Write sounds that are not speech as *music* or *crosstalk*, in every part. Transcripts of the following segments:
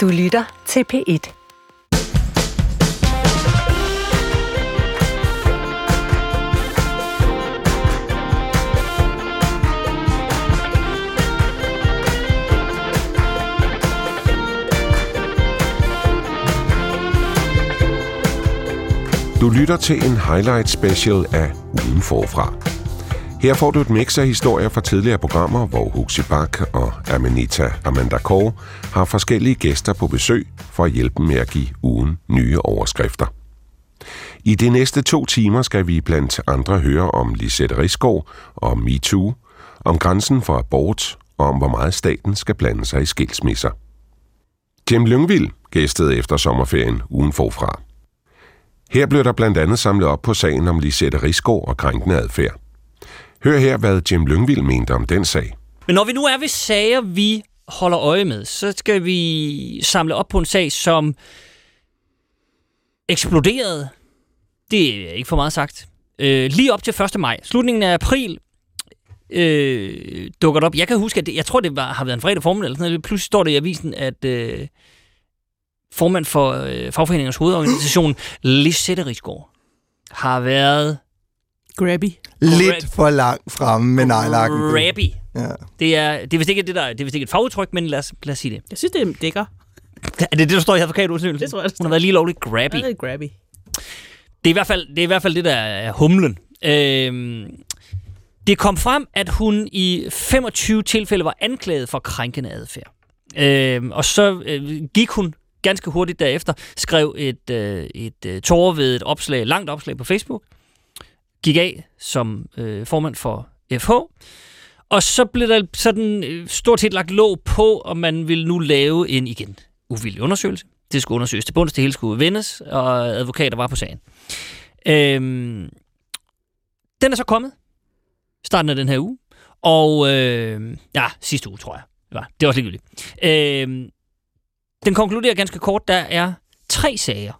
Du lytter til P1. Du lytter til en highlight special af Ugen Forfra. Her får du et mix af historier fra tidligere programmer, hvor Huxi Bak og Amanita Amanda Kåre har forskellige gæster på besøg for at hjælpe med at give ugen nye overskrifter. I de næste to timer skal vi blandt andre høre om Lisette Rigsgaard og MeToo, om grænsen for abort og om hvor meget staten skal blande sig i skilsmisser. Jim Lyngvild gæstede efter sommerferien ugen forfra. Her blev der blandt andet samlet op på sagen om Lisette Rigsgaard og krænkende adfærd. Hør her, hvad Jim Lyngvild mente om den sag. Men når vi nu er ved sager, vi holder øje med, så skal vi samle op på en sag, som eksploderede. Det er ikke for meget sagt. Øh, lige op til 1. maj, slutningen af april, øh, dukker det op. Jeg kan huske, at det, jeg tror, det var, har været en fredag formiddag, eller sådan noget. Pludselig står det i avisen, at øh, formand for øh, fagforeningens hovedorganisation, Lisette Rigsgaard, har været Grabby. Lidt for langt fremme med nejlakken. grabby. Ja. Det er, det er vist ikke det der, det er vist ikke et fagudtryk, men lad os, lad os sige det. Jeg synes, det er dækker. Er det det, der står i advokatundersøgelsen? Det tror jeg, det Hun har været lige lovligt grabby. Det er grabby. Det er i hvert fald det, er i hvert fald det der er humlen. Øhm, det kom frem, at hun i 25 tilfælde var anklaget for krænkende adfærd. Øhm, og så øh, gik hun ganske hurtigt derefter, skrev et, øh, et øh, tårvedet opslag, langt opslag på Facebook, gik af som øh, formand for FH, og så blev der sådan øh, stort set lagt låg på, om man ville nu lave en igen uvildig undersøgelse. Det skulle undersøges til bunds, det hele skulle vendes, og advokater var på sagen. Øhm, den er så kommet, starten af den her uge, og øh, ja, sidste uge, tror jeg. Det var, det var også ligegyldigt. Øhm, den konkluderer ganske kort, der er tre sager,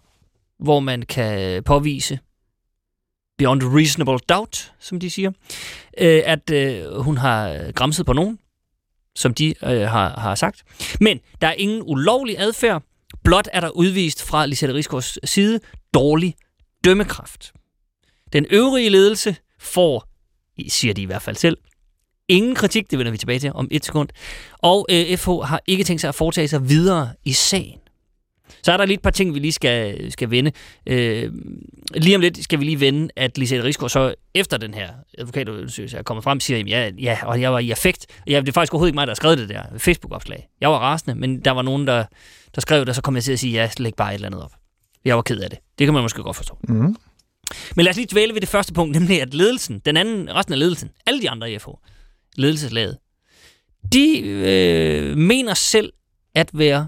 hvor man kan påvise beyond reasonable doubt, som de siger, øh, at øh, hun har græmset på nogen, som de øh, har, har sagt. Men der er ingen ulovlig adfærd. Blot er der udvist fra Lisette Rigsgaards side dårlig dømmekraft. Den øvrige ledelse får, siger de i hvert fald selv, ingen kritik, det vender vi tilbage til om et sekund, og øh, FH har ikke tænkt sig at foretage sig videre i sagen. Så er der lige et par ting, vi lige skal, skal vende. Øh, lige om lidt skal vi lige vende, at Lisette Rigsgaard så efter den her advokatundersøgelse er kommet frem siger, at ja, ja, og jeg var i affekt. Ja, det er faktisk overhovedet ikke mig, der har skrevet det der Facebook-opslag. Jeg var rasende, men der var nogen, der, der skrev det, og så kom jeg til at sige, ja, læg bare et eller andet op. Jeg var ked af det. Det kan man måske godt forstå. Mm. Men lad os lige dvæle ved det første punkt, nemlig at ledelsen, den anden, resten af ledelsen, alle de andre i FH, ledelseslaget, de øh, mener selv at være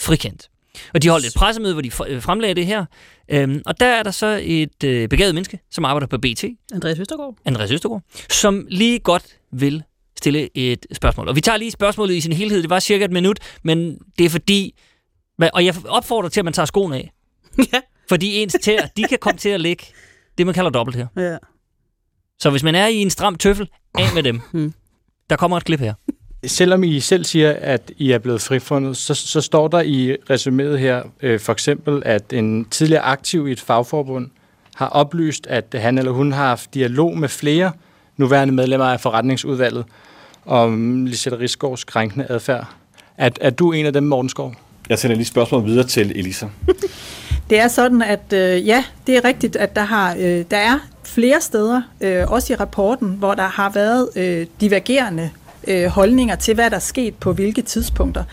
frikendt. Og de holdt et pressemøde, hvor de fr- fremlagde det her. Øhm, og der er der så et øh, begavet menneske, som arbejder på BT, Andreas Østergaard. Andreas Østergaard, som lige godt vil stille et spørgsmål. Og vi tager lige spørgsmålet i sin helhed. Det var cirka et minut, men det er fordi... Og jeg opfordrer til, at man tager skoene af. *laughs* ja. Fordi ens tæer, de kan komme til at ligge det, man kalder dobbelt her. ja. Så hvis man er i en stram tøffel, af med dem. Hmm. Der kommer et klip her. Selvom I selv siger, at I er blevet frifundet, så, så står der i resuméet her øh, for eksempel, at en tidligere aktiv i et fagforbund har oplyst, at han eller hun har haft dialog med flere nuværende medlemmer af forretningsudvalget om Lisette Rigsgaards krænkende adfærd. Er, er du en af dem, Morten Skov? Jeg sender lige spørgsmålet videre til Elisa. *laughs* Det er sådan, at øh, ja, det er rigtigt, at der, har, øh, der er flere steder, øh, også i rapporten, hvor der har været øh, divergerende øh, holdninger til, hvad der er sket på hvilke tidspunkter.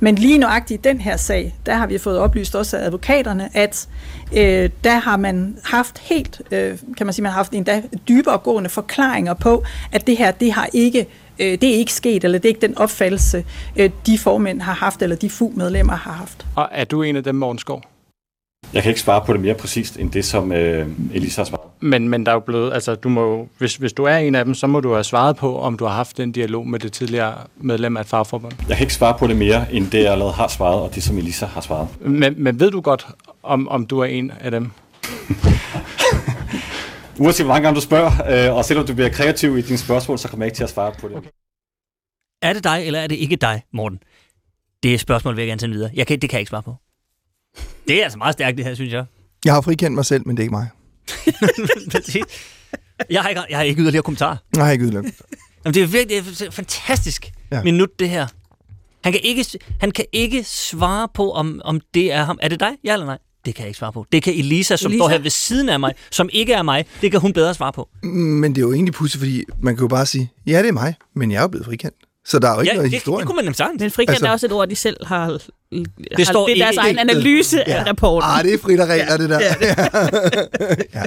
Men lige nøjagtigt i den her sag, der har vi fået oplyst også af advokaterne, at øh, der har man haft helt, øh, kan man sige, man har haft endda dybere gående forklaringer på, at det her, det har ikke øh, det er ikke sket, eller det er ikke den opfattelse, øh, de formænd har haft, eller de FU-medlemmer har haft. Og er du en af dem, Morgenskov? Jeg kan ikke svare på det mere præcist, end det, som øh, Elisa har svaret. Men, men der er jo blevet, altså du må, hvis, hvis du er en af dem, så må du have svaret på, om du har haft den dialog med det tidligere medlem af et fagforbund. Jeg kan ikke svare på det mere, end det, jeg allerede har svaret, og det, som Elisa har svaret. Men, men ved du godt, om, om du er en af dem? *laughs* Uanset hvor mange gange du spørger, øh, og selvom du bliver kreativ i dine spørgsmål, så kommer jeg ikke til at svare på det. Okay. Er det dig, eller er det ikke dig, Morten? Det er et spørgsmål, vil jeg gerne sende videre. Jeg kan, det kan jeg ikke svare på. Det er altså meget stærkt, det her, synes jeg. Jeg har frikendt mig selv, men det er ikke mig. *laughs* Jeg, har ikke, jeg har ikke yderligere kommentarer. Jeg har ikke udelukket. Jamen, det er virkelig det er fantastisk. Ja. minut, det her. Han kan ikke, han kan ikke svare på, om, om det er ham. Er det dig? Ja eller nej? Det kan jeg ikke svare på. Det kan Elisa, som Elisa? står her ved siden af mig, som ikke er mig, det kan hun bedre svare på. Men det er jo egentlig pudsigt, fordi man kan jo bare sige, ja, det er mig, men jeg er jo blevet frikendt. Så der er jo ikke Ja, noget i det, historien. det kunne man nemt sagtens. Men frikendt Altså- er også et ord, de selv har... Det, har, står det er deres ikke- egen analyse af rapporten. Ah, det er frit og regler, ja, det der. *laughs* Ja,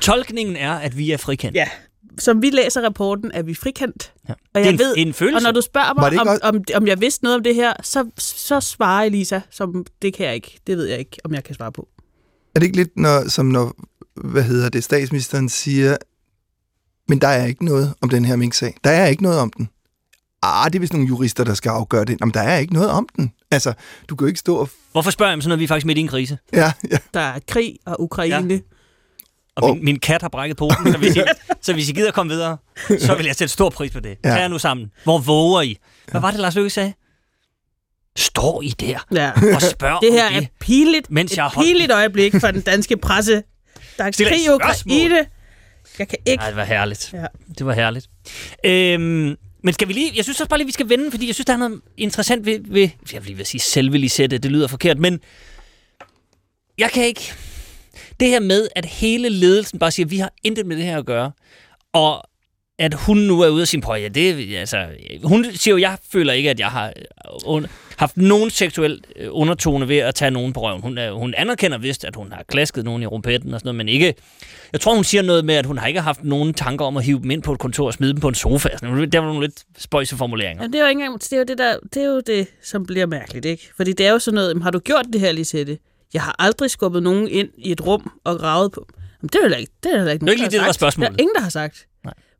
Tolkningen er, at vi er frikendt. Ja. Som vi læser rapporten, er vi frikendt. Ja. Og Det er jeg en, ved, en følelse. og når du spørger mig, om, også- om, om jeg vidste noget om det her, så, så svarer Elisa, som det kan jeg ikke. Det ved jeg ikke, om jeg kan svare på. Er det ikke lidt når, som når, hvad hedder det, statsministeren siger, men der er ikke noget om den her mink-sag. Der er ikke noget om den. Ah, det er vist nogle jurister, der skal afgøre det. Jamen, der er ikke noget om den. Altså, du kan jo ikke stå og... Hvorfor spørger jeg om sådan noget, vi er faktisk midt i en krise? Ja, ja. Der er krig og Ukraine. Ja. Og Og- min, min kat har brækket poten, så hvis, I, *laughs* så hvis I gider komme videre, så vil jeg sætte stor pris på det. Ja. Tag jer nu sammen. Hvor våger I? Hvad var det, Lars Løkke sagde? Står I der Ja. og spørger Det her om er det? pinligt, Mens et jeg holdt- pinligt øjeblik for den danske presse. Der er Stiller krig i. Ukraine. Jeg kan ikke... Nej, det var herligt. Ja. Det var herligt. Øhm, men skal vi lige... Jeg synes også bare lige, vi skal vende, fordi jeg synes, der er noget interessant ved... ved jeg vil lige ved at sige selve Lisette, det lyder forkert, men jeg kan ikke... Det her med, at hele ledelsen bare siger, vi har intet med det her at gøre, og at hun nu er ude og sige, prøv ja, det altså, hun siger jo, jeg føler ikke, at jeg har øh, un, haft nogen seksuel øh, undertone ved at tage nogen på røven. Hun, er, hun anerkender vist, at hun har klasket nogen i rumpetten og sådan noget, men ikke, jeg tror, hun siger noget med, at hun har ikke haft nogen tanker om at hive dem ind på et kontor og smide dem på en sofa. Noget. Der var nogle lidt spøjse formuleringer. Ja, det er jo ikke engang, det er jo det, der, det er jo det, som bliver mærkeligt, ikke? Fordi det er jo sådan noget, jamen, har du gjort det her, Lisette? Jeg har aldrig skubbet nogen ind i et rum og gravet på. Jamen, det er jo ikke, det er heller ikke Det er ikke lige det, der var spørgsmålet. Der er ingen, der har sagt.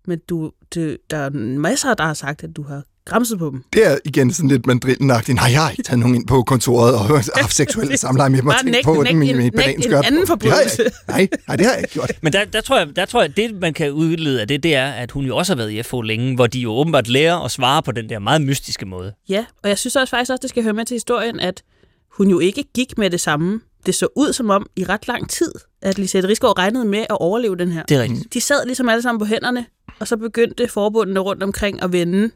Men du, du, der er masser, der har sagt, at du har græmset på dem. Det er igen sådan lidt mandrillenagtigt. Nej, jeg har ikke taget nogen ind på kontoret og *laughs* haft seksuelle samleje med mig. Bare Tænkt på dem en- mit nægt en bananskørt. anden Det forbrydelse. Nej, nej, det har jeg ikke gjort. Men der, der, tror jeg, der tror jeg, det man kan udlede af det, det er, at hun jo også har været i FH længe, hvor de jo åbenbart lærer at svare på den der meget mystiske måde. Ja, og jeg synes også faktisk også, det skal høre med til historien, at hun jo ikke gik med det samme. Det så ud som om i ret lang tid, at Lisette Rigsgaard regnede med at overleve den her. Det er rigtigt. De sad ligesom alle sammen på hænderne, og så begyndte forbundene rundt omkring at vende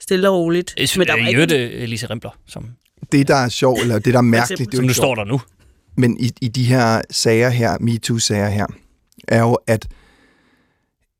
stille og roligt. Men der var ikke- ikke... Elise Rimpler, som, Det, der er sjovt, eller det, der er mærkeligt, det er som jo nu står der nu. Men i, i de her sager her, MeToo-sager her, er jo, at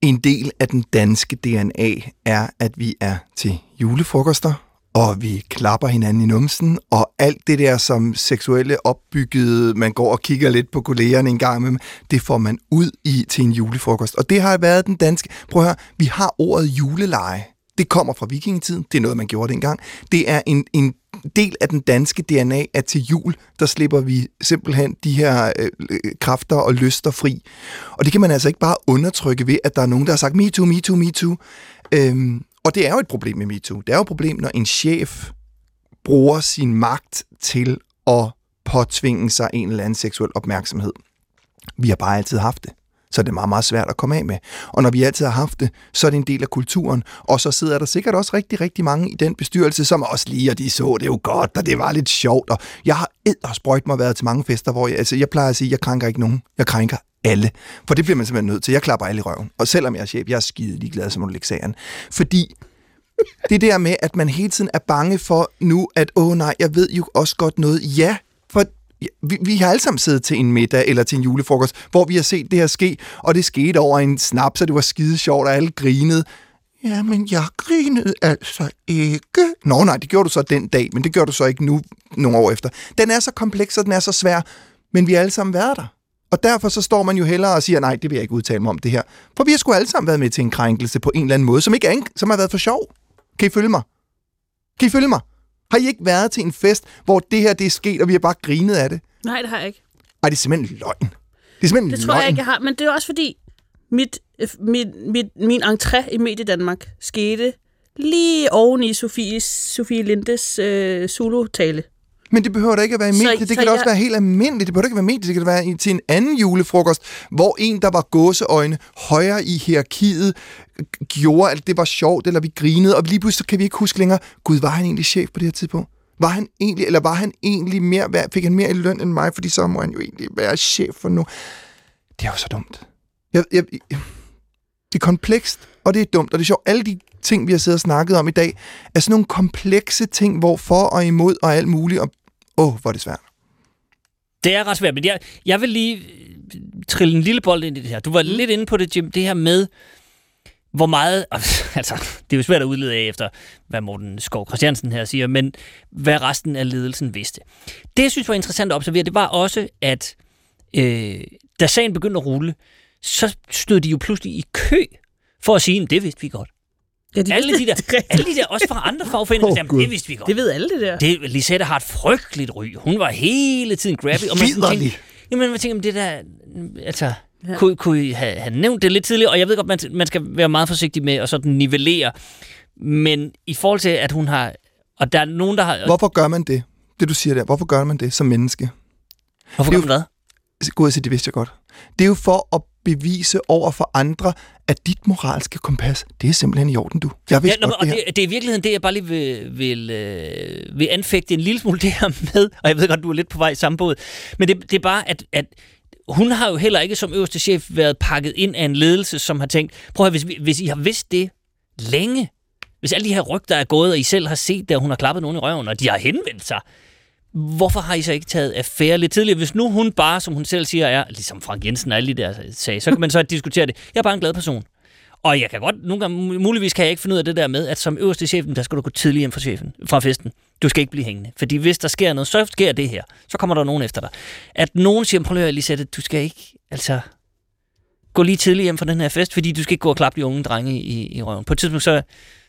en del af den danske DNA er, at vi er til julefrokoster, og vi klapper hinanden i numsen, og alt det der som seksuelle opbyggede, man går og kigger lidt på kollegerne en gang med, det får man ud i til en julefrokost. Og det har været den danske... Prøv at høre, vi har ordet juleleje. Det kommer fra vikingetiden. Det er noget, man gjorde dengang. Det er en, en del af den danske DNA, at til jul, der slipper vi simpelthen de her øh, øh, kræfter og lyster fri. Og det kan man altså ikke bare undertrykke ved, at der er nogen, der har sagt MeToo, me too. Øhm, og det er jo et problem med MeToo. Det er jo et problem, når en chef bruger sin magt til at påtvinge sig en eller anden seksuel opmærksomhed. Vi har bare altid haft det. Så det er meget, meget svært at komme af med. Og når vi altid har haft det, så er det en del af kulturen. Og så sidder der sikkert også rigtig, rigtig mange i den bestyrelse, som også lige, og de så det jo godt, og det var lidt sjovt. Og jeg har ed og sprøjt mig været til mange fester, hvor jeg, altså, jeg plejer at sige, at jeg krænker ikke nogen. Jeg krænker alle. For det bliver man simpelthen nødt til. Jeg klapper alle i røven. Og selvom jeg er chef, jeg er skide ligeglad, så må du lægge sagen. Fordi det der med, at man hele tiden er bange for nu, at åh nej, jeg ved jo også godt noget. Ja, for vi, vi har alle sammen siddet til en middag eller til en julefrokost, hvor vi har set det her ske, og det skete over en snap, så det var skide sjovt, og alle grinede. Jamen, jeg grinede altså ikke. Nå nej, det gjorde du så den dag, men det gør du så ikke nu, nogle år efter. Den er så kompleks, og den er så svær, men vi har alle sammen været der. Og derfor så står man jo hellere og siger, nej, det vil jeg ikke udtale mig om det her. For vi har sgu alle sammen været med til en krænkelse på en eller anden måde, som ikke er som har været for sjov. Kan I følge mig? Kan I følge mig? Har I ikke været til en fest, hvor det her det er sket, og vi har bare grinet af det? Nej, det har jeg ikke. Ej, det er simpelthen løgn. Det er simpelthen Det løgn. tror jeg ikke, jeg har. Men det er også fordi, mit, øh, mit, mit, min entré i Medie Danmark skete lige oven i Sofie, Sofie Lindes øh, Zulu-tale. Men det behøver da ikke at være i Så- medie. Det så kan da også jeg- være helt almindeligt. Det behøver ikke være medie. Det kan være i- til en anden julefrokost, hvor en, der var gåseøjne højere i hierarkiet, gjorde, at det var sjovt, eller vi grinede, og lige pludselig kan vi ikke huske længere, gud, var han egentlig chef på det her tidspunkt? Var han egentlig, eller var han egentlig mere værd? Fik han mere i løn end mig, fordi så må han jo egentlig være chef for nu. Det er jo så dumt. Jeg, jeg, jeg, det er komplekst, og det er dumt, og det er sjovt. Alle de ting, vi har siddet og snakket om i dag, er sådan nogle komplekse ting, hvor for og imod og alt muligt, og åh, hvor er det svært. Det er ret svært, men jeg, jeg vil lige øh, trille en lille bold ind i det her. Du var mm. lidt inde på det, Jim, det her med, hvor meget... *laughs* Altså, det er jo svært at udlede af efter, hvad Morten Skov Christiansen her siger, men hvad resten af ledelsen vidste. Det, jeg synes var interessant at observere, det var også, at øh, da sagen begyndte at rulle, så stod de jo pludselig i kø for at sige, det vidste vi godt. Ja, de Alle de der, *laughs* alle de der også fra andre fagforeninger, oh, Gud. det vidste vi godt. Det ved alle det der. Det, Lisette har et frygteligt ry. Hun var hele tiden grabby. Og man tænkte, jamen, man tænker, det der... Altså, ja. kunne, kunne I have, have nævnt det lidt tidligere? Og jeg ved godt, man, man skal være meget forsigtig med at sådan nivellere. Men i forhold til, at hun har... Og der er nogen, der har... Hvorfor gør man det? Det, du siger der. Hvorfor gør man det som menneske? Hvorfor det gør man hvad? Gud, det vidste jeg godt. Det er jo for at bevise over for andre, at dit moralske kompas, det er simpelthen i orden, du. Jeg Ja, vidste nå, og det det, det er i virkeligheden det, jeg bare lige vil, vil, øh, vil anfægte en lille smule *laughs* det her med, og jeg ved godt, du er lidt på vej i samme båd, men det, det er bare, at, at hun har jo heller ikke som øverste chef været pakket ind af en ledelse, som har tænkt, prøv at hvis, vi- hvis I har vidst det længe, hvis alle de her rygter er gået, og I selv har set det, og hun har klappet nogen i røven, og de har henvendt sig, hvorfor har I så ikke taget affære lidt tidligere? Hvis nu hun bare, som hun selv siger, er, ligesom Frank Jensen og alle de der sagde, så kan man så diskutere det. Jeg er bare en glad person. Og jeg kan godt, nogle gange, muligvis kan jeg ikke finde ud af det der med, at som øverste chefen, der skal du gå tidligere hjem fra, chefen, fra festen. Du skal ikke blive hængende. Fordi hvis der sker noget, så sker det her. Så kommer der nogen efter dig. At nogen siger, prøv lige at Lisette, du skal ikke, altså, gå lige tidligt hjem fra den her fest, fordi du skal ikke gå og klappe de unge drenge i, i røven. På et tidspunkt, så,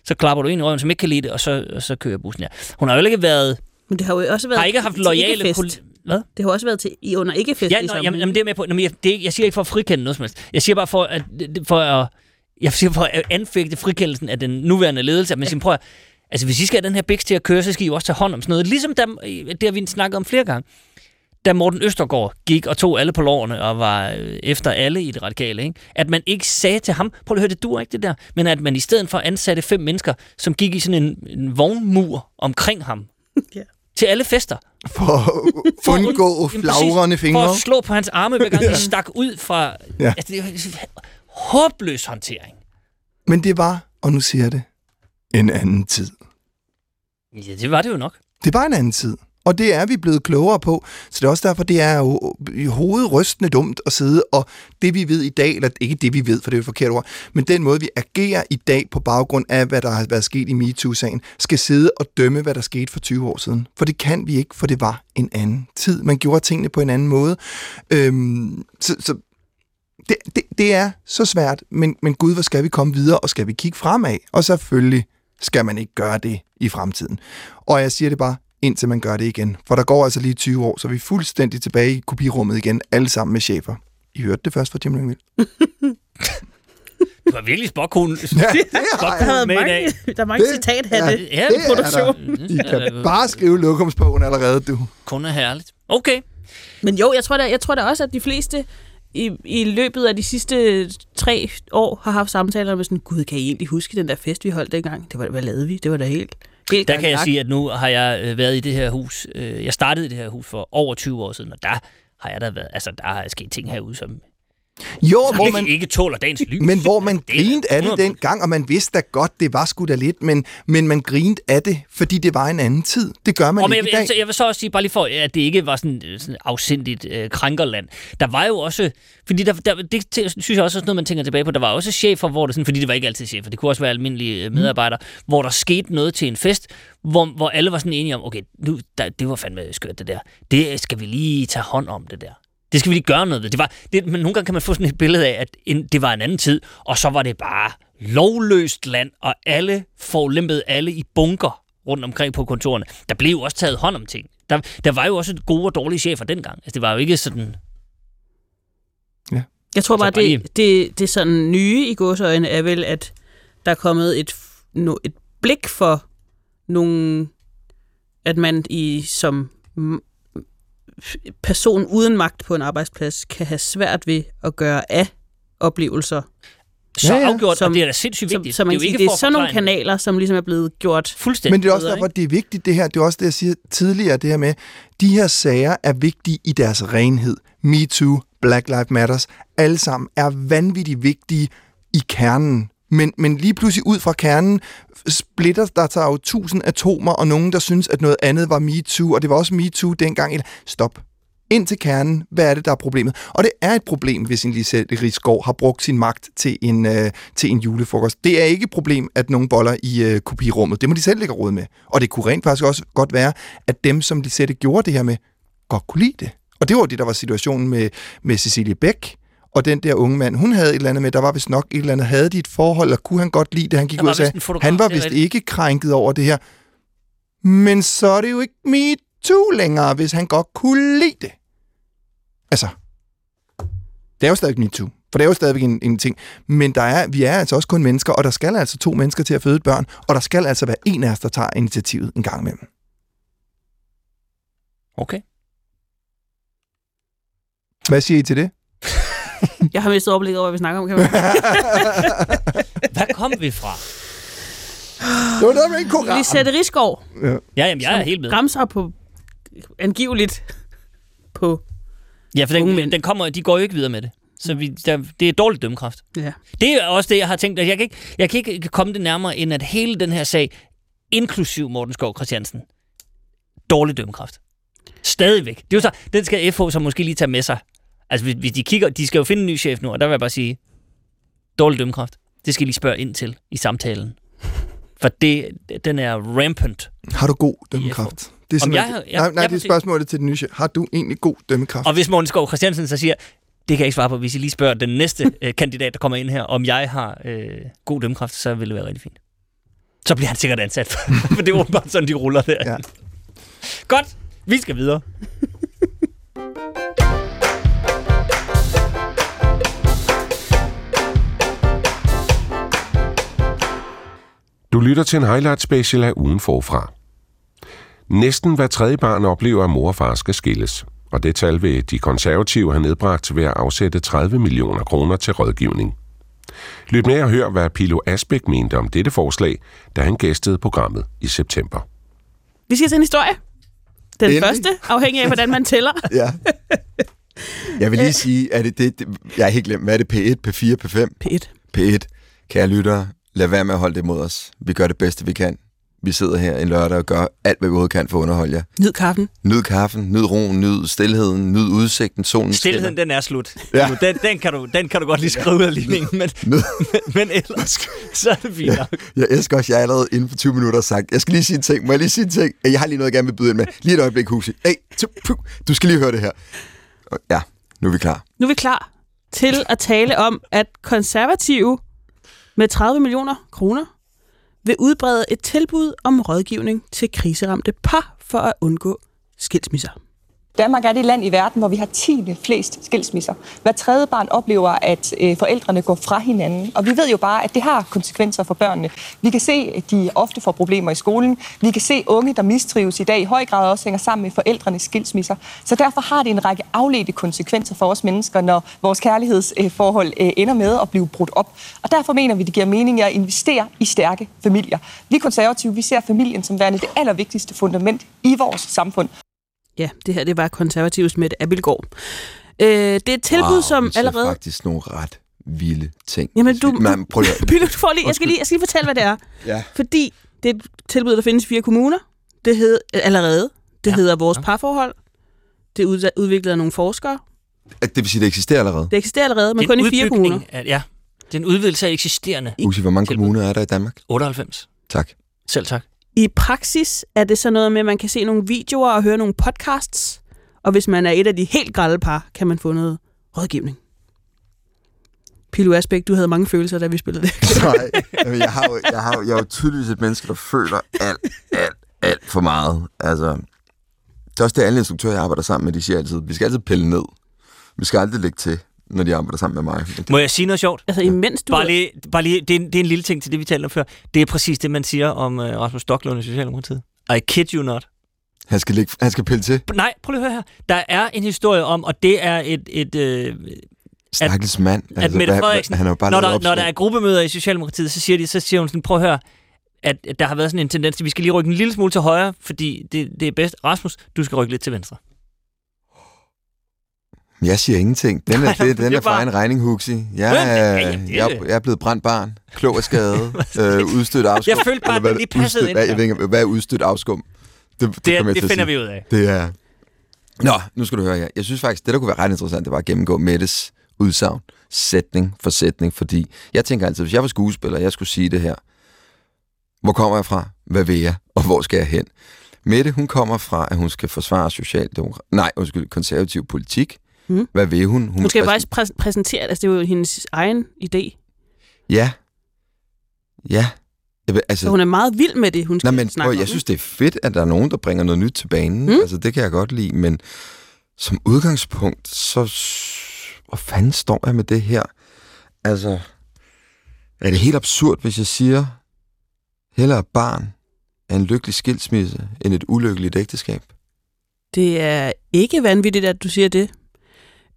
så klapper du en i røven, som ikke kan lide det, og så, og så kører bussen her. Hun har jo ikke været, men det har jo også været har ikke haft til lojale... hvad? Det har også været til, i under ikke-fest Ja, i nå, sammen. jamen, jamen, det er med på. Nå, men jeg, det, jeg siger ikke for at frikende noget som helst. Jeg siger bare for at, for at, jeg siger for at anfægte frikendelsen af den nuværende ledelse. Man siger, prøv at, altså hvis I skal have den her bæks til at køre, så skal I jo også tage hånd om sådan noget. Ligesom der, det har vi snakket om flere gange. Da Morten Østergaard gik og tog alle på lårene og var øh, efter alle i det radikale, ikke? at man ikke sagde til ham, prøv at høre, det dur ikke det der, men at man i stedet for ansatte fem mennesker, som gik i sådan en, en vognmur omkring ham, Ja. Til alle fester. For at undgå flagrende fingre. For at slå på hans arme, hver gang *laughs* de stak ud fra... Ja. Altså, det jo håbløs håndtering. Men det var, og nu siger jeg det, en anden tid. Ja, det var det jo nok. Det var en anden tid. Og det er vi blevet klogere på. Så det er også derfor, det er jo i hovedet rystende dumt at sidde, og det vi ved i dag, eller ikke det vi ved, for det er jo et forkert ord, men den måde, vi agerer i dag på baggrund af, hvad der har været sket i MeToo-sagen, skal sidde og dømme, hvad der skete for 20 år siden. For det kan vi ikke, for det var en anden tid. Man gjorde tingene på en anden måde. Øhm, så, så det, det, det er så svært, men, men gud, hvor skal vi komme videre, og skal vi kigge fremad? Og selvfølgelig skal man ikke gøre det i fremtiden. Og jeg siger det bare, indtil man gør det igen. For der går altså lige 20 år, så vi er fuldstændig tilbage i kopirummet igen, alle sammen med chefer. I hørte det først fra Jim Lyngvild. Du var virkelig spokkonen. *laughs* Ja, det Der, været med i dag. der er mange Det- citathatte. ja. Ja, Det er produktion. I kan bare skrive lokumsbogen allerede, du. kun er herligt. Okay. Men jo, jeg tror, da, jeg tror da også, at de fleste i, i løbet af de sidste tre år har haft samtaler med sådan, gud, kan I egentlig huske den der fest, vi holdt dengang? Det var, hvad lavede vi? Det var da helt, helt Der kan jeg sige, at nu har jeg øh, været i det her hus. øh, Jeg startede i det her hus for over 20 år siden, og der har jeg da været... Altså, der har sket ting herude, som Jo, hvor ikke, man, ikke tåler dagens lys. men hvor man Det grinte af det 100%. dengang, og man vidste da godt, det var sgu da lidt, men, men man grinte af det, fordi det var en anden tid. Det gør man Og ikke jeg, i jeg, dag. jeg vil så også sige, bare lige for, at det ikke var sådan, sådan afsindigt øh, krænkerland. Der var jo også, fordi der, der, det synes jeg også er sådan noget, man tænker tilbage på, der var også chefer, hvor det sådan, fordi det var ikke altid chefer, det kunne også være almindelige øh, medarbejdere, mm. hvor der skete noget til en fest, hvor, hvor alle var sådan enige om, okay, nu, der, det var fandme skørt det der. Det skal vi lige tage hånd om, det der. Det skal vi lige gøre noget ved. Det var, det, men nogle gange kan man få sådan et billede af, at en, det var en anden tid, og så var det bare lovløst land, og alle forlæmpede alle i bunker rundt omkring på kontorerne. Der blev jo også taget hånd om ting. Der, der var jo også gode og dårlige chefer dengang. Altså, det var jo ikke sådan... Jeg tror bare, lige- det, det, det sådan nye i godsøjne er vel, at der er kommet et, no, et blik for nogle, at man i som person uden magt på en arbejdsplads kan have svært ved at gøre af oplevelser Så Ja, ja. afgjort, Som- og det er da sindssygt Så, vigtigt. så man det er sige, ikke det er sådan nogle kanaler, som ligesom er blevet gjort Fuldstændig. Men det er også bedre, derfor, det er vigtigt det her. Det er også det, jeg siger tidligere, det her med, de her sager er vigtige i deres renhed. Me Too, Black Lives Matters, alle sammen er vanvittigt vigtige i kernen. Men, men lige pludselig ud fra kernen splitter der sig jo tusind atomer, og nogen, der synes, at noget andet var Me Too, og det var også Me Too dengang. Stop. Ind til kernen. Hvad er det, der er problemet? Og det er et problem, hvis en Lisette Rigsgaard har brugt sin magt til en, øh, til en julefrokost. Det er ikke et problem, at nogen boller i øh, kopirummet. Det må de selv lægge råd med. Og det kunne rent faktisk også godt være, at dem, som Lisette gjorde det her med, godt kunne lide det. Og det var det, der var situationen med, med Cecilie Bæk, og den der unge mand, hun havde et eller andet med, der var vist nok et eller andet, havde de et forhold, og kunne han godt lide det, han gik ud og sagde, han var vist ikke krænket over det her. Men så er det jo ikke me too længere, hvis han godt kunne lide det. Altså, det er jo stadig me too. For det er jo stadigvæk en, en ting. Men der er, vi er altså også kun mennesker, og der skal altså to mennesker til at føde et børn, og der skal altså være en af os, der tager initiativet en gang imellem. Okay. Hvad siger I til det? Jeg har mistet overblik over, hvad vi snakker om. Kan man? *laughs* Hvad kom vi fra? det var noget med en koran. Lisette Rigsgaard Ja, jamen, jeg er helt med. bremser på angiveligt på... Ja, for Unge den, mænd. den kommer, de går jo ikke videre med det. Så vi, der, det er dårlig dømmekraft. Ja. Det er også det, jeg har tænkt, at jeg kan, ikke, jeg kan ikke komme det nærmere, end at hele den her sag, inklusiv Morten Skov Christiansen, dårlig dømmekraft. Stadigvæk. Det er jo så, den skal FH så måske lige tage med sig. Altså, hvis, hvis de kigger, de skal jo finde en ny chef nu, og der vil jeg bare sige, dårlig dømmekraft. Det skal I lige spørge ind til i samtalen. For det, den er rampant. Har du god dømmekraft? Det er Om jeg jeg- nej, nej, jeg det er spørgsmålet til den nye chef. Har du egentlig god dømmekraft? Og hvis Morten Skov Christiansen så siger, det kan jeg ikke svare på, hvis I lige spørger den næste *laughs* øh, kandidat, der kommer ind her, om jeg har øh, god dømmekraft, så vil det være rigtig fint. Så bliver han sikkert ansat, *laughs* for det er åbenbart sådan, de ruller der. Ja. Godt, vi skal videre. Du lytter til en highlight special af ugen forfra. Næsten hver tredje barn oplever, at mor og far skal skilles, og det tal vil de konservative have nedbragt ved at afsætte 30 millioner kroner til rådgivning. Lyt med og hør, hvad Pilo Asbæk mente om dette forslag, da han gæstede programmet i september. Vi skal til en historie. Den Endelig. første, afhængig af, hvordan man tæller. *laughs* Ja. Jeg vil lige sige, at det, det, det, jeg har helt glemt, hvad er det? P1, P4, P5? P1. P1. Kære lyttere, lad være med at holde det mod os. Vi gør det bedste, vi kan. Vi sidder her en lørdag og gør alt, hvad vi overhovedet kan for at underholde jer. Nyd kaffen. Nyd kaffen, nyd roen, nyd stillheden, nyd udsigten, solen Stilheden, den er slut. Ja. Ja. Den, den, kan du, den kan du godt lige skrive ud af ligningen, men, *laughs* men, men ellers, så er det fint nok. Jeg elsker også, jeg har allerede inden for 20 minutter sagt, jeg skal lige sige en ting. Må jeg lige sige en ting? Jeg har lige noget, jeg gerne vil byde ind med. Lige et øjeblik, Husi. Hey, du skal lige høre det her. Ja, nu er vi klar. Nu er vi klar til at tale om, at konservative med 30 millioner kroner vil udbrede et tilbud om rådgivning til kriseramte par for at undgå skilsmisser. Danmark er det land i verden, hvor vi har 10. flest skilsmisser. Hver tredje barn oplever, at øh, forældrene går fra hinanden. Og vi ved jo bare, at det har konsekvenser for børnene. Vi kan se, at de ofte får problemer i skolen. Vi kan se unge, der mistrives i dag, i høj grad også hænger sammen med forældrenes skilsmisser. Så derfor har det en række afledte konsekvenser for os mennesker, når vores kærlighedsforhold øh, ender med at blive brudt op. Og derfor mener vi, det giver mening at investere i stærke familier. Vi konservative, vi ser familien som værende det allervigtigste fundament i vores samfund. Ja, det her det var konservativs med Abelgaard. Øh, det er et tilbud, wow, som vi ser allerede... faktisk nogle ret vilde ting. Jamen, du- Man, prøv lige at- *laughs* du får lige, jeg, skal lige, jeg skal lige fortælle, hvad det er. *laughs* Ja. Fordi det er et tilbud, der findes i fire kommuner. Det hedder allerede. Det ja. hedder Vores Parforhold. Det er ud- udviklet af nogle forskere. Det vil sige, det eksisterer allerede. Det eksisterer allerede, men Det er kun i fire kommuner. Af, ja, det er en udvidelse af eksisterende. Husi, hvor mange tilbud. kommuner er der i Danmark? 98. Tak. Selv tak. I praksis er det så noget med, at man kan se nogle videoer og høre nogle podcasts. Og hvis man er et af de helt grælde par, kan man få noget rådgivning. Pilu Asbæk, du havde mange følelser, da vi spillede det. Nej, jamen, jeg, har jo, jeg, har jo, jeg er jo tydeligvis et menneske, der føler alt, alt, alt for meget. Altså, det er også det, alle instruktører, jeg arbejder sammen med, de siger altid, vi skal altid pille ned. Vi skal aldrig lægge til, når de arbejder sammen med mig. Må jeg sige noget sjovt? altså imens du... Bare lige, bare lige det, er, en- det er en lille ting til det, vi talte om før. Det er præcis det, man siger om uh, Rasmus Stocklund i Socialdemokratiet. I kid you not. han, skal lægge, han skal pille til. Nej, prøv lige at høre her. Der er en historie om, og det er et, et øh, Stakkels mand. at Mette hvad- Frederiksen, han jo bare når, der, når der er gruppemøder i Socialdemokratiet, så siger, de, så siger hun sådan, prøv at høre, at at der har været sådan en tendens til, at vi skal lige rykke en lille smule til højre, fordi det, det er bedst. Rasmus, du skal rykke lidt til venstre. Jeg siger ingenting. Den er, Nej, det, det den er er for egen regning, Huxi. Jeg, Ja, er, det er jeg, det. jeg er blevet brændt barn, klog af skade, *laughs* øh, udstødt afskum. Jeg følte bare, at det lige passede udstødt- ind hvad, jeg ved ikke, hvad er udstødt afskum? Det, Det, det til at finder vi ud af. Det er... Nå, nu skal du høre her. Jeg synes faktisk, det der kunne være ret interessant, det var at gennemgå Mettes udsagn, sætning for sætning, fordi jeg tænker altid, hvis jeg var skuespiller, og jeg skulle sige det her, hvor kommer jeg fra? Hvad vil jeg? Og hvor skal jeg hen? Mette, hun kommer fra, at hun skal forsvare socialdemokrat... Nej, undskyld, konservativ politik. Mm. Hvad vil hun? Hun skal præsen- faktisk præs- præsentere det. Altså, det er jo hendes egen idé. Ja. Ja. Jeg altså, Så hun er meget vild med det, hun skal Nej, men snakke prøv, om. jeg synes, det er fedt, at der er nogen, der bringer noget nyt til banen. Mm. Altså, det kan jeg godt lide, men som udgangspunkt, så... Hvor fanden står jeg med det her? Altså, er det helt absurd, hvis jeg siger, hellere barn er en lykkelig skilsmisse, end et ulykkeligt ægteskab? Det er ikke vanvittigt, at du siger det.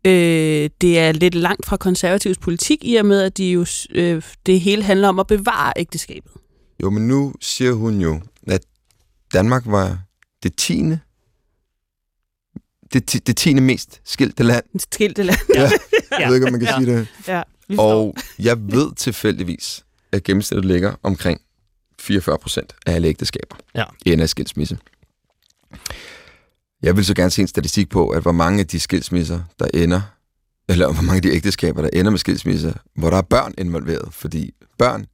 Øh, det er lidt langt fra konservativs politik, i og med, at de jo, øh, det hele handler om at bevare ægteskabet. Jo, men nu siger hun jo, at Danmark var det tiende det, det tiende mest skilte land. Skilte land. Ja. Jeg ved ikke, om man kan Ja. sige det. Ja. Og jeg ved tilfældigvis, at gennemsnittet ligger omkring 44 procent af alle ægteskaber Ja. ender i skilsmisse. Jeg vil så gerne se en statistik på, at hvor mange af de skilsmisser, der ender, eller hvor mange af de ægteskaber, der ender med skilsmisse, hvor der er børn involveret, fordi børn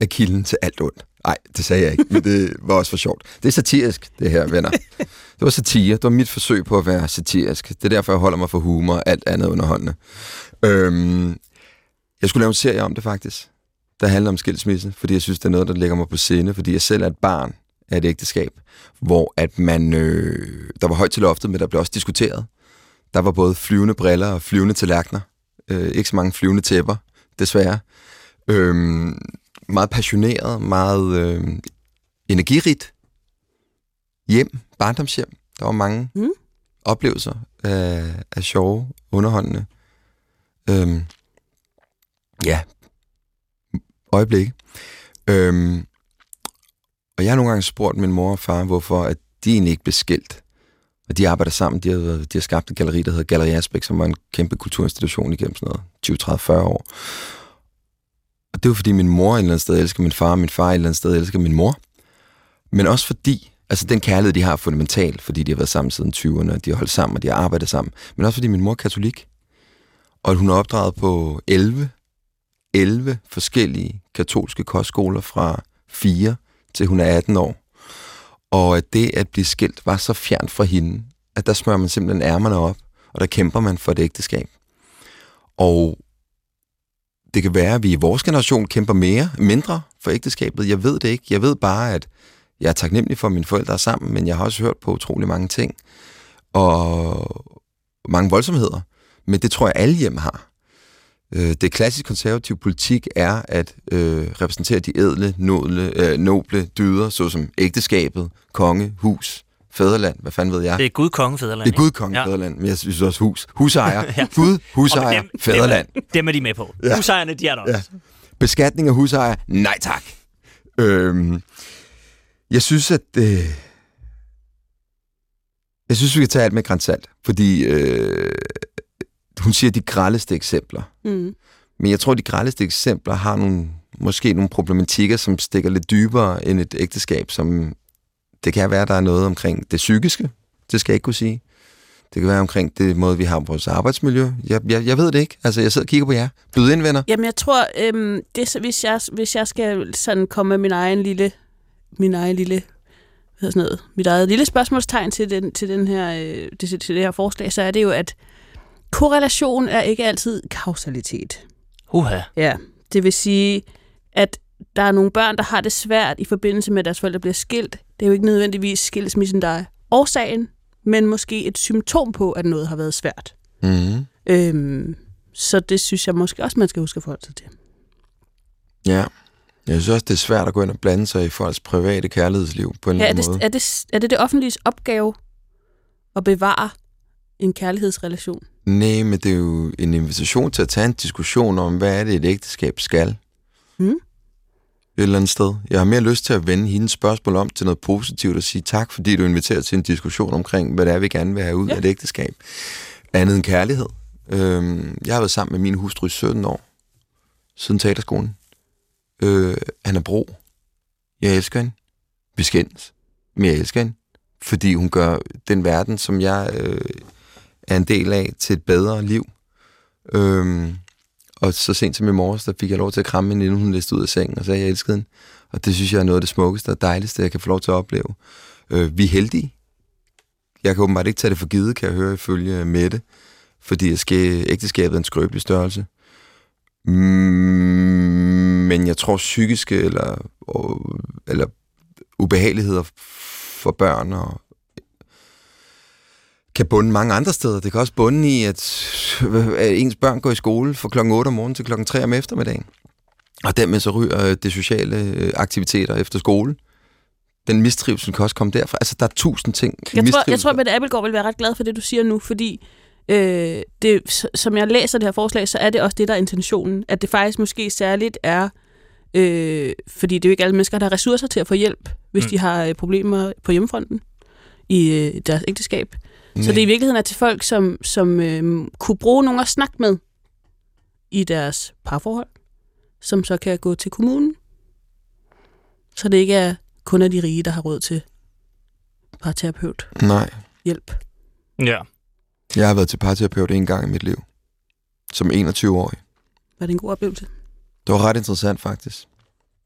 er kilden til alt ondt. Nej, det sagde jeg ikke, men det var også for sjovt. Det er satirisk, det her, venner. Det var satire. Det var mit forsøg på at være satirisk. Det er derfor, jeg holder mig for humor og alt andet underholdende. Øhm, jeg skulle lave en serie om det faktisk, der handler om skilsmisse, fordi jeg synes, det er noget, der ligger mig på sinde, fordi jeg selv er et barn af et ægteskab, hvor at man, øh, der var højt til loftet, men der blev også diskuteret. Der var både flyvende briller og flyvende tallerkener. Øh, ikke så mange flyvende tæpper, desværre. Øhm, meget passioneret, meget øh, energirigt hjem, barndomshjem. Der var mange Mm. oplevelser af, af sjove, underholdende øhm, ja, øjeblikke. Øhm, og jeg har nogle gange spurgt min mor og far, hvorfor at de egentlig ikke blev skilt. Og de arbejder sammen. De har, de har skabt et galleri, der hedder Galleri Asbæk, som var en kæmpe kulturinstitution igennem sådan noget 20, 30, 40 år. Og det var fordi min mor et eller andet sted elsker min far, og min far et eller andet sted elsker min mor. Men også fordi, altså den kærlighed, de har er fundamental, fordi de har været sammen siden 20'erne, og de har holdt sammen, og de har arbejdet sammen. Men også fordi min mor er katolik. Og at hun er opdraget på 11, 11 forskellige katolske kostskoler fra 4 til hun er 18 år. Og at det at blive skilt var så fjernt fra hende, at der smører man simpelthen ærmerne op, og der kæmper man for et ægteskab. Og det kan være, at vi i vores generation kæmper mere, mindre for ægteskabet. Jeg ved det ikke. Jeg ved bare, at jeg er taknemmelig for, at mine forældre er sammen, men jeg har også hørt på utrolig mange ting. Og mange voldsomheder. Men det tror jeg, alle hjem har. Øh, det klassisk konservativ politik er at øh, repræsentere de edle, noble, øh, noble dyder, såsom ægteskabet, konge, hus, fædreland, hvad fanden ved jeg? Det er Gud kongefædreland. Det er Gud, konge, Ja. fædreland, men jeg synes også hus. *laughs* Husejer. Ja. Gud, husejer, dem- fædreland. Dem, dem er de med på. Ja. Husejerne, de er der også. Ja. Beskatning af husejer, nej tak. Øhm, jeg synes, at... Øh, jeg synes, vi kan tage alt med grænsalt, fordi øh, hun siger de grældeste eksempler. Mm. Men jeg tror, de grældeste eksempler har nogle, måske nogle problematikker, som stikker lidt dybere end et ægteskab, som det kan være, der er noget omkring det psykiske. Det skal jeg ikke kunne sige. Det kan være omkring det måde, vi har vores arbejdsmiljø. Jeg, jeg, jeg ved det ikke. Altså, jeg sidder og kigger på jer. Byd ind, venner. Jamen, jeg tror, øhm, det, hvis, jeg, hvis jeg skal sådan komme med min egen lille, min egen lille, hvad sådan noget, mit eget lille spørgsmålstegn til, den, til, den her, øh, til, til det her forslag, så er det jo, at korrelation er ikke altid kausalitet. Uha. Ja, det vil sige, at der er nogle børn, der har det svært i forbindelse med, at deres forældre bliver skilt. Det er jo ikke nødvendigvis skilsmissen, der er årsagen, men måske et symptom på, at noget har været svært. Mm-hmm. Øhm, så det synes jeg måske også, man skal huske at forholde sig til. Ja. Jeg synes også, det er svært at gå ind og blande sig i folks private kærlighedsliv på en Ja, eller er, anden det, måde. er, det, er det det offentlige opgave at bevare en kærlighedsrelation. Nej, men det er jo en invitation til at tage en diskussion om, hvad er det, et ægteskab skal. Mm. Et eller andet sted. Jeg har mere lyst til at vende hendes spørgsmål om til noget positivt og sige tak, fordi du inviterer til en diskussion omkring, hvad det er, vi gerne vil have ud ja. af et ægteskab. Andet end kærlighed. Øhm, jeg har været sammen med min hustru i 17 år, siden teaterskolen. Øh, han er bro. Jeg elsker hende. Vi skændes. Men jeg elsker hende. Fordi hun gør den verden, som jeg øh, er en del af, til et bedre liv. Øhm, og så sent som i morges, der fik jeg lov til at kramme hende, inden hun læste ud af sengen, og sagde, at jeg elskede hende. Og det synes jeg er noget af det smukkeste og dejligste, jeg kan få lov til at opleve. Øh, vi er heldige. Jeg kan åbenbart ikke tage det for givet, kan jeg høre ifølge Mette, fordi jeg skal, ægteskabet er en skrøbelig størrelse. Mm, men jeg tror psykiske eller, eller ubehageligheder for børn og kan bunde mange andre steder. Det kan også bunde i, at, at ens børn går i skole fra klokken 8 om morgenen til klokken 3 om eftermiddagen. Og dermed så ryger det sociale øh, aktiviteter efter skole. Den mistrivsel kan også komme derfra. Altså, der er tusind ting. Jeg tror, jeg tror, at Mette Appelgaard vil være ret glad for det, du siger nu, fordi øh, det, som jeg læser det her forslag, så er det også det, der er intentionen. At det faktisk måske særligt er, øh, fordi det er jo ikke alle mennesker, der har ressourcer til at få hjælp, hvis Mm. mm. de har øh, problemer på hjemmefronten i øh, deres ægteskab. Så det i virkeligheden er til folk, som, som øh, kunne bruge nogen at snakke med i deres parforhold, som så kan gå til kommunen. Så det ikke er kun er de rige, der har råd til parterapeut Nej. hjælp. Ja. Jeg har været til parterapeut en gang i mit liv. Som 21-årig. Var det en god oplevelse? Det var ret interessant, faktisk.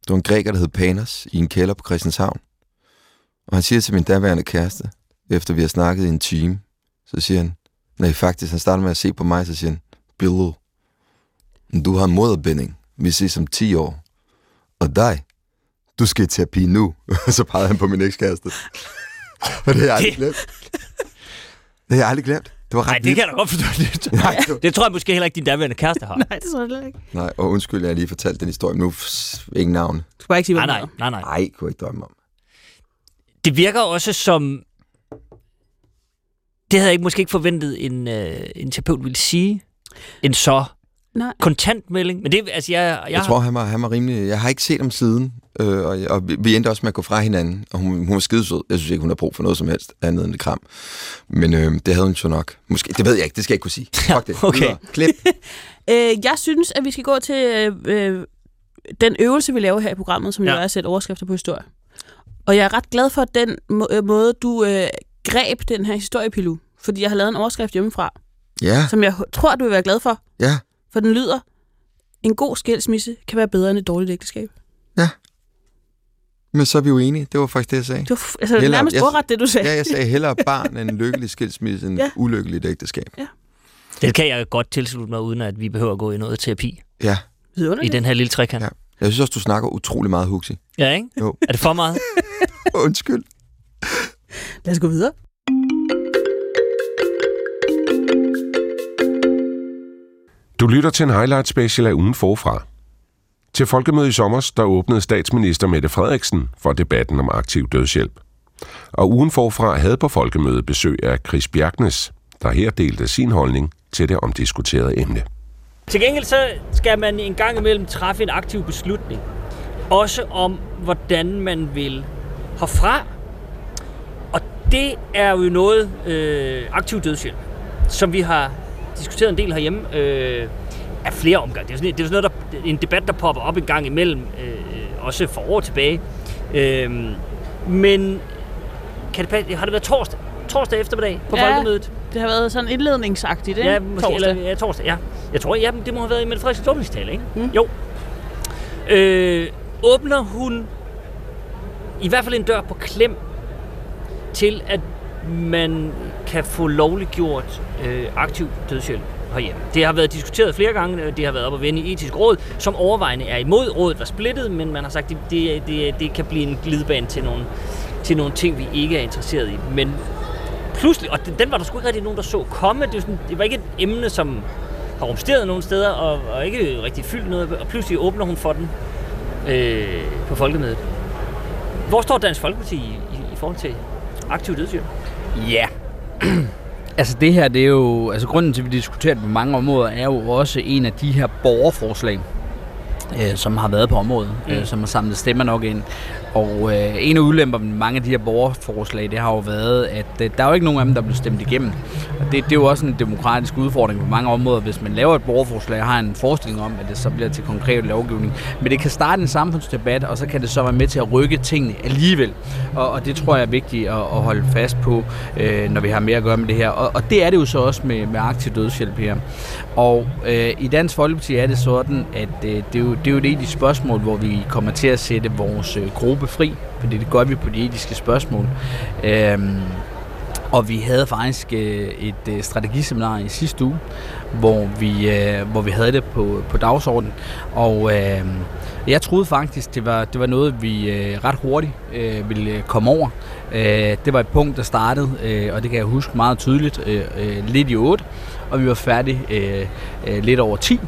Det var en græker, der hed Panos, i en kælder på Christianshavn. Og han siger til min daværende kæreste, efter vi har snakket i en time, så siger han, nej faktisk, han starter med at se på mig, så siger han, Billo, du har moderbinding. Vi ses om 10 år. Og dig, du skal i terapi nu. Og *laughs* så pegede han på min ekskæreste. *laughs* Og det har jeg aldrig glemt. Det har jeg aldrig glemt. Det var ret Nej, det vildt. kan jeg da godt forstå. Det, Nej, det var- det tror jeg måske heller ikke, din daværende kæreste har. *laughs* Nej, det tror jeg heller ikke. Nej, og undskyld, jeg lige fortalt den historie, men nu ingen navn. Du skal bare ikke sige, Nej, hvad nej, det nej, nej. Nej, kunne jeg ikke drømme om. Det virker også som... Det havde jeg ikke, måske ikke forventet, en, øh, en terapeut ville sige. En så Nej. kontant melding. Men det, altså, jeg, jeg, Jeg tror, han var, han var rimelig... Jeg har ikke set ham siden, øh, og, og vi, vi endte også med at gå fra hinanden, og hun, hun var skidesød. Jeg synes ikke, hun har brug for noget som helst andet end et kram. Men øh, det havde hun så nok. Måske, det ved jeg ikke, det skal jeg ikke kunne sige. *laughs* Fuck det. okay. Videre. Klip. *laughs* Øh, jeg synes, at vi skal gå til øh, øh, den øvelse, vi laver her i programmet, som ja. Ja. jo er at sætte overskrifter på historie. Og jeg er ret glad for den må- øh, måde, du øh, greb den her historiepilu. Fordi jeg har lavet en overskrift hjemmefra, Ja, som jeg tror, du vil være glad for. ja. For den lyder, en god skilsmisse kan være bedre end et dårligt ægteskab. Men så er vi jo enige. Det var faktisk det, jeg sagde. F- altså, Hellere- nærmest ordret, det du sagde. Ja, jeg sagde hellere *laughs* barn end en lykkelig skilsmisse end Ja. ja. ulykkeligt ægteskab. Det kan jeg godt tilslutte mig, uden at vi behøver at gå i noget terapi Ja. i den her lille trekant. Ja. Jeg synes også, du snakker utrolig meget, Huxi. Ja, ikke? Jo. Er det for meget? *laughs* Undskyld. Lad os gå videre. Du lytter til en highlight special af ugen forfra. Til folkemødet i sommer, der åbnede statsminister Mette Frederiksen for debatten om aktiv dødshjælp. Og ugen forfra havde på folkemødet besøg af Chris Bjergnes, der her delte sin holdning til det omdiskuterede emne. Til gengæld så skal man en gang imellem træffe en aktiv beslutning. Også om, hvordan man vil herfra. Det er jo noget øh, aktiv dødshjælp, som vi har diskuteret en del herhjemme øh, af flere omgange. Det er, sådan, det er sådan noget, der, en debat, der popper op en gang imellem, øh, også for år tilbage. Øh, men kan det, har det været torsdag? Torsdag eftermiddag på Ja. folkemødet? Det har været sådan indledningsagtigt, ikke? Ja, måske, Torsdag. eller, ja, torsdag, ja. Jeg tror, ja, det må have været i Mette Frederiksens åbningstale, ikke? Mm. Jo. Øh, åbner hun i hvert fald en dør på klem til, at man kan få lovliggjort øh, aktiv dødshjælp herhjemme. Det har været diskuteret flere gange, det har været op at vende i etisk råd, som overvejende er imod. Rådet var splittet, men man har sagt, at det, det, det kan blive en glidebane til nogle, til nogle ting, vi ikke er interesseret i. Men pludselig, og den, den var der sgu ikke rigtig nogen, der så komme. Det, var sådan, det var ikke et emne, som har rumsteret nogen steder, og, og ikke rigtig fyldt noget, og pludselig åbner hun for den øh, på folkemødet. Hvor står Dansk Folkeparti i, i, i forhold til aktiv dødshjælp? Ja. *clears throat* Altså det her, det er jo, altså grunden til, at vi diskuterer det på mange områder, er jo også en af de her borgerforslag, øh, som har været på området, mm. øh, som har samlet stemmer nok ind. Og øh, en af udlemperne med mange af de her borgerforslag, det har jo været, at øh, der er jo ikke nogen af dem, der bliver stemt igennem. Og det, det er jo også en demokratisk udfordring på mange områder, hvis man laver et borgerforslag og har en forestilling om, at det så bliver til konkret lovgivning. Men det kan starte en samfundsdebat, og så kan det så være med til at rykke tingene alligevel. Og, og det tror jeg er vigtigt at, at holde fast på, øh, når vi har mere at gøre med det her. Og, og det er det jo så også med, med aktiv dødshjælp her. Og øh, i Dansk Folkeparti er det sådan, at øh, det, er jo, det er jo et etisk de spørgsmål, hvor vi kommer til at sætte vores øh, gruppe fri, fordi det gør vi på de etiske spørgsmål. Øh, og vi havde faktisk øh, et øh, strategiseminar i sidste uge, hvor vi, øh, hvor vi havde det på, på dagsordenen. Og øh, jeg troede faktisk, det var, det var noget, vi øh, ret hurtigt øh, ville øh, komme over. Øh, det var et punkt, der startede, øh, og det kan jeg huske meget tydeligt, øh, øh, lidt i 8, og vi var færdige øh, øh, lidt over 10.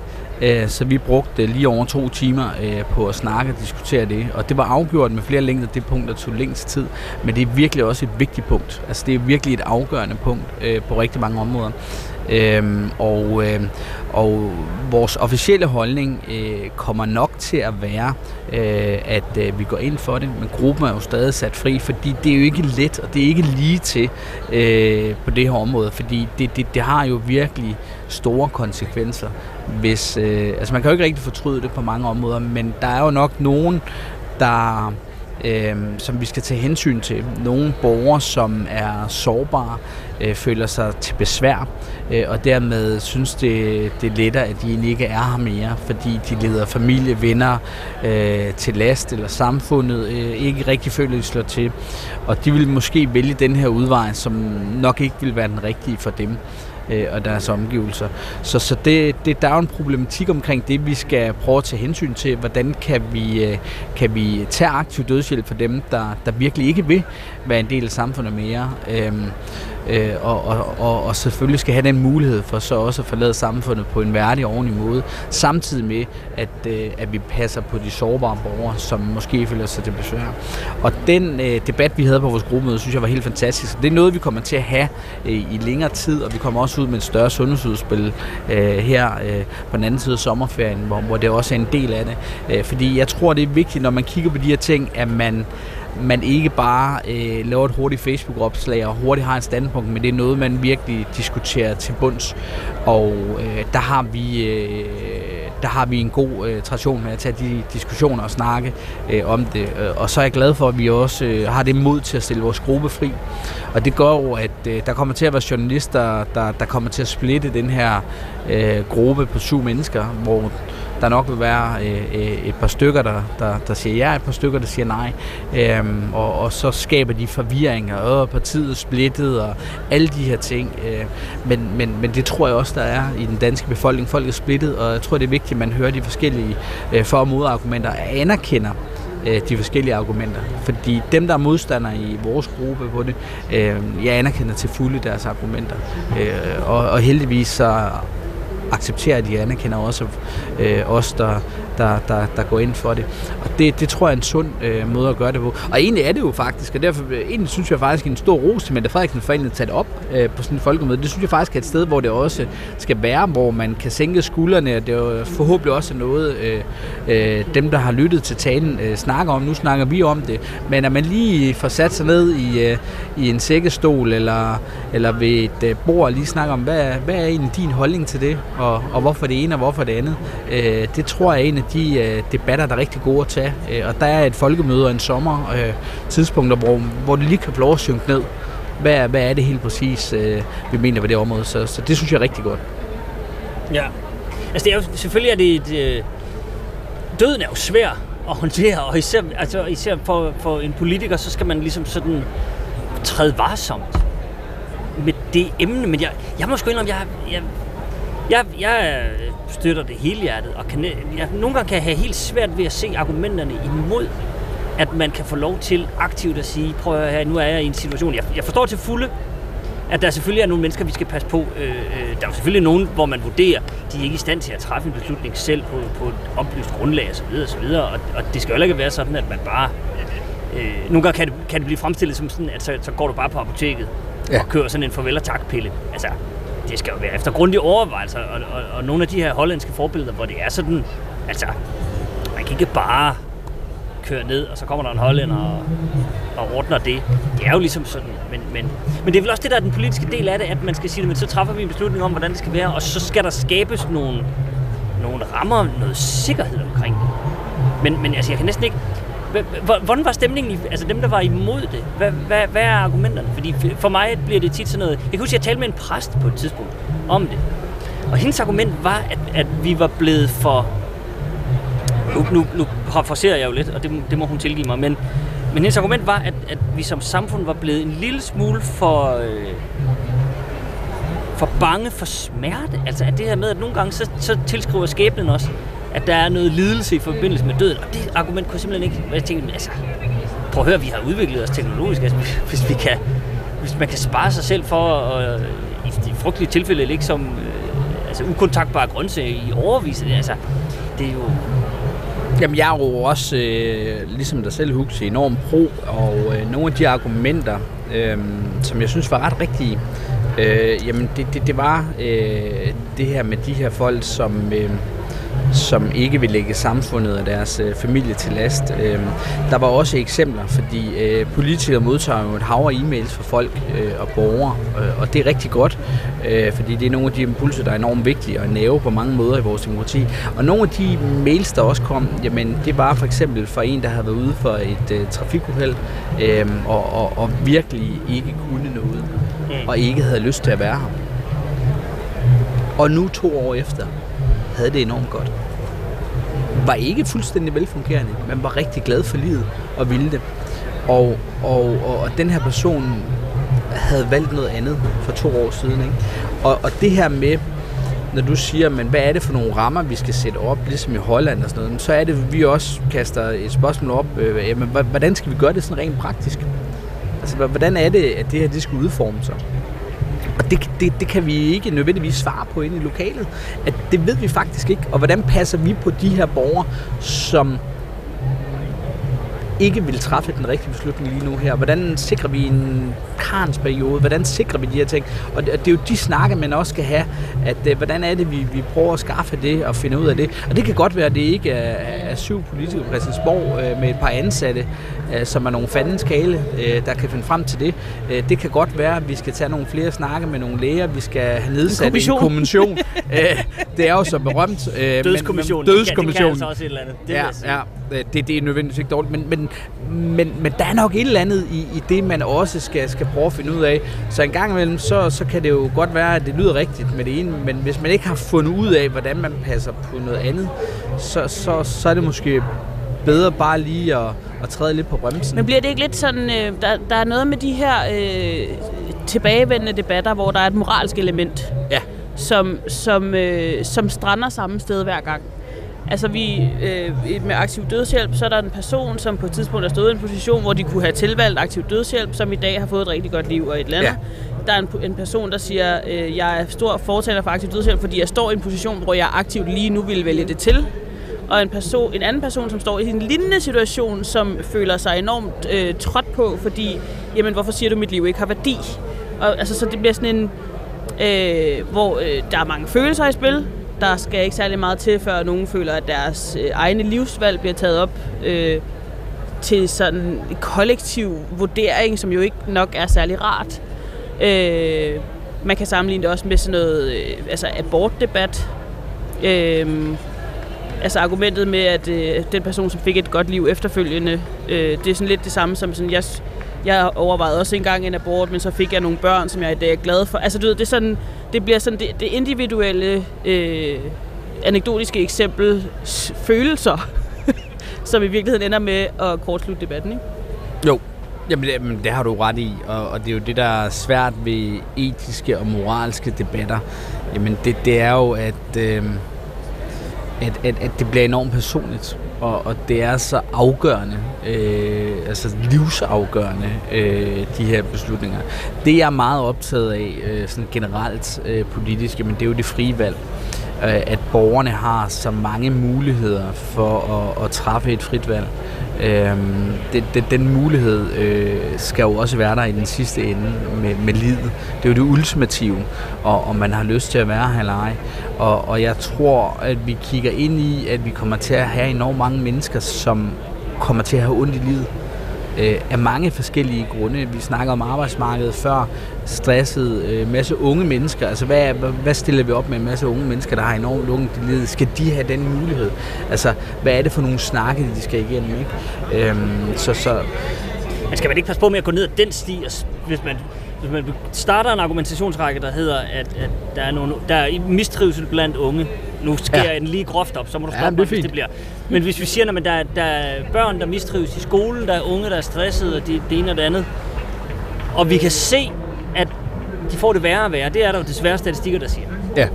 Øh, så vi brugte lige over to timer øh, på at snakke og diskutere det. Og det var afgjort med flere længder det punkt, der tog længst tid. Men det er virkelig også et vigtigt punkt. Altså det er virkelig et afgørende punkt øh, på rigtig mange områder. Øhm, og, øh, og vores officielle holdning øh, kommer nok til at være, øh, at øh, vi går ind for det, men gruppen er jo stadig sat fri, fordi det er jo ikke let, og det er ikke lige til øh, på det her område, fordi det, det, det har jo virkelig store konsekvenser. Hvis, øh, altså man kan jo ikke rigtig fortryde det på mange områder, men der er jo nok nogen, der øh, som vi skal tage hensyn til. Nogle borgere, som er sårbare, øh, føler sig til besvær, øh, og dermed synes det, det er lettere, at de egentlig ikke er her mere, fordi de leder familie, venner øh, til last, eller samfundet øh, ikke rigtig føler, de slår til. Og de vil måske vælge den her udvej, som nok ikke vil være den rigtige for dem øh, og deres omgivelser. Så, så det, det, der er en problematik omkring det, vi skal prøve at tage hensyn til. Hvordan kan vi, øh, kan vi tage aktiv dødshjælp for dem, der, der virkelig ikke vil være en del af samfundet mere? Øh, øh, og, og, og, og selvfølgelig skal have den mulighed for så også at forlade samfundet på en værdig og ordentlig måde, samtidig med, at, øh, at vi passer på de sårbare borgere, som måske føler sig til besvær. Og den øh, debat, vi havde på vores gruppemøde, synes jeg var helt fantastisk. Det er noget, vi kommer til at have øh, i længere tid, og vi kommer også ud med et større sundhedsudspil øh, her øh, på den anden side af sommerferien, hvor, hvor det også er en del af det. Øh, fordi jeg tror, det er vigtigt, når man kigger på de her ting, at man man ikke bare øh, laver et hurtigt Facebook-opslag og hurtigt har en standpunkt, men det er noget, man virkelig diskuterer til bunds. Og øh, der har vi... Øh, der har vi en god øh, tradition med at tage de diskussioner og snakke øh, om det. Øh, og så er jeg glad for, at vi også øh, har det mod til at stille vores gruppe fri. Og det gør jo, at øh, der kommer til at være journalister, der, der kommer til at splitte den her øh, gruppe på syv mennesker, hvor der nok vil være øh, øh, et par stykker, der, der, der siger ja, et par stykker, der siger nej. Øhm, og, og så skaber de forvirring, og partiet er splittet, og alle de her ting. Øh, men, men, men det tror jeg også, der er i den danske befolkning. Folk er splittet, og jeg tror, det er vigtigt, at man hører de forskellige øh, for- og modargumenter, og anerkender øh, de forskellige argumenter. Fordi dem, der er modstandere i vores gruppe på det, øh, jeg anerkender til fulde deres argumenter. Øh, og, og heldigvis så accepterer, at de anerkender også øh, os, der, der, der, der går ind for det. Og det, det tror jeg er en sund øh, måde at gøre det på. Og egentlig er det jo faktisk, og derfor øh, egentlig synes jeg faktisk en stor ros til Mette Frederiksen for at tage det op øh, på sådan en folkemøde. Det synes jeg faktisk er et sted, hvor det også skal være, hvor man kan sænke skuldrene, og det er jo forhåbentlig også noget, øh, øh, dem, der har lyttet til talen, øh, snakker om. Nu snakker vi om det. Men at man lige får sat sig ned i, øh, i en sækkestol, eller, eller ved et øh, bord, og lige snakker om, hvad, hvad er egentlig din holdning til det, og, og hvorfor det ene, og hvorfor det andet. Øh, det tror jeg egentlig de øh, debatter, der er rigtig gode at tage. Øh, og der er et folkemøde og en sommer øh, tidspunkter, hvor, hvor det lige kan få lov at synke ned. Hvad, hvad er det helt præcis, vi mener ved det område? Så, så det synes jeg er rigtig godt. Ja. Altså, det er jo, selvfølgelig er det et, øh, døden er jo svær at håndtere, og især, altså, især for, for en politiker, så skal man ligesom sådan træde varsomt med det emne. Men jeg, jeg må sgu indrømme, jeg, jeg, jeg, jeg støtter det hele hjertet, og kan, jeg, nogle gange kan jeg have helt svært ved at se argumenterne imod, at man kan få lov til aktivt at sige, prøv at høre, nu er jeg i en situation, jeg, jeg forstår til fulde, at der selvfølgelig er nogle mennesker, vi skal passe på. Øh, øh, der er selvfølgelig nogen, hvor man vurderer, de er ikke i stand til at træffe en beslutning selv på, på et oplyst grundlag osv. osv. Og, og det skal jo ikke være sådan, at man bare... Øh, nogle gange kan det, kan det blive fremstillet som sådan, at så, så går du bare på apoteket ja. og kører sådan en farvel og tak-pille. Altså, det skal jo være efter grundige overvejelser, og, og, og nogle af de her hollandske forbilleder, hvor det er sådan, altså, man kan ikke bare køre ned, og så kommer der en hollænder og, og ordner det. Det er jo ligesom sådan, men, men, men det er vel også det, der er den politiske del af det, at man skal sige men så træffer vi en beslutning om, hvordan det skal være, og så skal der skabes nogle, nogle rammer, noget sikkerhed omkring det. Men, men altså, jeg kan næsten ikke... Hvordan var stemningen, i, altså dem, der var imod det? Hvad, hvad, hvad er argumenterne? Fordi for mig bliver det tit sådan noget... Jeg kan huske, at jeg talte med en præst på et tidspunkt om det. Og hendes argument var, at, at vi var blevet for... Nu, nu, nu forserer jeg jo lidt, og det, det må hun tilgive mig, men, men hendes argument var, at, at vi som samfund var blevet en lille smule for... Øh, for bange for smerte. Altså at det her med, at nogle gange så, så tilskriver skæbnen også, at der er noget lidelse i forbindelse med døden. Og det argument kunne simpelthen ikke... Jeg tænkte, altså, prøv at høre, vi har udviklet os teknologisk. Altså, hvis, vi kan, hvis man kan spare sig selv for at, øh, i de frygtelige tilfælde ligge som øh, altså, ukontaktbare grøntsager i overvis, altså, det er jo... Jamen, jeg er jo også, øh, ligesom dig selv, Hux, enormt pro, og øh, nogle af de argumenter, øh, som jeg synes var ret rigtige, øh, jamen, det, det, det var øh, det her med de her folk, som... Øh, som ikke vil lægge samfundet og deres øh, familie til last. Øh, der var også eksempler, fordi øh, politikere modtager jo et hav af e-mails fra folk øh, og borgere, øh, og det er rigtig godt, øh, fordi det er nogle af de impulser, der er enormt vigtige at næve på mange måder i vores demokrati. Og nogle af de mails, der også kom, jamen det var for eksempel fra en, der havde været ude for et øh, trafikuheld, øh, og, og, og virkelig ikke kunne noget, mm. og ikke havde lyst til at være her. Og nu to år efter, havde det enormt godt. Var ikke fuldstændig velfungerende, men var rigtig glad for livet og ville det. Og, og, og, og den her person havde valgt noget andet for to år siden. Ikke? Og, og det her med, når du siger, men hvad er det for nogle rammer, vi skal sætte op, ligesom i Holland og sådan noget, så er det, vi også kaster et spørgsmål op, øh, jamen, hvordan skal vi gøre det sådan rent praktisk? Altså, hvordan er det, at det her det skal udforme sig? Og det, det, det kan vi ikke nødvendigvis svare på inde i lokalet. At det ved vi faktisk ikke. Og hvordan passer vi på de her borgere, som ikke vil træffe den rigtige beslutning lige nu her? Hvordan sikrer vi en karnsperiode? Hvordan sikrer vi de her ting? Og det, det er jo de snakke, man også skal have, at uh, hvordan er det, vi, vi prøver at skaffe det og finde ud af det. Og det kan godt være, at det ikke er, er syv politikere på Christiansborg uh, med et par ansatte, uh, som er nogle fandens kale, der kan finde frem til det. Det kan godt være, at vi skal tage nogle flere snakke med nogle læger, vi skal have nedsat en kommission. En kommission. *laughs* det er jo så berømt. Uh, dødskommission. Men, dødskommission. Det kan, det kan altså også et eller andet. Det ja, ja, det, det er nødvendigvis ikke dårligt, men, men, men, men der er nok et eller andet i, i det, man også skal, skal prøve at finde ud af. Så en gang imellem, så, så kan det jo godt være, at det lyder rigtigt med det ene, men hvis man ikke har fundet ud af, hvordan man passer på noget andet, så, så, så er det måske bedre bare lige at, at træde lidt på bremsen. Men bliver det ikke lidt sådan, øh, der, der er noget med de her øh, tilbagevendende debatter, hvor der er et moralsk element, ja. som, som, øh, som strander samme sted hver gang. Altså vi, øh, med aktiv dødshjælp, så er der en person, som på et tidspunkt er stået i en position, hvor de kunne have tilvalgt aktiv dødshjælp, som i dag har fået et rigtig godt liv og et eller andet. Ja. Der er en, en person, der siger, øh, jeg er stor fortaler for aktiv dødshjælp, fordi jeg står i en position, hvor jeg aktivt lige nu vil vælge det til. Og en, person, en anden person, som står i en lignende situation, som føler sig enormt øh, trådt på, fordi, jamen, hvorfor siger du, at mit liv ikke har værdi? Og, altså, så det bliver sådan en, øh, hvor øh, der er mange følelser i spil, der skal ikke særlig meget til, før nogen føler, at deres øh, egne livsvalg bliver taget op øh, til sådan en kollektiv vurdering, som jo ikke nok er særlig rart. Øh, man kan sammenligne det også med sådan noget øh, altså abortdebat. Øh, altså argumentet med, at øh, den person, som fik et godt liv efterfølgende, øh, det er sådan lidt det samme som sådan, jeg, jeg overvejede også engang en abort, men så fik jeg nogle børn, som jeg i dag er glad for. Altså du ved, det er sådan, det bliver sådan det, det individuelle, øh, anekdotiske eksempel følelser, *laughs* som i virkeligheden ender med at kortslutte debatten, ikke? Jo, Jamen, det, det har du ret i, og, og det er jo det, der er svært ved etiske og moralske debatter. Jamen, det, det er jo, at, øh, at, at, at det bliver enormt personligt og, og det er så afgørende, øh, altså livsafgørende, øh, de her beslutninger. Det jeg er meget optaget af, øh, sådan generelt øh, politisk, men det er jo det frie valg. Øh, Øh, at borgerne har så mange muligheder for at, at træffe et frit valg. Øhm, det, det, den mulighed øh, skal jo også være der i den sidste ende med, med livet. Det er jo det ultimative, og om man har lyst til at være her eller ej. Og, og jeg tror, at vi kigger ind i, at vi kommer til at have enormt mange mennesker, som kommer til at have ondt i livet øh, af mange forskellige grunde. Vi snakker om arbejdsmarkedet før, stresset, øh, masse unge mennesker. Altså, hvad, hvad stiller vi op med en masse unge mennesker, der har enormt unge i? Skal de have den mulighed? Altså, hvad er det for nogle snakke, de skal igennem? Ikke? Øh, så, så, Men skal man ikke passe på med at gå ned ad den sti, hvis man, hvis man starter en argumentationsrække, der hedder, at, at der, er nogle, der er mistrivsel blandt unge, nu sker Ja. jeg den lige groft op, så må du Ja, stoppe men det mig, hvis fint. det bliver. Men hvis vi siger, at der, er- der er børn, der mistrives i skolen, der er unge, der er stressede, og det, det ene og det andet, og vi kan se, at de får det værre og værre, det er der jo desværre statistikker, der siger. ja.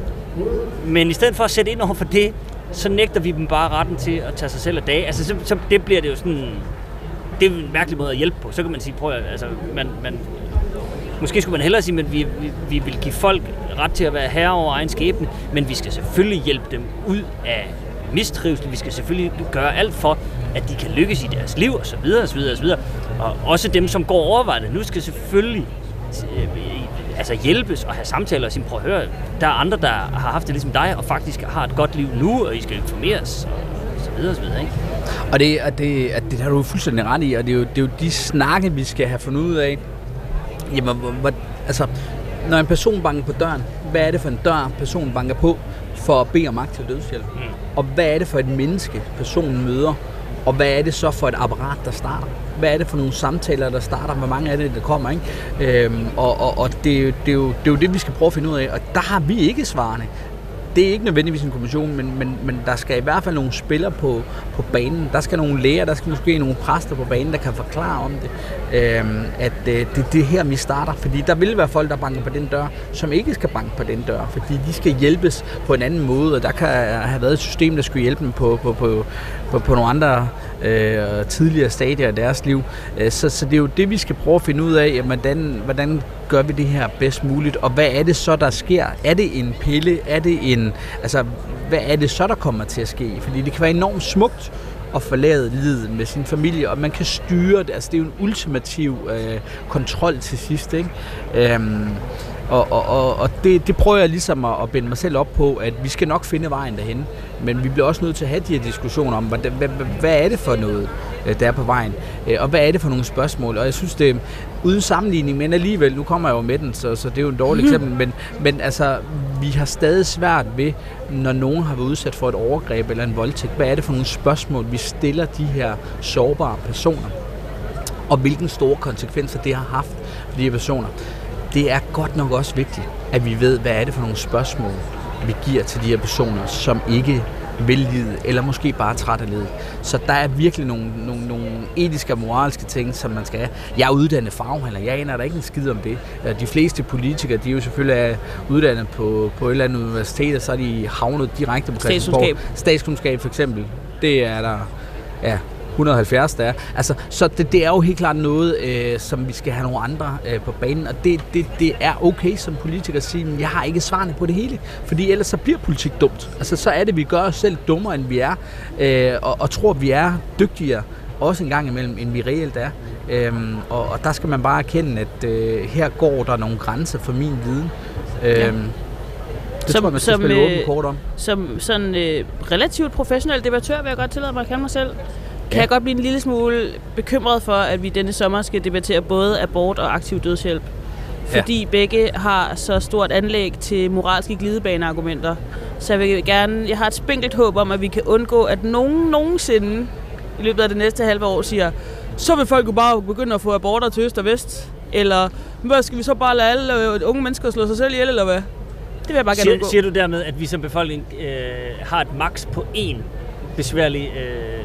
Men i stedet for at sætte ind over for det, så nægter vi dem bare retten til at tage sig selv af dag. Altså, så, så det bliver det jo sådan... Det er en mærkelig måde at hjælpe på. Så kan man sige, prøv at, altså, man, man, måske skulle man hellere sige, at vi, vi, vi vil give folk ret til at være herre over egen skæbne, men vi skal selvfølgelig hjælpe dem ud af mistrivsel. Vi skal selvfølgelig gøre alt for, at de kan lykkes i deres liv, og så videre, og så videre, og så videre. Og også dem, som går overvejende nu, skal selvfølgelig øh, altså hjælpes og have samtaler og sige, prøv at høre, der er andre, der har haft det ligesom dig, og faktisk har et godt liv nu, og I skal informeres, og så videre, og så videre, ikke? Og det, og det, at det har du fuldstændig ret i, og det er jo, det er jo de snakke, vi skal have fundet ud af. Jamen, hvor, altså, når en person banker på døren, hvad er det for en dør, personen banker på for at bede om aktiv dødshjælp? Mm. Og hvad er det for et menneske, personen møder? Og hvad er det så for et apparat, der starter? Hvad er det for nogle samtaler, der starter? Hvor mange er det, der kommer? Ikke? Øhm, og og, og det, er jo- det, er jo, det er jo det, vi skal prøve at finde ud af. Og der har vi ikke svarene. Det er ikke nødvendigvis en kommission, men, men, men der skal i hvert fald nogle spillere på, på banen. Der skal nogle læger, der skal måske nogle præster på banen, der kan forklare om det. Øhm, at øh, det, det her, vi starter. Fordi der vil være folk, der banker på den dør, som ikke skal banke på den dør. Fordi de skal hjælpes på en anden måde, og der kan have været et system, der skulle hjælpe dem på, på, på, på, på nogle andre øh, tidligere stadier af deres liv. Øh, så, så det er jo det, vi skal prøve at finde ud af, hvordan, hvordan gør vi det her bedst muligt, og hvad er det så, der sker? Er det en pille? Er det en... Altså, hvad er det så, der kommer til at ske? Fordi det kan være enormt smukt at forlade livet med sin familie, og man kan styre det. Altså, det er jo en ultimativ øh, kontrol til sidst, ikke? Øhm, og, og, og, og det, det prøver jeg ligesom at, at binde mig selv op på, at vi skal nok finde vejen derhen. Men vi bliver også nødt til at have de her diskussioner om, hvad, hvad, hvad, er det for noget, øh, der er på vejen? Øh, Og hvad er det for nogle spørgsmål? Og jeg synes, det er uden sammenligning, men alligevel, nu kommer jeg jo med den, så, så det er jo en dårlig eksempel, men, men altså, vi har stadig svært ved, når nogen har været udsat for et overgreb eller en voldtægt, hvad er det for nogle spørgsmål, vi stiller de her sårbare personer? og hvilken store konsekvenser det har haft for de her personer. Det er godt nok også vigtigt, at vi ved, hvad er det for nogle spørgsmål, vi giver til de her personer, som ikke vil lide, eller måske bare træt af livet. Så der er virkelig nogle, nogle, nogle etiske og moralske ting, som man skal have. Jeg er uddannet faghandler, jeg aner der ikke en skid om det. Øh, De fleste politikere, de er jo selvfølgelig er uddannet på, på et eller andet universitet, og så er de havnet direkte på Christiansborg. Statskundskab. Statskundskab for eksempel. Det er der, ja, 170 der er. Altså, så det, det er jo helt klart noget, øh, som vi skal have nogle andre øh, på banen, og det, det, det er okay som politiker at sige, "Men jeg har ikke svarene på det hele, fordi ellers så bliver politik dumt. Altså, så er det, vi gør os selv dummere, end vi er, øh, og, og tror, vi er dygtigere, også en gang imellem, end vi reelt er. Øhm, og, og der skal man bare erkende, at øh, her går der nogle grænser for min viden. Øhm, Ja. Det tror jeg, man skal spille øh, åbent kort om. Som sådan øh, relativt professionel debattør vil jeg godt tillade mig at kalde mig selv. Kan Ja. jeg godt blive en lille smule bekymret for, at vi denne sommer skal debattere både abort og aktiv dødshjælp. Ja. Fordi begge har så stort anlæg til moralske glidebaneargumenter. Så jeg vil gerne, jeg har et spinkelt håb om, at vi kan undgå, at nogen nogensinde i løbet af det næste halve år siger, så vil folk jo bare begynde at få aborter til øst og vest. Eller, hvad skal vi så bare lade alle øh, unge mennesker slå sig selv ihjel, eller hvad? Det vil jeg bare gerne Siger, siger du dermed, at vi som befolkning øh, har et max på én besværlig øh,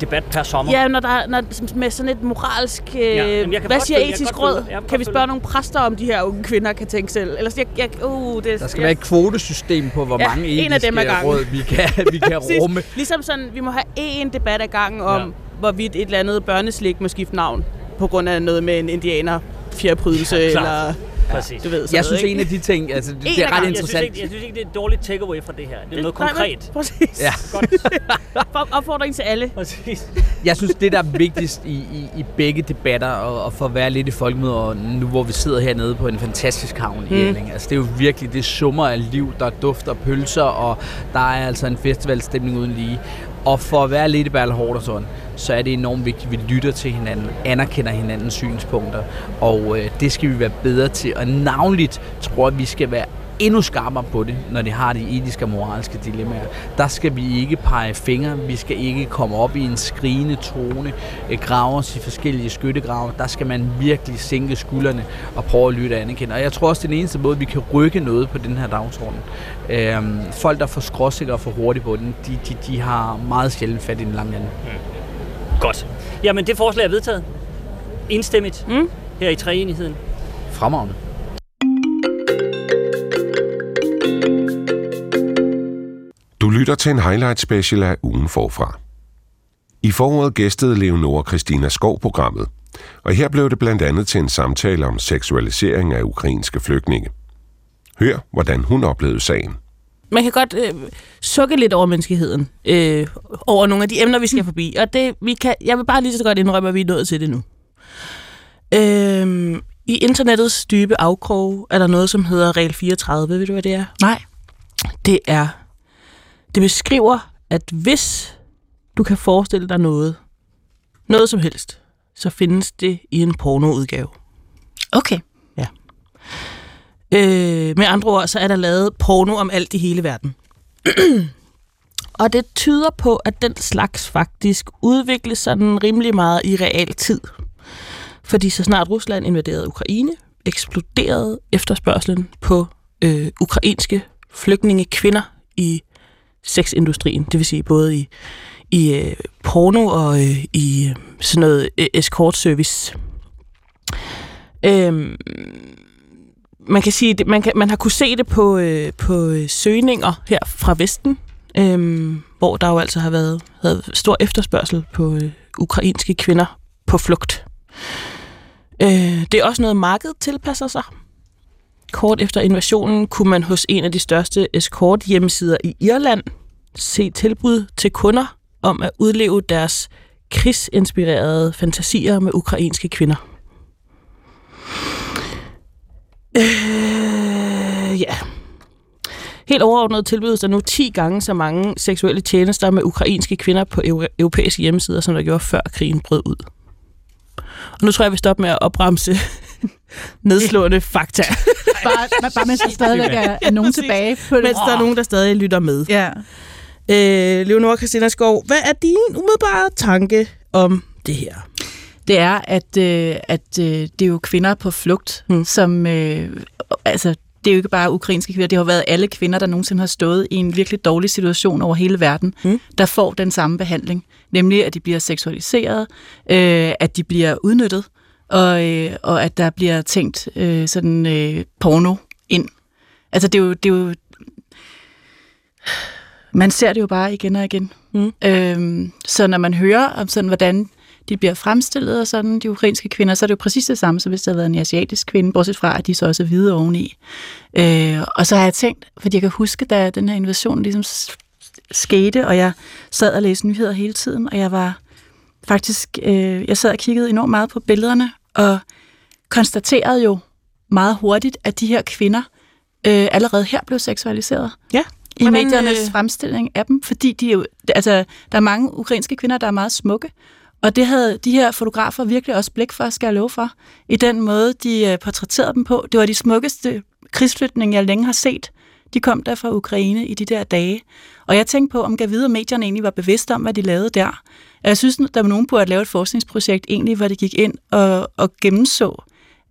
debat per sommer? Ja, når der er, når, med sådan et moralsk... Øh, Ja, hvad siger følge- jeg kan etisk følge- råd? jeg kan vi spørge følge- nogle præster, om de her unge kvinder kan tænke selv? Ellers, jeg, jeg, uh, det, Der skal jeg, være et kvotesystem på, hvor Ja, mange en af dem etiske råd, vi kan, vi kan *laughs* rumme. Ligesom sådan, vi må have én debat ad gangen om, Ja. hvorvidt et eller andet børneslik må skifte navn på grund af noget med en indianer fjerprydelse, Ja, ja, klart. eller Præcis. Du ved, Jeg synes, ikke? en af de ting, altså, det, det er ret gangen. Jeg synes, interessant. ikke, jeg synes ikke, det er et dårligt takeaway fra det her. Det er noget Nej, men- konkret. Præcis. Ja. Godt. *laughs* Opfordring til alle. Præcis. Jeg synes, det der er vigtigst i, i, i begge debatter, og, og for at være lidt i folkemødet, og nu hvor vi sidder hernede på en fantastisk havn i Mm. Altså det er jo virkelig, det summer af liv, der dufter pølser, og der er altså en festivalstemning uden lige. Og for at være lidt i Berlhorderson, så er det enormt vigtigt, at vi lytter til hinanden, anerkender hinandens synspunkter, og øh, det skal vi være bedre til. Og navnligt tror jeg, at vi skal være endnu skarpere på det, når de har de etiske og moralske dilemmaer. Der skal vi ikke pege fingre, vi skal ikke komme op i en skrigende tone, øh, grave os i forskellige skyttegrave. Der skal man virkelig sænke skuldrene og prøve at lytte og anerkende. Og jeg tror også, det er den eneste måde, vi kan rykke noget på den her dagsorden. Øhm, folk, der får skråsikker og for hurtigt på den, de, de, de har meget sjældent fat i den lange ende. Godt. Jamen, det forslag er vedtaget. Enstemmigt. Mm. Her i treenigheden. Fremragende. Du lytter til en highlight special af ugen forfra. I foråret gæstede Leonora Christina Skov programmet, og her blev det blandt andet til en samtale om seksualisering af ukrainske flygtninge. Hør, hvordan hun oplevede sagen. Man kan godt øh, sukke lidt over menneskeheden, øh, over nogle af de emner, vi skal forbi. Og det, vi kan, jeg vil bare lige så godt indrømme, at vi er nået til det nu. Øh, I internettets dybe afkrog er der noget, som hedder regel 34. Ved du, hvad det er? Nej. Det er, det beskriver, at hvis du kan forestille dig noget, noget som helst, så findes det i en pornoudgave. Okay. Øh, med andre ord, så er der lavet porno om alt i hele verden. *clears throat* og det tyder på, at den slags faktisk udvikles sådan rimelig meget i real tid. Fordi så snart Rusland invaderede Ukraine, eksploderede efterspørgselen på øh, ukrainske flygtninge kvinder i sexindustrien. Det vil sige både i, i øh, porno og øh, i øh, sådan noget øh, escort service. Øhm, man kan sige, det- man, kan, man har kunne se det på, øh, på øh, søgninger her fra Vesten, øhm, hvor der jo altså har været, havde stor efterspørgsel på øh, ukrainske kvinder på flugt. Øh, det er også noget, markedet tilpasser sig. Kort efter invasionen kunne man hos en af de største escort hjemmesider i Irland se tilbud til kunder om at udleve deres krigsinspirerede fantasier med ukrainske kvinder. Øh, ja. Helt overordnet tilbydes der nu 10 gange så mange seksuelle tjenester med ukrainske kvinder på europæiske hjemmesider, som der gjorde før krigen brød ud. Og nu tror jeg, vi stopper med at opremse *laughs* nedslående fakta, *laughs* Bare, bare mens der stadigvæk er, er nogen tilbage på det. mens der er nogen, der stadig lytter med. Ja. Øh, Leonora Christina Skov, hvad er din umiddelbare tanke om det her? det er, at, øh, at øh, det er jo kvinder på flugt, Mm. mm. som... Øh, altså, det er jo ikke bare ukrainske kvinder, det har været alle kvinder, der nogensinde har stået i en virkelig dårlig situation over hele verden, mm. der får den samme behandling. Nemlig, at de bliver seksualiseret, øh, at de bliver udnyttet, og, øh, og at der bliver tænkt øh, sådan øh, porno ind. Altså, det er jo... Det er jo man ser det jo bare igen og igen. Mm. Øhm, så når man hører om sådan, hvordan de bliver fremstillet og sådan, de ukrainske kvinder, så er det jo præcis det samme, som hvis det havde været en asiatisk kvinde, bortset fra, at de så også er hvide oveni. Øh, og så har jeg tænkt, fordi jeg kan huske, da den her invasion ligesom skete, og jeg sad og læste nyheder hele tiden, og jeg var faktisk, øh, jeg sad og kiggede enormt meget på billederne, og konstaterede jo meget hurtigt, at de her kvinder øh, allerede her blev seksualiseret Ja. i Hvordan, mediernes øh, fremstilling af dem, fordi de jo, altså, der er mange ukrainske kvinder, der er meget smukke, og det havde de her fotografer virkelig også blik for, skal jeg love for, i den måde, de øh, portrætterede dem på. Det var de smukkeste krigsflytninger, jeg længe har set. De kom der fra Ukraine i de der dage. Og jeg tænkte på, om Gavide og medierne egentlig var bevidste om, hvad de lavede der. Jeg synes, der var nogen på at lave et forskningsprojekt, egentlig, hvor det gik ind og, og gennemså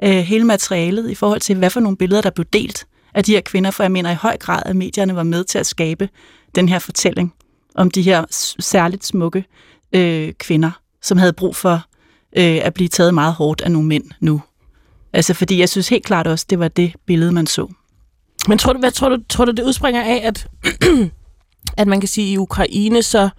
øh, hele materialet i forhold til, hvad for nogle billeder, der blev delt af de her kvinder, for jeg mener i høj grad, at medierne var med til at skabe den her fortælling om de her særligt smukke øh, kvinder, som havde brug for øh, at blive taget meget hårdt af nogle mænd nu. Altså, fordi jeg synes helt klart også, det var det billede, man så. Men tror du, hvad tror du, tror du det udspringer af, at, *clears throat* at man kan sige, at i Ukraine så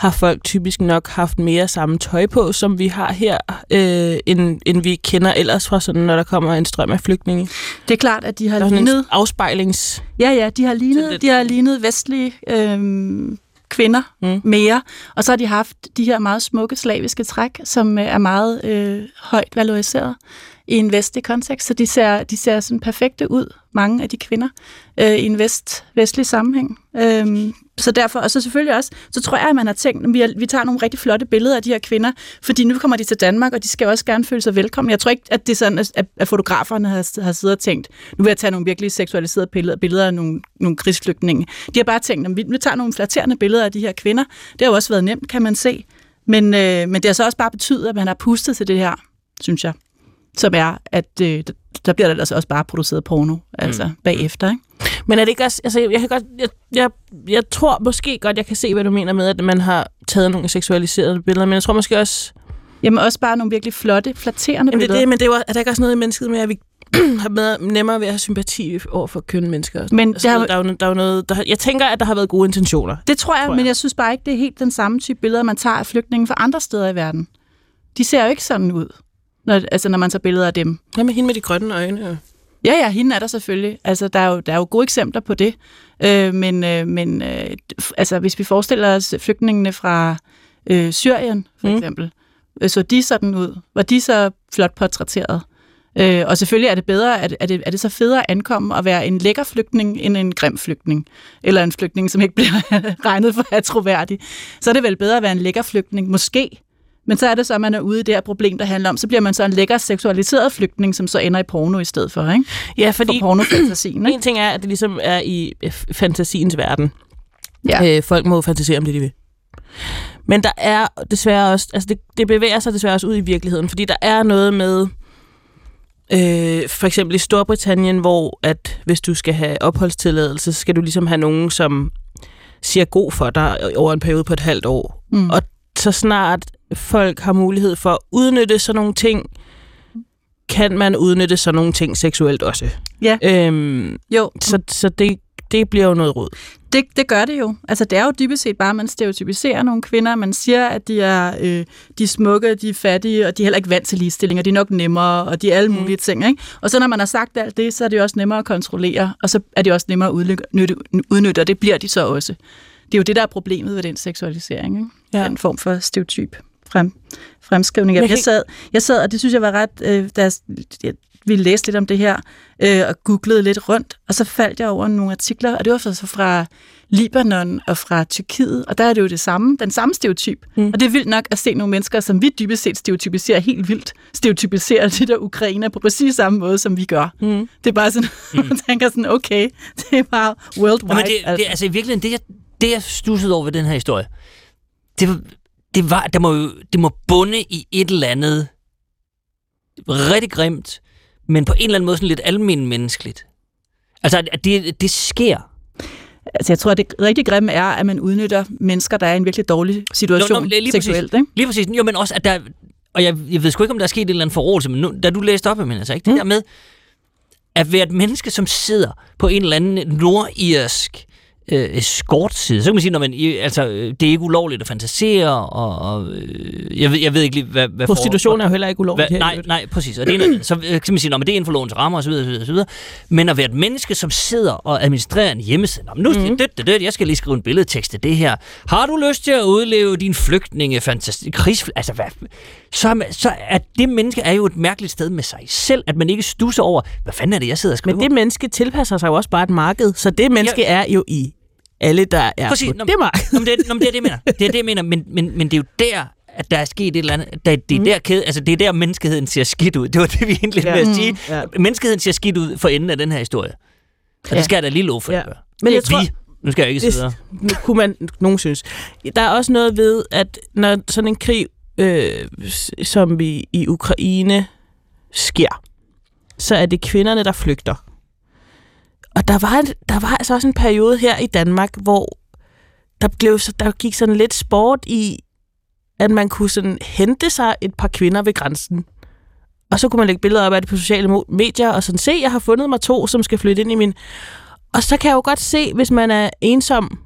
har folk typisk nok haft mere samme tøj på, som vi har her, øh, end, end vi kender ellers fra sådan, når der kommer en strøm af flygtninge. Det er klart, at de har Der er lignet... en afspejlings... Ja, ja, de har lignet, de har lignet vestlige øhm, kvinder mm. mere, og så har de haft de her meget smukke slaviske træk, som øh, er meget øh, højt valoriseret i en vestlig kontekst, så de ser, de ser sådan perfekte ud, mange af de kvinder, øh, i en vest, vestlig sammenhæng. Øhm, så derfor, og så selvfølgelig også, så tror jeg, at man har tænkt, at vi, vi tager nogle rigtig flotte billeder af de her kvinder, fordi nu kommer de til Danmark, og de skal også gerne føle sig velkommen. Jeg tror ikke, at det er sådan, at, at fotograferne har, har siddet og tænkt, nu vil jeg tage nogle virkelig seksualiserede billeder, billeder af nogle, nogle krigsflygtninge. De har bare tænkt, at vi, vi tager nogle flatterende billeder af de her kvinder. Det har jo også været nemt, kan man se. Men, øh, men det har så også bare betydet, at man har pustet til det her, synes jeg. Som er, at øh, der bliver der altså også bare produceret porno, altså mm. bagefter, ikke? Men er det ikke også... Altså, jeg, kan godt, jeg, jeg, jeg tror måske godt, jeg kan se, hvad du mener med, at man har taget nogle seksualiserede billeder, men jeg tror måske også... Jamen også bare nogle virkelig flotte, flatterende Jamen, det er billeder. det, men det er, jo, er der ikke også noget i mennesket med, at vi *clears throat* har med, nemmere ved at have sympati over for kønne mennesker? Men altså, det har- der, er jo, der er jo noget, der, jeg tænker, at der har været gode intentioner. Det tror jeg, Tror jeg, men jeg synes bare ikke, det er helt den samme type billeder, man tager af flygtninge fra andre steder i verden. De ser jo ikke sådan ud, når, altså når man tager billeder af dem. Hvad med hende med de grønne øjne? Ja, ja, hende er der selvfølgelig. Altså, der er jo, der er jo gode eksempler på det. Øh, men øh, men øh, altså, hvis vi forestiller os flygtningene fra øh, Syrien, for Mm. eksempel, øh, så de sådan ud? Var de så flot portrætteret? Øh, og selvfølgelig er det bedre, det, er, det, er det så federe at ankomme og være en lækker flygtning end en grim flygtning. Eller en flygtning, som ikke bliver *laughs* regnet for at troværdig. Så er det vel bedre at være en lækker flygtning, måske. Men så er det så, at man er ude i det her problem, der handler om, så bliver man så en lækker seksualiseret flygtning, som så ender i porno i stedet for, ikke? Ja, For fordi pornofantasien, ikke? en ting er, at det ligesom er i øh, fantasiens verden. Ja. Øh, folk må fantasere om det, de vil. Men der er desværre også, altså det, det bevæger sig desværre også ud i virkeligheden, fordi der er noget med, øh, for eksempel i Storbritannien, hvor at hvis du skal have opholdstilladelse, så skal du ligesom have nogen, som siger god for dig over en periode på et halvt år. Mm. Og så snart folk har mulighed for at udnytte sådan nogle ting, kan man udnytte sådan nogle ting seksuelt også. Ja. Øhm, Jo, så så det, det bliver jo noget råd. det, det gør det jo. Altså, det er jo dybest set bare, at man stereotypiserer nogle kvinder. Man siger, at de er, øh, de er smukke, de er fattige, og de er heller ikke vant til ligestilling, og de er nok nemmere, og de er alle mulige ting. Ikke? Og så når man har sagt alt det, så er det også nemmere at kontrollere, og så er det også nemmere at udnytte, udnytte og det bliver de så også. Det er jo det, der er problemet ved den seksualisering. Ikke? Ja. Den form for stereotyp frem, fremskrivning. Men Jeg, jeg, sad, jeg sad, og det synes jeg var ret... Øh, da jeg, jeg ville læse lidt om det her, øh, og googlede lidt rundt, og så faldt jeg over nogle artikler, og det var så fra Libanon og fra Tyrkiet, og der er det jo det samme, den samme stereotyp. Mm. Og det er vildt nok at se nogle mennesker, som vi dybest set stereotypiserer helt vildt, stereotypiserer *laughs* de der ukrainer på præcis samme måde, som vi gør. Mm. Det er bare sådan, *laughs* mm. man tænker sådan, okay, *laughs* det er bare worldwide. Jamen, det, det, altså i virkeligheden, det jeg, det jeg stussede over ved den her historie, det, var- det var, det må jo, det må bunde i et eller andet rigtig grimt, men på en eller anden måde sådan lidt almen menneskeligt. Altså, at det, det sker. Altså, jeg tror, at det rigtig grimme er, at man udnytter mennesker, der er i en virkelig dårlig situation Nå, nå, lige præcis. seksuelt. Ikke? Lige præcis. Jo, men også, at der... Og jeg, jeg ved sgu ikke, om der er sket en eller anden forrådelse, men nu, da du læste op, men altså ikke det Mm. der med, at være et menneske, som sidder på en eller anden nordirsk øh, eskortside, så kan man sige, når man, altså, øh, det er ikke ulovligt at fantasere, og, og øh, jeg, ved, jeg ved ikke lige, hvad... hvad Prostitution er jo heller ikke ulovligt Hva, her. i nej, nej, præcis. Og det er, så øh, kan man sige, at det er inden for lovens rammer osv. osv., osv. Men at være et menneske, som sidder og administrerer en hjemmeside. Nå, nu Mhm. mm. det, det, det, jeg skal lige skrive en billedtekst af det her. Har du lyst til at udleve din flygtninge fantasi krigs... Altså, hvad, så, er man- så er det menneske er jo et mærkeligt sted med sig selv, at man ikke stusser over, hvad fanden er det, jeg sidder og skriver? Men det menneske tilpasser sig jo også bare et marked, så det menneske er jo i alle, der er Præcis. på Nå, det marked. Nå, det, nå, det er det, jeg mener. Det er det, jeg mener. Men, men, men det er jo der, at der er sket et eller andet. Der, det, er Mm. der, kæde, altså, det er der, menneskeheden ser skidt ud. Det var det, vi egentlig Ja. Mm, at sige. ja. Menneskeheden ser skidt ud for enden af den her historie. Og Ja. det skal jeg da lige love for. Ja. Men jeg vi. tror, Nu skal jeg ikke det, sidde nu kunne man, nogen synes. Der er også noget ved, at når sådan en krig, øh, som vi i Ukraine sker, så er det kvinderne, der flygter. Og der var, der var altså også en periode her i Danmark, hvor der, blev, så- der gik sådan lidt sport i, at man kunne sådan hente sig et par kvinder ved grænsen. Og så kunne man lægge billeder op af det på sociale medier, og sådan, se, jeg har fundet mig to, som skal flytte ind i min... Og så kan jeg jo godt se, hvis man er ensom,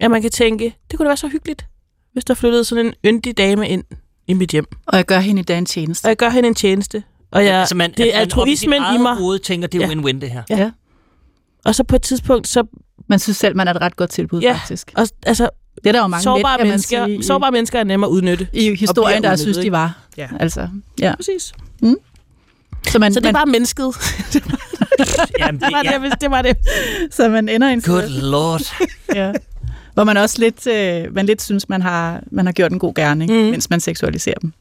at man kan tænke, det kunne da være så hyggeligt, hvis der flyttede sådan en yndig dame ind i mit hjem. Og jeg gør hende i dag en tjeneste. Og jeg gør hende en tjeneste. Og jeg, altså man, det er altruismen i mig. hoved tænker, det er Ja. win-win, det her. Ja. Ja. Og så på et tidspunkt, så Man synes selv, man er et ret godt tilbud, Ja. faktisk. og, altså, Det er der jo mange sårbare, man mennesker, sige, i- sårbare mennesker er nemme at udnytte. i historien, der synes, de var. Ja. Altså, ja. Præcis. Så man, Så det er man, bare mennesket. *laughs* Jamen, det, var ja. det, det var det. så man ender i en Good lord. *laughs* ja, hvor man også lidt, øh, man lidt synes, man har, man har gjort en god gerning, mm. mens man seksualiserer dem.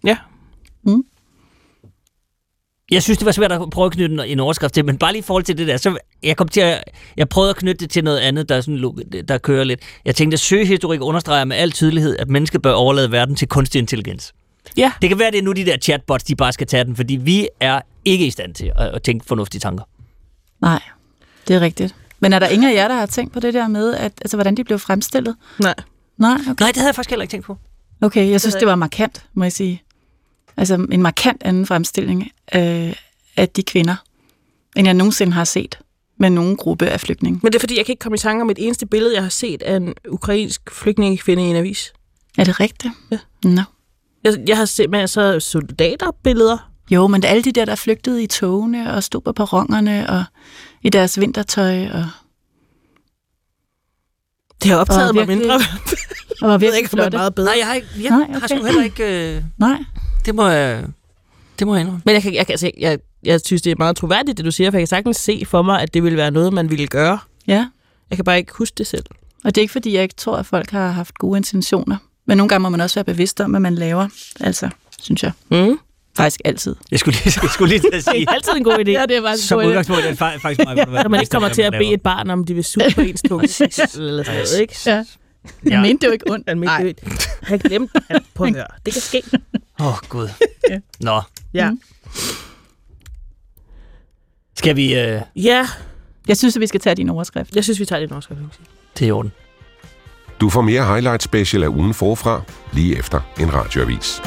Jeg synes, det var svært at prøve at knytte en- en overskrift til, men bare lige i forhold til det der, så jeg kom til at, jeg prøvede at knytte det til noget andet, der, er sådan, der kører lidt. Jeg tænkte, at søgehistorik understreger med al tydelighed, at mennesket bør overlade verden til kunstig intelligens. Ja. Det kan være, det er nu de der chatbots, de bare skal tage den, fordi vi er ikke i stand til at, at tænke fornuftige tanker. Nej, det er rigtigt. Men er der ingen af jer, der har tænkt på det der med, at, altså, hvordan de blev fremstillet? Nej. Nej, okay. Nej, det havde jeg faktisk heller ikke tænkt på. okay jeg synes, det var markant, må jeg sige. Altså en markant anden fremstilling øh, af de kvinder, end jeg nogensinde har set med nogen gruppe af flygtninge. Men det er fordi, jeg kan ikke komme i tanke om et eneste billede, jeg har set af en ukrainsk flygtningekvinde i en avis. Er det rigtigt? Ja. Nå. Jeg, jeg har set masser af soldaterbilleder. Jo, men alle de der, der flygtede i togene og stod på perronerne og i deres vintertøj og, Det har optaget Og mig virkelig- mindre. *laughs* og var Jeg ved virkelig ikke, om det er meget bedre. Nej, jeg har, ikke, jeg Nej, okay. har sgu heller ikke... Øh, Nej, det må jeg... Det må jeg indrømme. Men jeg, kan, jeg, kan, altså, jeg, jeg synes, det er meget troværdigt, det du siger, for jeg kan sagtens se for mig, at det ville være noget, man ville gøre. ja. Jeg kan bare ikke huske det selv. Og det er ikke, fordi jeg ikke tror, at folk har haft gode intentioner. Men nogle gange må man også være bevidst om, hvad man laver. Altså, synes jeg. Mm. Faktisk altid. Jeg skulle lige, jeg skulle lige til at Det sige, er altid en god idé. Ja, det er faktisk som udgangspunkt er det fa- faktisk meget godt at være Så man ikke kommer til at bede et barn, om de vil suge på ens tunge. *laughs* eller sådan noget, ikke? Ja. Ja. mente det jo ikke ondt. Han, Nej. mente, han glemte at prøve at høre. Det kan ske. Åh, oh, Gud. Ja. Nå, Ja. skal vi... Øh, Ja, Jeg synes, at vi skal tage din overskrift. jeg synes, vi tager det norske. det er i orden. Du får mere highlight special af ugen forfra, lige efter en radioavis.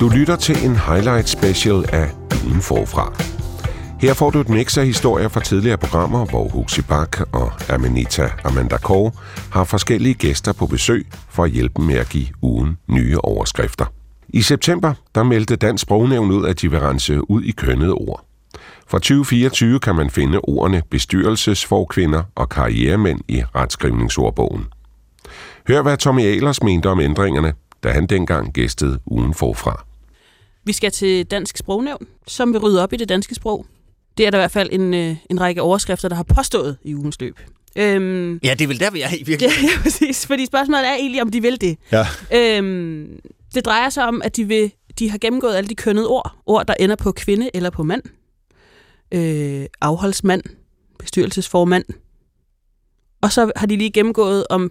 Du lytter til en highlight special af ugen forfra. Her får du et mix af historier fra tidligere programmer, hvor Huxi Bak og Amanita Amanda Kåre har forskellige gæster på besøg for at hjælpe med at give ugen nye overskrifter. I september der meldte Dansk Sprognævn ud, at de vil rense ud i kønnede ord. Fra 2024 kan man finde ordene bestyrelsesforkvinder og karrieremænd i retskrivningsordbogen. Hør, hvad Tommy Ahlers mente om ændringerne, da han dengang gæstede ugen forfra. Vi skal til Dansk Sprognævn, som vil rydde op i det danske sprog. Det er der i hvert fald en, øh, en række overskrifter, der har påstået i ugens løb. Øhm, Ja, det er vel der, vi er i *laughs* ja, virkeligheden. ja, præcis. Fordi spørgsmålet er egentlig, om de vil det. Ja. Øhm, det drejer sig om, at de, vil, de har gennemgået alle de kønnede ord. Ord, der ender på kvinde eller på mand. Øh, afholdsmand, bestyrelsesformand. Og så har de lige gennemgået, om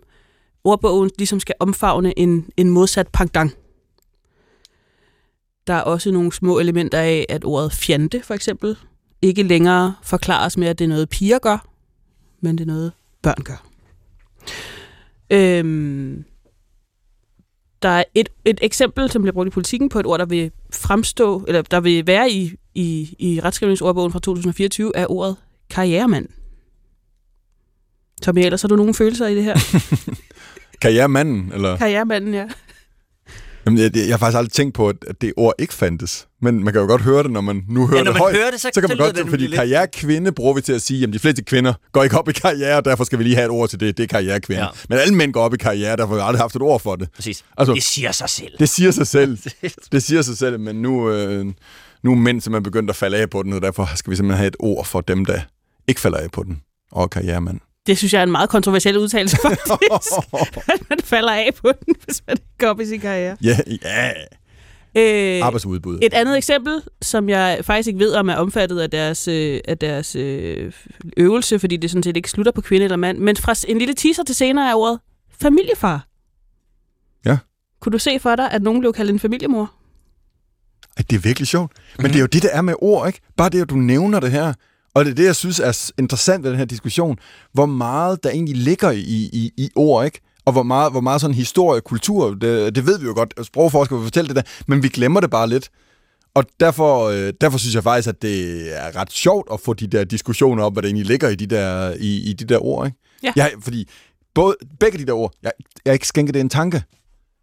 ordbogen ligesom skal omfavne en, en modsat pangdang. Der er også nogle små elementer af, at ordet fjante, for eksempel, ikke længere forklares med, at det er noget piger gør, men det er noget børn gør. Øhm, der er et, et eksempel, som bliver brugt i politikken på et ord, der vil fremstå, eller der vil være i, i, i retskrivningsordbogen fra 2024, er ordet karrieremand. Tommy, ellers har du nogle følelser i det her? *laughs* Karrieremanden, eller? Karrieremanden, ja. Jamen, jeg, jeg har faktisk aldrig tænkt på, at det ord ikke fandtes. Men man kan jo godt høre det, når man nu hører Ja, når det man højt. hører det, så- så kan man godt, det fordi lidt- karrierekvinde bruger vi til at sige, at de fleste kvinder går ikke op i karriere, og derfor skal vi lige have et ord til det. Det er karrierekvinde. Ja. Men alle mænd går op i karriere, derfor har vi aldrig haft et ord for det. Præcis. Altså- det siger sig selv. *laughs* Det siger sig selv. Det siger sig selv, men nu, øh, nu er mænd simpelthen begyndt at falde af på den, og derfor skal vi simpelthen have et ord for dem, der ikke falder af på den. Og karrieremand. Det synes jeg er en meget kontroversiel udtalelse, *laughs* faktisk. at man falder af på den, hvis man ikke går op i sin karriere. Ja, ja. Øh, Arbejdsudbud. Et andet eksempel, som jeg faktisk ikke ved, om er omfattet af deres, øh, af deres øh, øvelse, fordi det sådan set ikke slutter på kvinde eller mand, men fra en lille teaser til senere er ordet familiefar. Ja. Kunne du se for dig, at nogen blev kaldt en familiemor? Ej, det er virkelig sjovt. Men det er jo det, der er med ord, ikke? Bare det, at du nævner det her. Og det er det, jeg synes er interessant ved den her diskussion. Hvor meget der egentlig ligger i, i, i ord, ikke? Og hvor meget, hvor meget sådan historie, kultur, det, det ved vi jo godt. Sprogforskere vil fortælle det der, men vi glemmer det bare lidt. og derfor, øh, derfor synes jeg faktisk, at det er ret sjovt at få de der diskussioner op, hvad der egentlig ligger i de der, i, i de der ord. Ikke? Ja. Jeg, fordi både, begge de der ord, jeg, jeg ikke skænket det en tanke.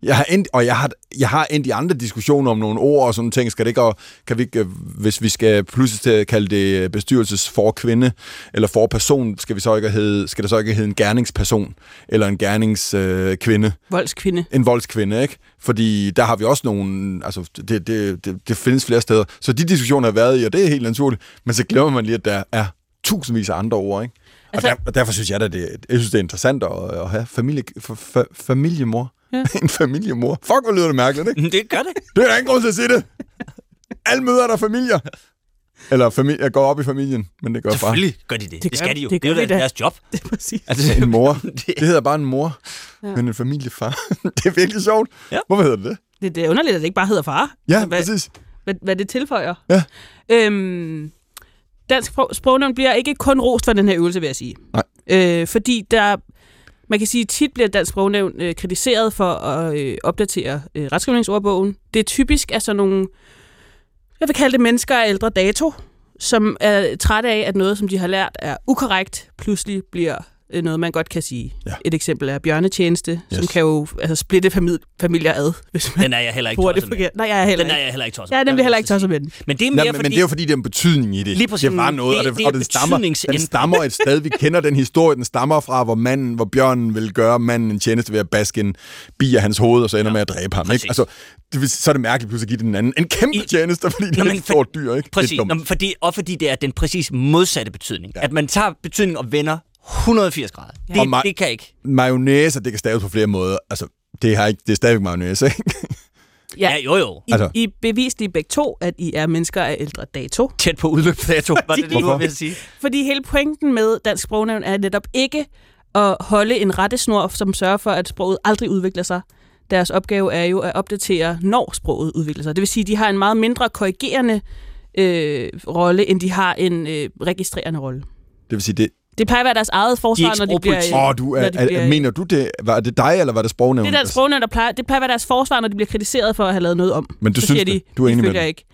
Jeg har endt, og jeg har, jeg har endt i andre diskussioner om nogle ord og sådan ting. Skal det ikke, og kan vi ikke, øh, hvis vi skal pludselig til at kalde det bestyrelses for kvinde eller for person, skal, vi så ikke hedde, skal det så ikke hedde en gerningsperson eller en gerningskvinde? Øh, kvinde? Voldskvinde. en voldskvinde, ikke? Fordi der har vi også nogle... Altså, det, det, det, det findes flere steder. Så de diskussioner har været i, og det er helt naturligt. Men så glemmer man lige, at der er tusindvis af andre ord, ikke? Altså- og, der, og derfor synes jeg, at det, jeg synes, det er interessant at, at have familie, fa, fa, familiemor. Ja. *laughs* en familiemor. Fuck, hvor lyder det mærkeligt, ikke? *laughs* Det gør det. Det er der ingen grund til at sige det. Alle møder der er familier. Eller familie, jeg går op i familien, men det gør far. Selvfølgelig gør de det. Det, Det skal de jo. det Det, det er jo deres job. Det er præcis. Altså, En *laughs* mor. det, Det hedder bare en mor, Ja. ja. men en familiefar. det er virkelig sjovt. Ja. Hvorfor hedder det det? Det, det er underligt, at det ikke bare hedder far. Ja, Altså, hvad, præcis. hvad, hvad det tilføjer. Ja. Øhm, dansk sprog- sprognævn bliver ikke kun rost for den her øvelse, vil jeg sige. Nej. Øh, fordi der, man kan sige, tit bliver dansk sprognævn øh, kritiseret for at øh, opdatere øh, retskrivningsordbogen. Det er typisk af sådan nogle, jeg vil kalde det mennesker af ældre dato, som er trætte af, at noget, som de har lært, er ukorrekt, pludselig bliver noget, man godt kan sige. Ja. Et eksempel er bjørnetjeneste, yes. som kan jo altså, splitte famili- familier ad, hvis man den er jeg heller ikke bruger det med. forkert. Nej, jeg er heller Den er ikke. jeg heller ikke tosset Jeg er med. nemlig heller ikke tosset med den. Men det er Nej, mere men, fordi... men det er jo fordi, det er en betydning i det. Lige præcis. Det var noget, Det- og, det, det er og den, stammer, den stammer et sted. Vi kender den historie, den stammer fra, hvor manden, hvor bjørnen vil gøre manden en tjeneste ved at baske en bi af hans hoved, og så ender ja, med at dræbe ham. præcis. Ikke? Altså, det, vil- så er det mærkeligt pludselig at give den anden en kæmpe I- tjeneste, fordi det Nå, er et for- stort dyr. Ikke? Præcis, er. Nå, men fordi, og fordi det er den præcis modsatte betydning. Ja. At man tager betydning og vender 180 grader. Det, Og mig- det kan ikke. Mayonnaise, det kan staves på flere måder. Altså, det, har ikke, det er stadigvæk mayonnaise, ikke? Ja, ja jo jo. I, Altså-. I bevist lige begge to, at I er mennesker af ældre dato. Tæt på udløbsdato, var det det, du at sige? Fordi hele pointen med dansk sprognævn er netop ikke at holde en rettesnor, som sørger for, at sproget aldrig udvikler sig. Deres opgave er jo at opdatere, når sproget udvikler sig. Det vil sige, at de har en meget mindre korrigerende øh, rolle, end de har en øh, registrerende rolle. Det vil sige, det... Det plejer at være deres eget forsvar, ikke når de bliver... Åh, oh, du er, de er, bliver- mener du det? Var det dig, eller var det sprognævnet? Det er dansk sprognævn, der plejer, det plejer at være deres forsvar, når de bliver kritiseret for at have lavet noget om. Men du så synes de? Du er enig "Det med dem?" ikke.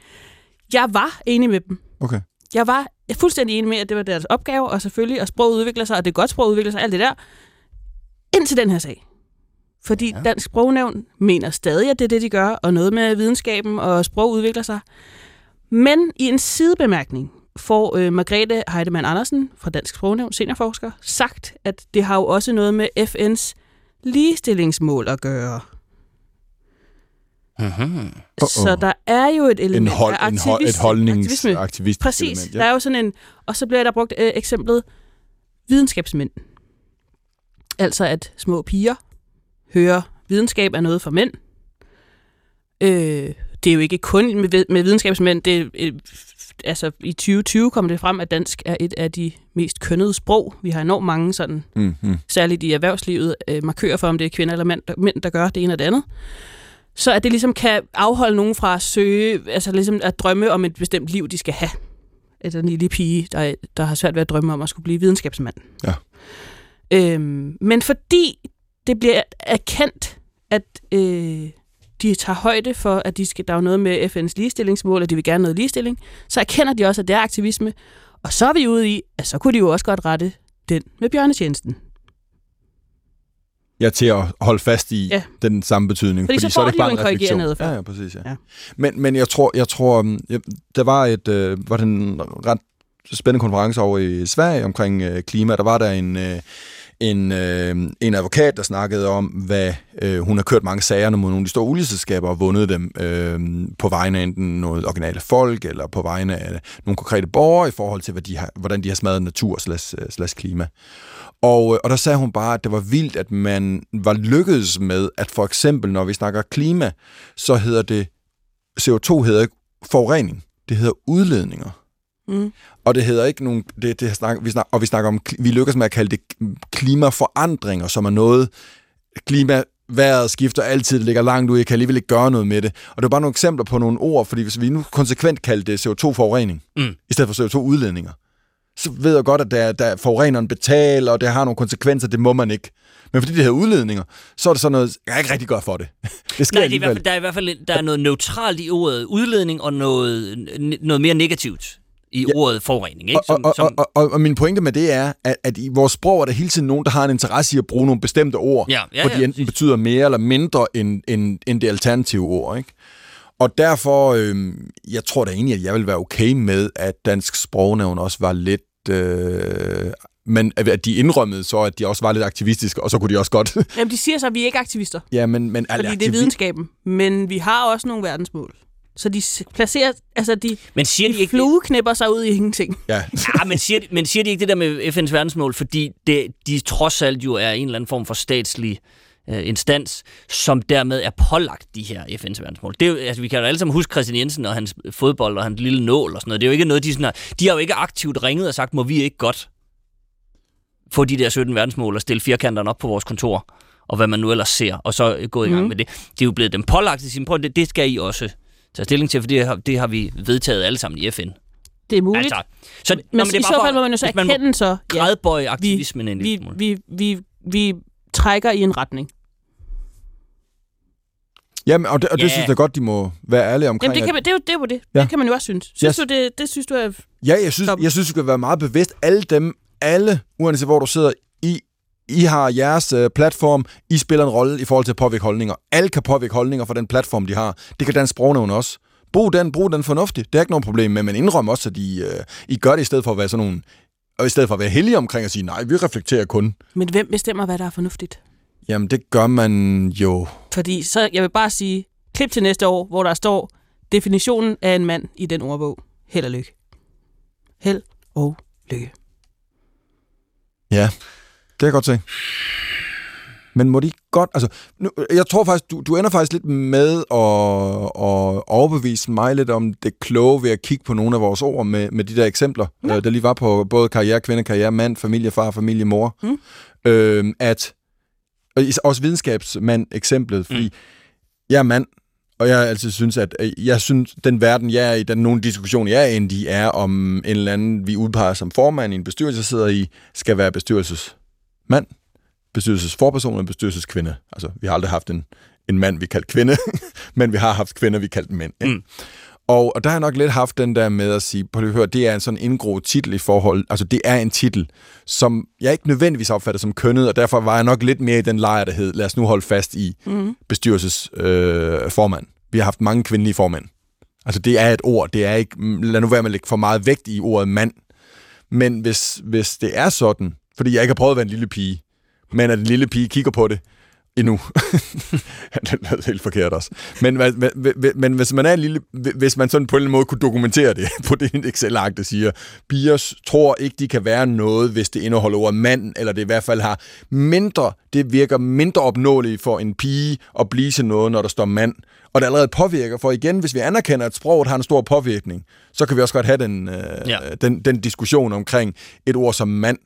Jeg var enig med dem. Okay. Jeg var fuldstændig enig med, at det var deres opgave, og selvfølgelig, at sproget udvikler sig, og det er godt, sproget udvikler sig, alt det der. Indtil den her sag. Fordi ja. Dansk Sprognævn mener stadig, at det er det, de gør, og noget med videnskaben og sprog udvikler sig. Men i en sidebemærkning får øh, Margrethe Heidemann Andersen fra Dansk Sprognævn, seniorforsker, sagt, at det har jo også noget med FN's ligestillingsmål at gøre. Mm-hmm. Så der er jo et element En hold, af en hold, et aktivisme. Præcis. element. Der er jo sådan en... Og så bliver der brugt øh, eksemplet videnskabsmænd. Altså at små piger hører, videnskab er noget for mænd. Øh, det er jo ikke kun med, med videnskabsmænd. Det, er, øh, altså i 2020 kom det frem, at dansk er et af de mest kønnede sprog. Vi har enormt mange sådan, Mm-hmm. særligt i erhvervslivet, øh, markører for, om det er kvinder eller mænd, der, mænd, der gør det ene og det andet. Så at det ligesom kan afholde nogen fra at søge, altså ligesom at drømme om et bestemt liv, de skal have. Altså en lille pige, der, der har svært ved at drømme om at skulle blive videnskabsmand. Ja. Øhm, men fordi det bliver erkendt, at øh, de tager højde for, at de skal, der er noget med FN's ligestillingsmål, og de vil gerne noget ligestilling, så erkender de også, at det er aktivisme. Og så er vi ude i, at så kunne de jo også godt rette den med bjørnetjenesten. Ja, til at holde fast i Ja. den samme betydning. Fordi så er får det de bare en refleksion. Ja, ja, præcis. Ja. Ja. Men, men jeg tror, jeg tror um, jeg, der var et øh, var den en ret spændende konference over i Sverige omkring øh, klima. Der var der en, øh, en, øh, en advokat, der snakkede om, hvad øh, hun har kørt mange sager mod nogle af de store olieselskaber og vundet dem øh, på vegne af enten noget originale folk, eller på vegne af nogle konkrete borgere i forhold til, hvad de har, hvordan de har smadret natur slags, øh, klima. Og, øh, og der sagde hun bare, at det var vildt, at man var lykkedes med, at for eksempel, når vi snakker klima, så hedder det, CO2 hedder ikke forurening, det hedder udledninger. Mm. Og det hedder ikke nogen, det, det snak, vi snak, og vi snakker om, vi lykkes med at kalde det klimaforandringer, som er noget, klima, vejret skifter altid, det ligger langt ud, jeg kan alligevel ikke gøre noget med det. Og det er bare nogle eksempler på nogle ord, fordi hvis vi nu konsekvent kalder det CO2-forurening, Mm. i stedet for CO2-udledninger, så ved jeg godt, at der, der forureneren betaler, og det har nogle konsekvenser, det må man ikke. Men fordi det her udledninger, så er det sådan noget, jeg kan ikke rigtig gøre for det. *laughs* Det sker Nej, det er i hvert fald, der er i hvert fald der er noget neutralt i ordet udledning, og noget, noget mere negativt i ja. ordet forurening. Ikke? Og, og, og, og, og, og min pointe med det er, at, at i vores sprog er der hele tiden nogen, der har en interesse i at bruge nogle bestemte ord, Ja, ja, hvor de ja, enten betyder mere eller mindre end, end, end det alternative ord. Ikke? Og derfor, øh, jeg tror da egentlig, at jeg vil være okay med, at dansk sprognævn også var lidt... Øh, men at de indrømmede så, at de også var lidt aktivistiske, og så kunne de også godt... Jamen, de siger så, at vi er ikke aktivister, ja, men, men fordi det er videnskaben. Men vi har også nogle verdensmål. Så de placerer, altså de, Men siger de de ikke flueknipper sig ud i ingenting. Ja. Ja, men siger, de, men siger de ikke det der med FN's verdensmål, fordi det, de trods alt jo er en eller anden form for statslig øh, instans, som dermed er pålagt de her FN's verdensmål. Det er jo, altså, vi kan jo alle sammen huske Christian Jensen og hans fodbold og hans lille nål og sådan noget. Det er jo ikke noget, de sådan har, de har jo ikke aktivt ringet og sagt, må vi ikke godt få de der 17 verdensmål og stille firkanterne op på vores kontor, og hvad man nu ellers ser, og så gå i gang Mhm. med det. Det er jo blevet dem pålagt at sige, prøv, det, det skal I også tage stilling til, for det har, det har vi vedtaget alle sammen i FN. Det er muligt. Altså, så, men nå, men det er i bare så fald må man jo så man erkende så, ja, Gradbøje aktivismen en lille vi, smule. vi, vi, vi trækker i en retning. Jamen, og det, og det Ja. synes jeg godt, de må være ærlige omkring. Jamen, det, kan, man- det, er jo, det er jo det. Ja. Det kan man jo også synes. Synes Yes. du, det, det synes du er... Ja, jeg synes, jeg synes, du skal være meget bevidst. Alle dem, alle, uanset hvor du sidder, I, har jeres uh, platform, I spiller en rolle i forhold til at påvirke holdninger. Alle kan påvirke holdninger fra den platform, de har. Det kan Dansk Sprognævn også. Brug den, brug den fornuftigt. Det er ikke noget problem med, men indrøm også, at I, uh, I gør det i stedet for at være sådan nogle og i stedet for at være heldige omkring at sige, nej, vi reflekterer kun. Men hvem bestemmer, hvad der er fornuftigt? Jamen, det gør man jo. Fordi så, jeg vil bare sige, klip til næste år, hvor der står definitionen af en mand i den ordbog. Held og lykke. Held og lykke. Ja, kan jeg godt se. Men må de godt... Altså, nu, jeg tror faktisk, du, du ender faktisk lidt med at, at overbevise mig lidt om det kloge ved at kigge på nogle af vores ord med, med de der eksempler, ja. øh, der lige var på både karriere, kvinde, karriere, mand, familie, far, familie, mor. Mm. Øh, at... Og også videnskabsmand eksemplet, fordi mm. jeg er mand, og jeg altid synes, at øh, jeg synes, den verden, jeg er i, den nogle diskussioner, jeg er i, er om en eller anden, vi udpeger som formand i en bestyrelse, sidder i, skal være bestyrelsesmand, bestyrelsesforperson og bestyrelseskvinde. Altså, vi har aldrig haft en, en mand, vi kaldte kvinde, *laughs* men vi har haft kvinder, vi kaldte mænd. Ikke? Mm. Og, og der har jeg nok lidt haft den der med at sige, lige at høre, det er en sådan indgroet titel i forhold, altså det er en titel, som jeg ikke nødvendigvis opfatter som kønnet, og derfor var jeg nok lidt mere i den lejr, der hed, lad os nu holde fast i Mhm. bestyrelsesformand. Øh, formand. vi har haft mange kvindelige formænd. Altså det er et ord, det er ikke, lad nu være med at lægge for meget vægt i ordet mand. Men hvis, hvis det er sådan, fordi jeg ikke har prøvet at være en lille pige, men at en lille pige kigger på det endnu. *laughs* det lød helt forkert også. Men, men, men, hvis man er en lille, hvis man sådan på en eller anden måde kunne dokumentere det *laughs* på det Excel-ark, der siger, piger tror ikke, de kan være noget, hvis det indeholder ordet mand, eller det i hvert fald har mindre, det virker mindre opnåeligt for en pige at blive til noget, når der står mand. Og det allerede påvirker, for igen, hvis vi anerkender, at sproget har en stor påvirkning, så kan vi også godt have den, øh, ja. den, den diskussion omkring et ord som mand,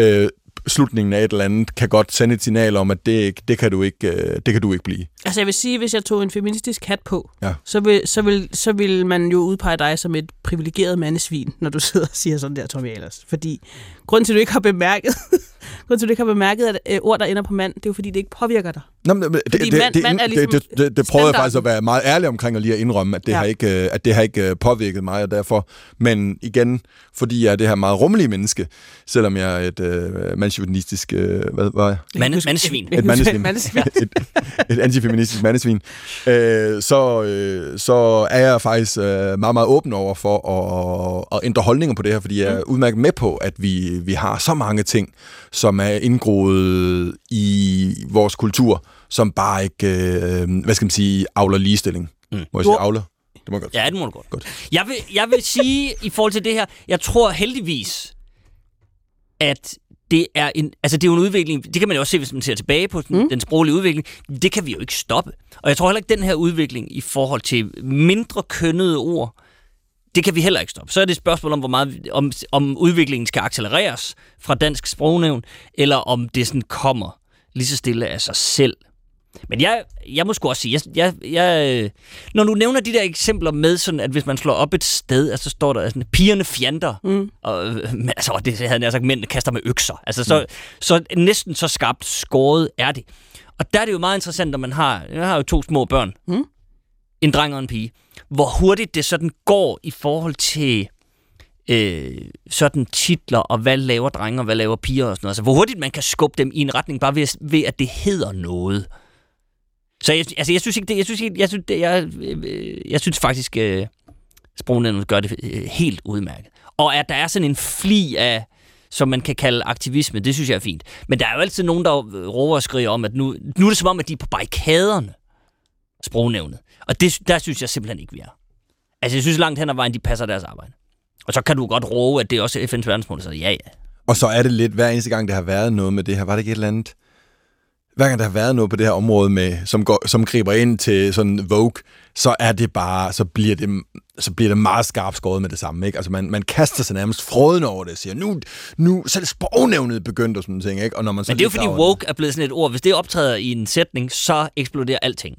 øh, slutningen af et eller andet, kan godt sende et signal om, at det, ikke- det, kan, du ikke, øh, det kan du ikke blive. Altså jeg vil sige, hvis jeg tog en feministisk hat på, Ja. så, vil, så, vil, så vil man jo udpege dig som et privilegeret mandesvin, når du sidder og siger sådan der, Tommy Ahlers. Fordi grunden til, at du ikke har bemærket, grunden til, at du ikke har bemærket, at øh, ord, der ender på mand, det er jo fordi, det ikke påvirker dig. Nå, men, det, Fordi det, mand- det, mand er det, ligesom det, det, det prøvede jeg faktisk at være meget ærlig omkring og lige at indrømme, at det, Ja. har, ikke, øh, at det har ikke øh, påvirket mig, og derfor, men igen, fordi jeg er det her meget rummelige menneske, selvom jeg er et øh, mandsjuvenistisk, øh, hvad var jeg? Mande, mandesvin. Et mandesvin. Mandesvin. *laughs* et, et antifeministisk mandesvin. Øh, så, øh, så er jeg faktisk øh, meget, meget åben over for at, at ændre holdninger på det her, fordi jeg er udmærket med på, at vi, vi har så mange ting, som er indgroet i vores kultur, som bare ikke, øh, hvad skal man sige, avler ligestilling. Mm. Må jeg sige avler? Det må godt. Ja, det må du godt. godt. Jeg, vil, jeg vil sige, i forhold til det her, jeg tror heldigvis, at det er en, altså det er jo en udvikling, det kan man jo også se, hvis man ser tilbage på den, mm. den sproglige udvikling, det kan vi jo ikke stoppe. Og jeg tror heller ikke, den her udvikling i forhold til mindre kønnede ord, det kan vi heller ikke stoppe. Så er det et spørgsmål om, hvor meget, om, om udviklingen skal accelereres fra dansk sprognævn, eller om det sådan kommer lige så stille af sig selv. Men jeg, jeg må sgu også sige, jeg, jeg, jeg, når du nævner de der eksempler med, sådan, at hvis man slår op et sted, altså, så står der sådan, pigerne fjanter, Mm. og, øh, men, altså, det havde jeg sagt, mænd kaster med økser. Altså, så, mm. så næsten så skarpt skåret er det. Og der er det jo meget interessant, når man har, jeg har jo to små børn, Mm. en dreng og en pige, hvor hurtigt det sådan går i forhold til øh, sådan titler, og hvad laver drenge, og hvad laver piger og sådan noget. Altså, hvor hurtigt man kan skubbe dem i en retning, bare ved, ved at det hedder noget. Så jeg, altså, jeg synes ikke det, jeg synes ikke, jeg synes, det, jeg, øh, jeg synes faktisk, øh, sprognævnet gør det øh, helt udmærket. Og at der er sådan en fli af, som man kan kalde aktivisme, det synes jeg er fint. Men der er jo altid nogen, der råber og skriger om, at nu, nu er det som om, at de er på barrikaderne, sprognævnet. Og det, der synes jeg simpelthen ikke, vi er. Altså, jeg synes langt hen ad vejen, de passer deres arbejde. Og så kan du godt råbe, at det er også FN's verdensmål, så ja, ja. Og så er det lidt, hver eneste gang, der har været noget med det her, var det ikke et eller andet? Hver gang der har været noget på det her område, med, som, går, som griber ind til sådan Vogue, så er det bare, så bliver det, så bliver det meget skarpt skåret med det samme. Ikke? Altså man, man kaster sig nærmest fråden over det og siger, nu, nu selv sprognævnet begyndt og sådan ting. Ikke? Og når man så Men det er jo fordi woke er blevet sådan et ord. Hvis det optræder i en sætning, så eksploderer alting.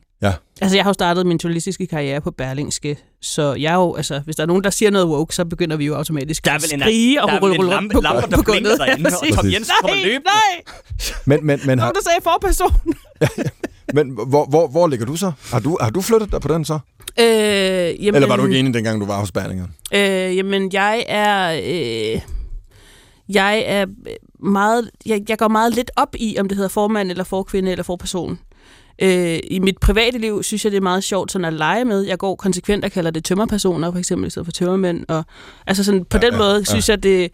Altså, jeg har jo startet min journalistiske karriere på Berlingske, så jeg er jo, altså, hvis der er nogen, der siger noget woke, så begynder vi jo automatisk Der er at vel en- skrige og der rulle rulle lampe- på, der på gulvet. og Ja, Tom præcis. Jensen kommer løbende. Nej, Men, men, men, har, nogen, der sagde forperson. *laughs* men hvor, hvor, hvor ligger du så? Har du, har du flyttet dig på den så? Øh, jamen, Eller var du ikke enig, dengang du var hos Berlinger? Øh, jamen, jeg er... Øh, jeg er meget... Jeg, jeg går meget lidt op i, om det hedder formand, eller forkvinde, eller forperson. Øh, I mit private liv synes jeg, det er meget sjovt sådan at lege med. Jeg går konsekvent og kalder det tømmerpersoner, for eksempel, i stedet for tømmermænd. Og, altså sådan, på ja, den ja, måde ja. synes jeg, det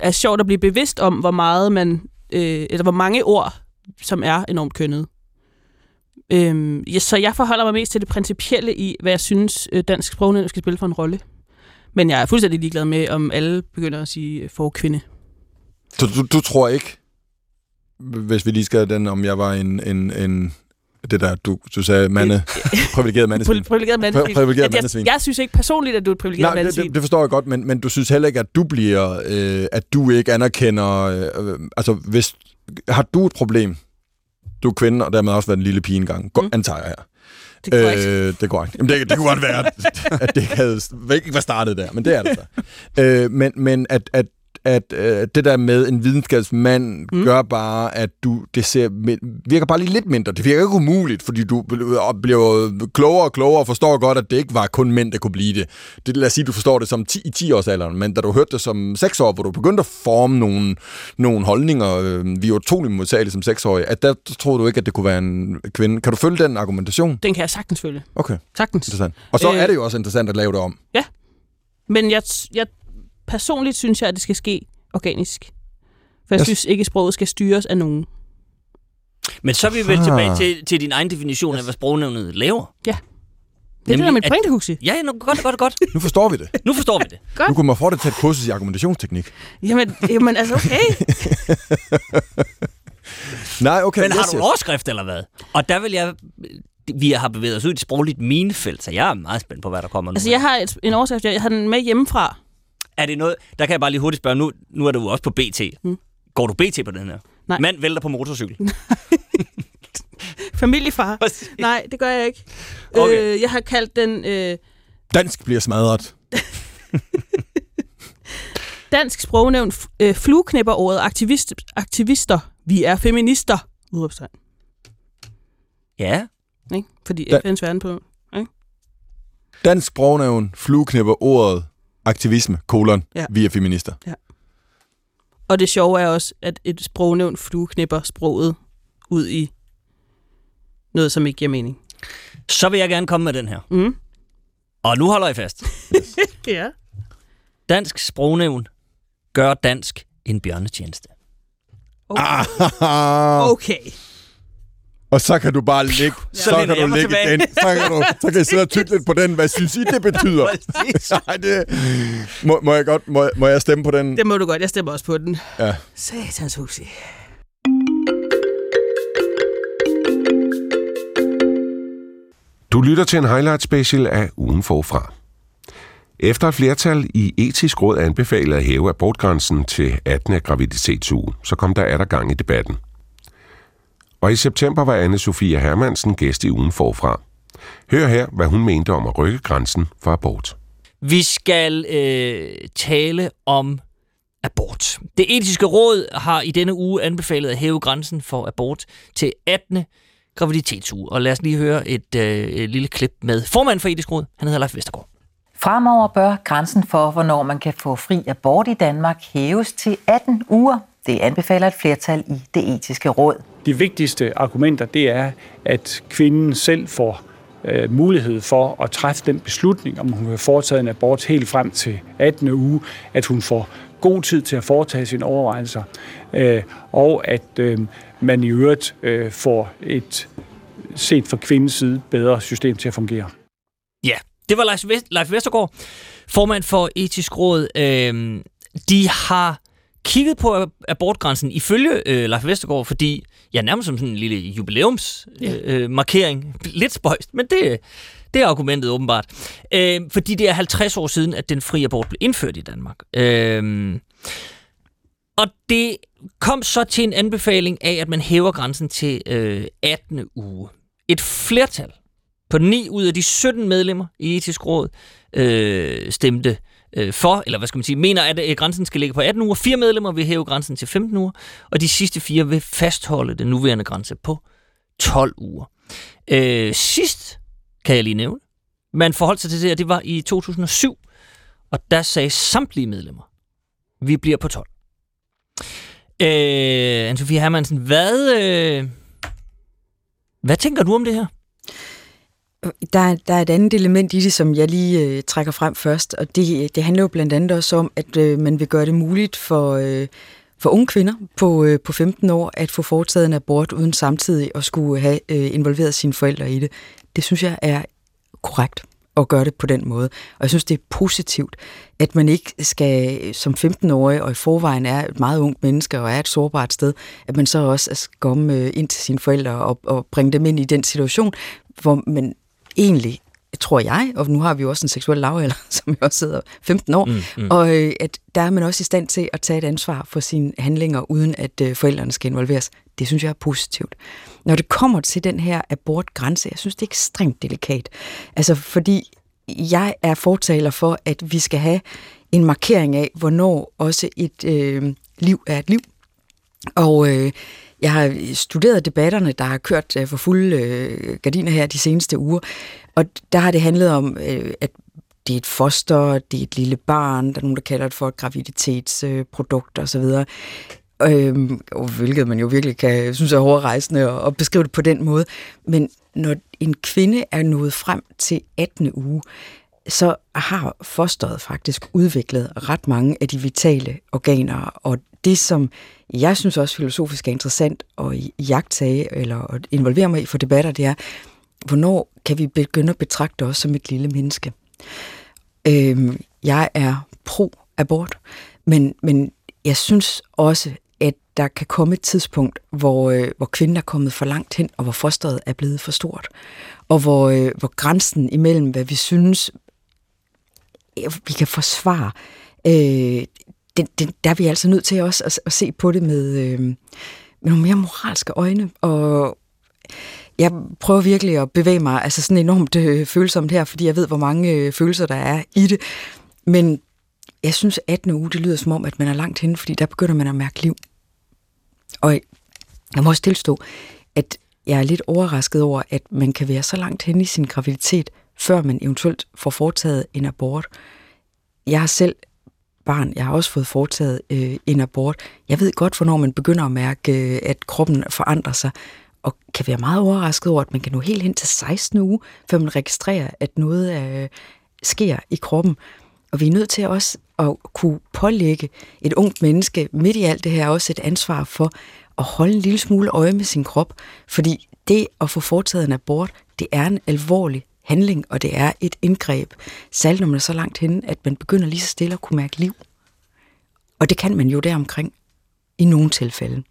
er sjovt at blive bevidst om, hvor meget man... Øh, eller hvor mange ord, som er enormt kønnet. Øhm, ja, så jeg forholder mig mest til det principielle i, hvad jeg synes, øh, dansk sprognævn skal spille for en rolle. Men jeg er fuldstændig ligeglad med, om alle begynder at sige øh, for kvinde. Så du, du tror ikke, hvis vi lige skal den, om jeg var en, en, en det der, du, du sagde, mande, *laughs* privilegeret mandesvin. Pri- privilegeret mandesvin. Pri- privilegeret jeg, mandesvin. jeg synes ikke personligt, at du er et privilegeret Nej, det, mandesvin. det, det forstår jeg godt, men, men du synes heller ikke, at du bliver, øh, at du ikke anerkender, øh, altså hvis, har du et problem, du er kvinde, og dermed også været en lille pige engang, mm. antager jeg her. Det er korrekt. Øh, det er korrekt. Jamen, det, det kunne godt være, at, at det havde, ikke var startet der, men det er det så. Øh, men, men at, at, at øh, det der med en videnskabsmand mm. gør bare, at du det ser, virker bare lige lidt mindre. Det virker ikke umuligt, fordi du bliver klogere og klogere og forstår godt, at det ikke var kun mænd, der kunne blive det. det lad os sige, du forstår det som 10, i 10 års alderen, men da du hørte det som 6 år, hvor du begyndte at forme nogle, nogle holdninger, øh, vi er utrolig modtagelige som 6-årige, at der troede du ikke, at det kunne være en kvinde. Kan du følge den argumentation? Den kan jeg sagtens følge. Okay. Sagtens. Interessant. Og så Øh, er det jo også interessant at lave det om. Ja. Men jeg, jeg personligt synes jeg, at det skal ske organisk. For jeg Jeg- synes ikke, at sproget skal styres af nogen. Men så er vi vel Ah. tilbage til, til din egen definition af, hvad sprognævnet laver. Ja. Det er det, der er mit at- pointe, Huxi. Ja, godt, godt, godt. Nu forstår vi det. Nu forstår vi det. *laughs* Godt. Nu kunne man få det til et kursus i argumentationsteknik. Jamen, jamen altså, okay. *laughs* Nej, okay. Men har yes, du en overskrift, eller hvad? Og der vil jeg... Vi har bevæget os ud i et sprogligt minefelt, så jeg er meget spændt på, hvad der kommer nu. altså, jeg har et, en overskrift. Jeg har den med hjemmefra. Er det noget... Der kan jeg bare lige hurtigt spørge. Nu, nu er du også på BT. Mm. Går du BT på den her? Nej. Mand vælter på motorcykel. *laughs* Familiefar. *laughs* Nej, det gør jeg ikke. Okay. Øh, jeg har kaldt den øh, Dansk bliver smadret. *laughs* Dansk Sprognævn øh, flueknipper ordet aktivist, aktivister. Vi er feminister. Udopstegn. Ja. Ikke? Fordi Da- FN's verden på... Ikke? Dansk sprognævn flueknipper ordet aktivisme, kolon, Ja. ja. vi er feminister. Og det sjove er også, at et sprognævn flueknipper sproget ud i noget, som ikke giver mening. Så vil jeg gerne komme med den her. Mm. Og nu holder I fast. *laughs* Ja. Dansk sprognævn gør dansk en bjørnetjeneste. Ah, Okay. *laughs* og så kan du bare ligge, så, så kan jeg du ligge tilbage. den, så kan, du, så kan jeg sidde og tykke lidt på den. Hvad synes I, det betyder? *laughs* Nej, det, må, må, jeg godt, må, må jeg stemme på den? Det må du godt. Jeg stemmer også på den. Ja. Satans husi. Du lytter til en highlight special af ugen forfra. Efter et flertal i etisk råd anbefalede at hæve abortgrænsen til 18. graviditetsuge, så kom der er der gang i debatten. Og i september var anne Sofia Hermansen gæst i ugen forfra. Hør her, hvad hun mente om at rykke grænsen for abort. Vi skal øh, tale om abort. Det etiske råd har i denne uge anbefalet at hæve grænsen for abort til 18. graviditetsuge. Og lad os lige høre et, øh, et lille klip med formanden for etisk råd. Han hedder Leif Vestergaard. Fremover bør grænsen for, hvornår man kan få fri abort i Danmark hæves til 18 uger. Det anbefaler et flertal i det etiske råd. De vigtigste argumenter, det er, at kvinden selv får øh, mulighed for at træffe den beslutning, om hun vil foretage en abort helt frem til 18. uge, at hun får god tid til at foretage sine overvejelser, øh, og at øh, man i øvrigt øh, får et set fra kvindens side bedre system til at fungere. Ja, det var Leif, Vestergaard, formand for Etisk Råd. Øh, de har kigget på abortgrænsen ifølge øh, Leif Vestergaard, fordi, ja, nærmest som sådan en lille jubilæumsmarkering. Øh, øh, Lidt spøjst, men det, det er argumentet åbenbart. Øh, fordi det er 50 år siden, at den frie abort blev indført i Danmark. Øh, og det kom så til en anbefaling af, at man hæver grænsen til øh, 18. uge. Et flertal på 9 ud af de 17 medlemmer i etisk råd øh, stemte øh, Øh, for, eller hvad skal man sige, mener, at øh, grænsen skal ligge på 18 uger. Fire medlemmer vil hæve grænsen til 15 uger, og de sidste fire vil fastholde den nuværende grænse på 12 uger. Øh, sidst, kan jeg lige nævne, man forholdt sig til det, og det var i 2007, og der sagde samtlige medlemmer, vi bliver på 12. Øh, Anne-Sophie Hermansen, hvad, øh, hvad tænker du om det her? Der, der er et andet element i det, som jeg lige øh, trækker frem først, og det, det handler jo blandt andet også om, at øh, man vil gøre det muligt for, øh, for unge kvinder på, øh, på 15 år at få foretaget en abort uden samtidig at skulle have øh, involveret sine forældre i det. Det synes jeg er korrekt at gøre det på den måde. Og jeg synes, det er positivt, at man ikke skal som 15-årig, og i forvejen er et meget ungt menneske og er et sårbart sted, at man så også skal komme øh, ind til sine forældre og, og bringe dem ind i den situation, hvor man egentlig tror jeg, og nu har vi jo også en seksuel lavalder, *laughs* som jo også sidder 15 år, mm, mm. og øh, at der er man også i stand til at tage et ansvar for sine handlinger, uden at øh, forældrene skal involveres. Det synes jeg er positivt. Når det kommer til den her abortgrænse, jeg synes, det er ekstremt delikat. Altså, fordi jeg er fortaler for, at vi skal have en markering af, hvornår også et øh, liv er et liv. Og øh, jeg har øh, studeret debatterne, der har kørt øh, for fulde øh, gardiner her de seneste uger, og der har det handlet om, øh, at det er et foster, det er et lille barn, der er nogen, der kalder det for et graviditetsprodukt øh, osv., Øhm, hvilket man jo virkelig kan synes er hårdrejsende at, at beskrive det på den måde. Men når en kvinde er nået frem til 18. uge, så har fosteret faktisk udviklet ret mange af de vitale organer, og det, som jeg synes også filosofisk er interessant at jagtage eller at involvere mig i for debatter, det er, hvornår kan vi begynde at betragte os som et lille menneske? Øhm, jeg er pro-abort, men, men jeg synes også, at der kan komme et tidspunkt, hvor, øh, hvor kvinden er kommet for langt hen, og hvor fosteret er blevet for stort. Og hvor, øh, hvor grænsen imellem, hvad vi synes, vi kan forsvare, øh, den, den, der er vi altså nødt til også at, at se på det med, øh, med nogle mere moralske øjne. Og jeg prøver virkelig at bevæge mig altså sådan enormt øh, følsomt her, fordi jeg ved, hvor mange øh, følelser der er i det. Men jeg synes, 18. uge, det lyder som om, at man er langt henne, fordi der begynder man at mærke liv. Og jeg må også tilstå, at jeg er lidt overrasket over, at man kan være så langt henne i sin graviditet, før man eventuelt får foretaget en abort. Jeg har selv barn. Jeg har også fået foretaget øh, en abort. Jeg ved godt, hvornår man begynder at mærke, øh, at kroppen forandrer sig, og kan være meget overrasket over, at man kan nå helt hen til 16 uge, før man registrerer, at noget øh, sker i kroppen. Og vi er nødt til også at kunne pålægge et ungt menneske midt i alt det her også et ansvar for at holde en lille smule øje med sin krop, fordi det at få foretaget en abort, det er en alvorlig handling, og det er et indgreb, særligt når man er så langt henne, at man begynder lige så stille at kunne mærke liv. Og det kan man jo deromkring i nogle tilfælde.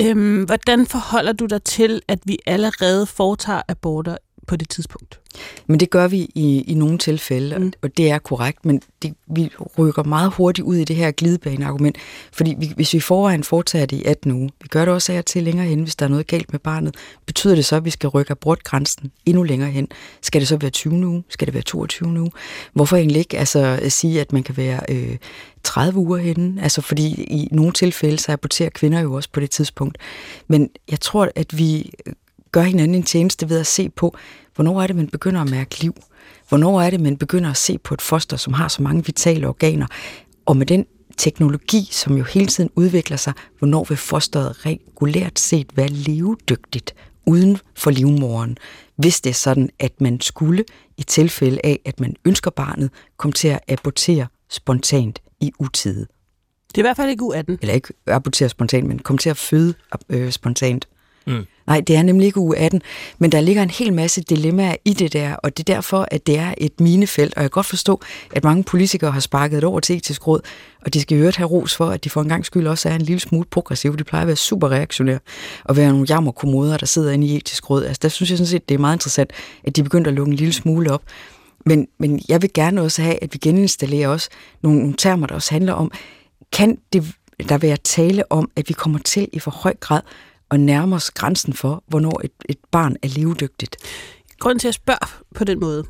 Øhm, hvordan forholder du dig til, at vi allerede foretager aborter på det tidspunkt. Men det gør vi i, i nogle tilfælde, mm. og det er korrekt, men det, vi rykker meget hurtigt ud i det her glidebaneargument, fordi vi, hvis vi forvejen foretager det i 18 uger, vi gør det også her til længere hen, hvis der er noget galt med barnet, betyder det så, at vi skal rykke abortgrænsen endnu længere hen? Skal det så være 20 uge? Skal det være 22 uge? Hvorfor egentlig ikke altså, at sige, at man kan være øh, 30 uger henne? Altså, fordi i nogle tilfælde, så aborterer kvinder jo også på det tidspunkt. Men jeg tror, at vi gør hinanden en tjeneste ved at se på, hvornår er det, man begynder at mærke liv? Hvornår er det, man begynder at se på et foster, som har så mange vitale organer? Og med den teknologi, som jo hele tiden udvikler sig, hvornår vil fosteret regulært set være levedygtigt uden for livmoren, hvis det er sådan, at man skulle, i tilfælde af, at man ønsker barnet, komme til at abortere spontant i utide. Det er i hvert fald ikke U18. Eller ikke abortere spontant, men komme til at føde øh, spontant. Mm. Nej, det er nemlig ikke uge 18, men der ligger en hel masse dilemmaer i det der, og det er derfor, at det er et minefelt, og jeg kan godt forstå, at mange politikere har sparket det over til etisk råd, og de skal i øvrigt have ros for, at de for en gang skyld også er en lille smule progressive. De plejer at være super reaktionære, og være nogle jammerkommoder, der sidder inde i etisk råd. Altså, der synes jeg sådan set, det er meget interessant, at de begynder at lukke en lille smule op. Men, men jeg vil gerne også have, at vi geninstallerer også nogle, nogle termer, der også handler om, kan det der være tale om, at vi kommer til i for høj grad og nærmer os grænsen for, hvornår et, et barn er levedygtigt. Grunden til at spørge på den måde,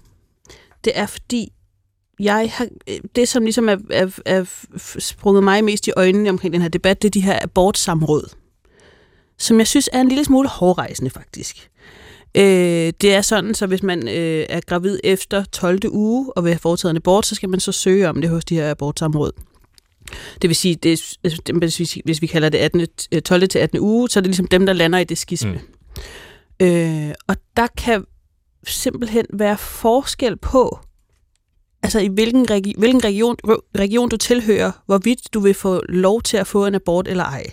det er fordi, jeg har, det som ligesom er, er, er sprunget mig mest i øjnene omkring den her debat, det er de her abortsamråd, som jeg synes er en lille smule hårdrejsende faktisk. Øh, det er sådan, så hvis man øh, er gravid efter 12. uge og vil have foretaget en abort, så skal man så søge om det hos de her abortsamråd. Det vil sige, det, hvis, vi, hvis vi kalder det 18, 12. til 18. uge, så er det ligesom dem, der lander i det skisme. Mm. Øh, og der kan simpelthen være forskel på, altså i hvilken, regi- hvilken region, region du tilhører, hvorvidt du vil få lov til at få en abort eller ej.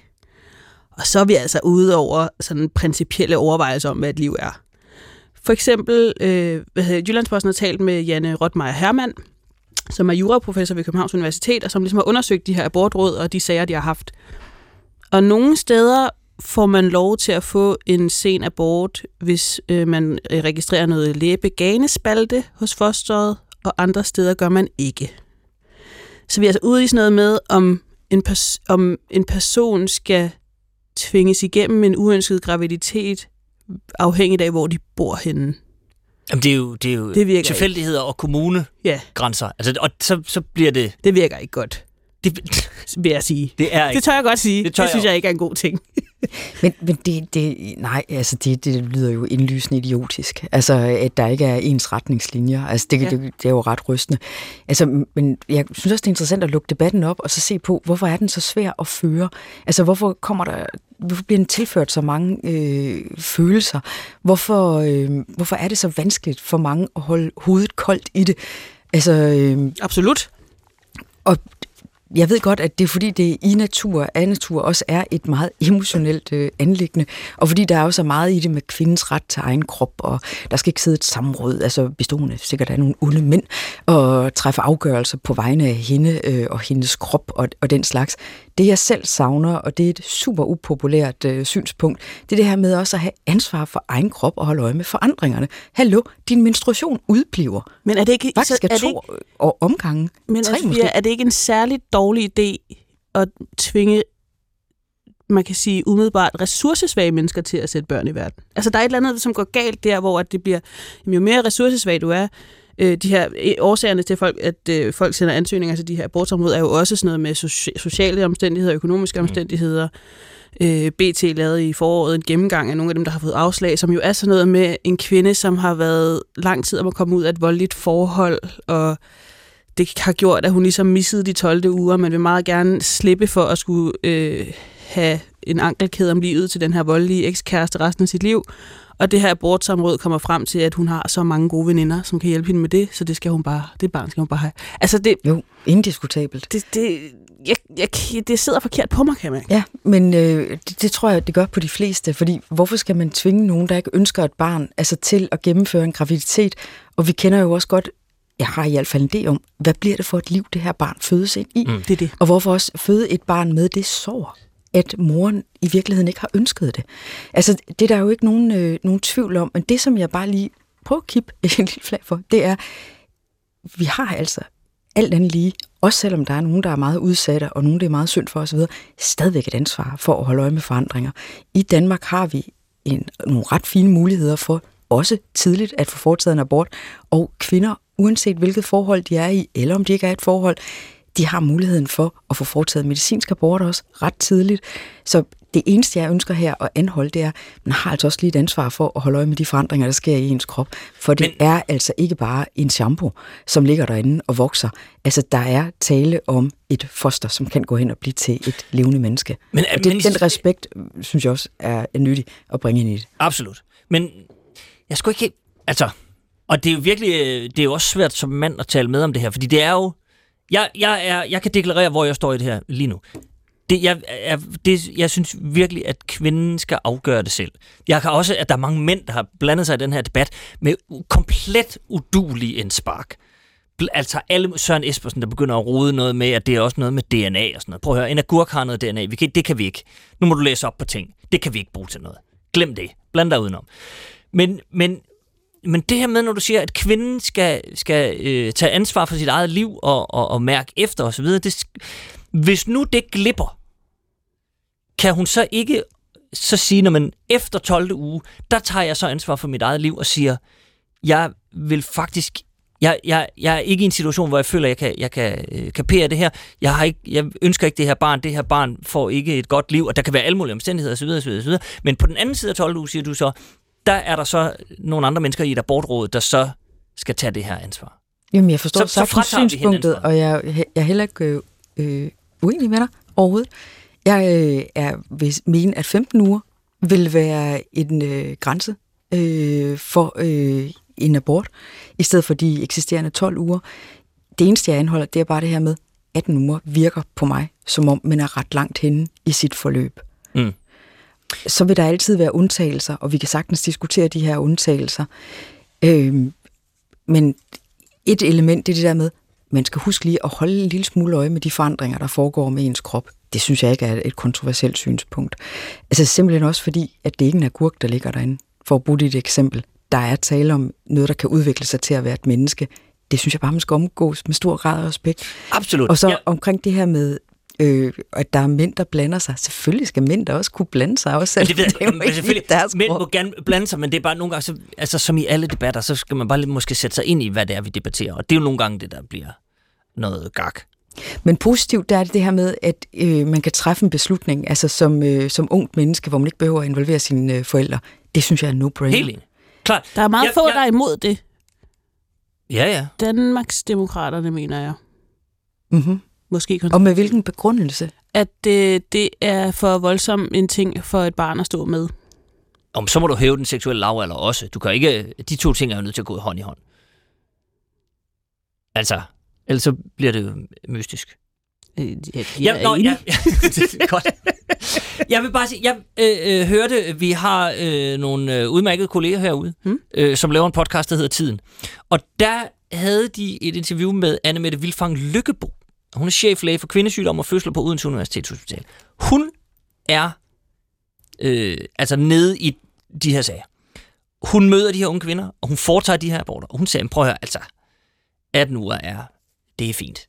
Og så er vi altså ude over sådan principielle overvejelser om, hvad et liv er. For eksempel, øh, Jyllandsposten har talt med Janne Rotmeier Hermann, som er juraprofessor ved Københavns Universitet, og som ligesom har undersøgt de her abortråd og de sager, de har haft. Og nogle steder får man lov til at få en sen abort, hvis øh, man øh, registrerer noget læbeganespalte hos fosteret, og andre steder gør man ikke. Så vi er altså ude i sådan noget med, om en, pers- om en person skal tvinges igennem en uønsket graviditet, afhængigt af, hvor de bor henne. Jamen, det er jo, det er jo det tilfældigheder ikke. og kommunegrænser. Ja. Altså, og så, så bliver det... Det virker ikke godt. Det *laughs* vil jeg sige. Det, er ikke. det tør jeg godt sige. Det, det synes jeg, jeg ikke er en god ting. *laughs* men men det, det, nej, altså det, det lyder jo indlysende idiotisk. Altså, at der ikke er ens retningslinjer. Altså, det, ja. det, det er jo ret rystende. Altså, men jeg synes også, det er interessant at lukke debatten op, og så se på, hvorfor er den så svær at føre? Altså, hvorfor kommer der hvorfor bliver den tilført så mange øh, følelser? Hvorfor, øh, hvorfor er det så vanskeligt for mange at holde hovedet koldt i det? Altså, øh, Absolut. Og jeg ved godt, at det er fordi, det i natur, af natur også er et meget emotionelt øh, anlæggende, og fordi der er også så meget i det med kvindens ret til egen krop, og der skal ikke sidde et samråd, altså bestående sikkert af nogle onde mænd, og træffe afgørelser på vegne af hende øh, og hendes krop og, og den slags. Det jeg selv savner, og det er et super upopulært øh, synspunkt, det er det her med også at have ansvar for egen krop og holde øje med forandringerne. Hallo, din menstruation udbliver. Men er det ikke... Faktisk er, er to ikke, og omgange. Men tre måske. er det ikke en særlig dårlig idé at tvinge man kan sige umiddelbart ressourcesvage mennesker til at sætte børn i verden. Altså der er et eller andet, som går galt der, hvor at det bliver, jamen, jo mere ressourcesvag du er, øh, de her årsagerne til, folk, at øh, folk sender ansøgninger til de her abortområder, er jo også sådan noget med sociale omstændigheder, økonomiske mm. omstændigheder. Øh, BT lavede i foråret en gennemgang af nogle af dem, der har fået afslag, som jo er sådan noget med en kvinde, som har været lang tid om at komme ud af et voldeligt forhold, og det har gjort, at hun ligesom missede de 12. uger, men vil meget gerne slippe for at skulle øh, have en ankelkæde om livet til den her voldelige ekskæreste resten af sit liv. Og det her abortsamråd kommer frem til, at hun har så mange gode veninder, som kan hjælpe hende med det, så det skal hun bare, det barn skal hun bare have. Altså det, jo, indiskutabelt. Det, det, jeg, jeg, det sidder forkert på mig, kan man. Ja, men øh, det, det tror jeg, det gør på de fleste, fordi hvorfor skal man tvinge nogen, der ikke ønsker et barn, altså til at gennemføre en graviditet? Og vi kender jo også godt jeg har i hvert fald en idé om, hvad bliver det for et liv, det her barn fødes ind i? Mm. Det er det. Og hvorfor også føde et barn med det sår, at moren i virkeligheden ikke har ønsket det. Altså, det er der jo ikke nogen, øh, nogen tvivl om, men det, som jeg bare lige prøver at kippe *laughs* en lille flag for, det er, vi har altså alt andet lige, også selvom der er nogen, der er meget udsatte, og nogen, der er meget synd for osv., stadigvæk et ansvar for at holde øje med forandringer. I Danmark har vi en, nogle ret fine muligheder for også tidligt at få foretaget en abort, og kvinder, uanset hvilket forhold de er i, eller om de ikke er et forhold, de har muligheden for at få foretaget medicinsk abort også ret tidligt. Så det eneste, jeg ønsker her at anholde, det er, at man har altså også lige et ansvar for at holde øje med de forandringer, der sker i ens krop. For det Men... er altså ikke bare en shampoo, som ligger derinde og vokser. Altså, der er tale om et foster, som kan gå hen og blive til et levende menneske. Men, og det, men, den respekt, synes jeg også, er, nyttig at bringe ind i det. Absolut. Men jeg skulle ikke... Altså, og det er jo virkelig... Det er jo også svært som mand at tale med om det her, fordi det er jo... Jeg, jeg, er, jeg kan deklarere, hvor jeg står i det her lige nu det, jeg, jeg, det, jeg synes virkelig, at kvinden skal afgøre det selv. Jeg kan også, at der er mange mænd, der har blandet sig i den her debat med komplet udulig en spark. Altså alle Søren Espersen, der begynder at rode noget med, at det er også noget med DNA og sådan noget. Prøv at høre, en agurk har noget DNA. Vi kan, det kan vi ikke. Nu må du læse op på ting. Det kan vi ikke bruge til noget. Glem det. Bland dig udenom. Men, men, men det her med, når du siger, at kvinden skal, skal øh, tage ansvar for sit eget liv og, og, og mærke efter osv., det, hvis nu det glipper, kan hun så ikke så sige, når man efter 12. uge, der tager jeg så ansvar for mit eget liv og siger, jeg vil faktisk jeg, jeg, jeg er ikke i en situation, hvor jeg føler, at jeg kan, jeg kan øh, kapere det her. Jeg, har ikke, jeg ønsker ikke det her barn. Det her barn får ikke et godt liv, og der kan være alle mulige omstændigheder osv. osv., osv. Men på den anden side af 12 uge, siger du så, der er der så nogle andre mennesker i et abortråd, der så skal tage det her ansvar. Jamen, jeg forstår så, så synspunktet, og jeg, jeg er heller ikke øh, øh, uenig med dig overhovedet. Jeg øh, er vil mene, at 15 uger vil være en øh, grænse øh, for øh, en abort, i stedet for de eksisterende 12 uger. Det eneste, jeg anholder, det er bare det her med, 18 uger virker på mig, som om man er ret langt henne i sit forløb. Mm. Så vil der altid være undtagelser, og vi kan sagtens diskutere de her undtagelser. Øh, men et element, det er det der med, man skal huske lige at holde en lille smule øje med de forandringer, der foregår med ens krop. Det synes jeg ikke er et kontroversielt synspunkt. Altså simpelthen også fordi, at det ikke er en agurk, der ligger derinde. For at bruge dit eksempel. Der er tale om noget, der kan udvikle sig til at være et menneske. Det synes jeg bare, man skal omgås med stor grad af respekt. Absolut. Og så ja. omkring det her med, øh, at der er mænd, der blander sig. Selvfølgelig skal mænd der også kunne blande sig. Også, det, ved, det er jo men selvfølgelig, deres mænd må gerne blande sig, men det er bare nogle gange, så, altså som i alle debatter, så skal man bare lidt måske sætte sig ind i, hvad det er, vi debatterer. Og det er jo nogle gange det, der bliver noget gak. Men positivt, der er det det her med, at øh, man kan træffe en beslutning, altså som, øh, som ungt menneske, hvor man ikke behøver at involvere sine øh, forældre. Det synes jeg er no-brainer. Helt enig. Klart. Der er meget ja, få, ja. der er imod det. Ja, ja. Danmarks demokraterne, mener jeg. Mm-hmm. Måske Og med hvilken begrundelse? At det, det er for voldsom en ting for et barn at stå med. Om så må du hæve den seksuelle lavalder også. Du kan ikke, de to ting er jo nødt til at gå hånd i hånd. Altså, Ellers så bliver det jo mystisk. Øh, jeg, jeg ja, nå, ja, ja, *laughs* godt. Jeg vil bare sige, jeg øh, øh, hørte, vi har øh, nogle øh, udmærkede kolleger herude, hmm? øh, som laver en podcast, der hedder Tiden. Og der havde de et interview med Anne Mette Vilfang Lykkebo. Hun er cheflæge for kvindesygdom og fødsler på Odense Universitetshospital. Hun er øh, altså nede i de her sager. Hun møder de her unge kvinder, og hun foretager de her aborter. Og hun siger, prøv at høre, altså, 18 uger er det er fint.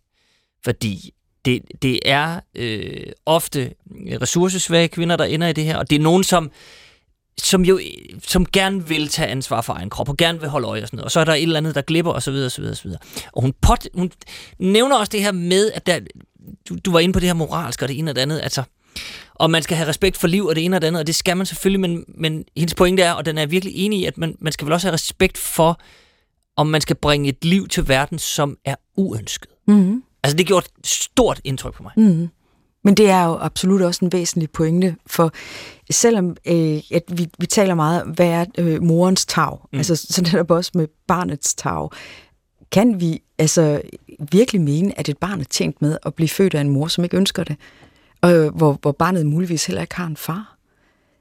Fordi det, det er øh, ofte ressourcesvage kvinder, der ender i det her, og det er nogen, som, som jo som gerne vil tage ansvar for egen krop, og gerne vil holde øje og sådan noget. Og så er der et eller andet, der glipper, og så videre, og så videre, og så videre. Og hun, pot, hun nævner også det her med, at der, du, du var inde på det her moralske og det ene og det andet, altså, og man skal have respekt for liv og det ene og det andet, og det skal man selvfølgelig, men, men hendes pointe er, og den er virkelig enig i, at man, man skal vel også have respekt for om man skal bringe et liv til verden, som er uønsket. Mm-hmm. Altså, det gjorde et stort indtryk på mig. Mm-hmm. Men det er jo absolut også en væsentlig pointe, for selvom øh, at vi, vi taler meget, hvad er øh, morens tag, mm. altså sådan det også med barnets tag, kan vi altså virkelig mene, at et barn er tjent med at blive født af en mor, som ikke ønsker det, og hvor, hvor barnet muligvis heller ikke har en far?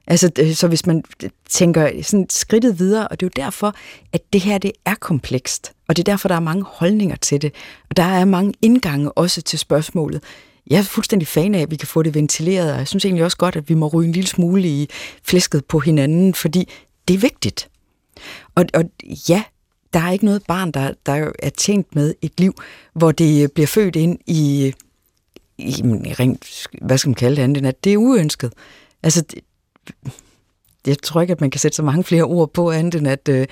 Altså, så hvis man tænker sådan skridtet videre, og det er jo derfor, at det her det er komplekst, og det er derfor, der er mange holdninger til det, og der er mange indgange også til spørgsmålet. Jeg er fuldstændig fan af, at vi kan få det ventileret, og jeg synes egentlig også godt, at vi må ryge en lille smule i flæsket på hinanden, fordi det er vigtigt. Og, og ja, der er ikke noget barn, der, der er tjent med et liv, hvor det bliver født ind i, i, i rent, hvad skal man kalde det andet, at det er uønsket. Altså, det, jeg tror ikke, at man kan sætte så mange flere ord på andet end, at øh,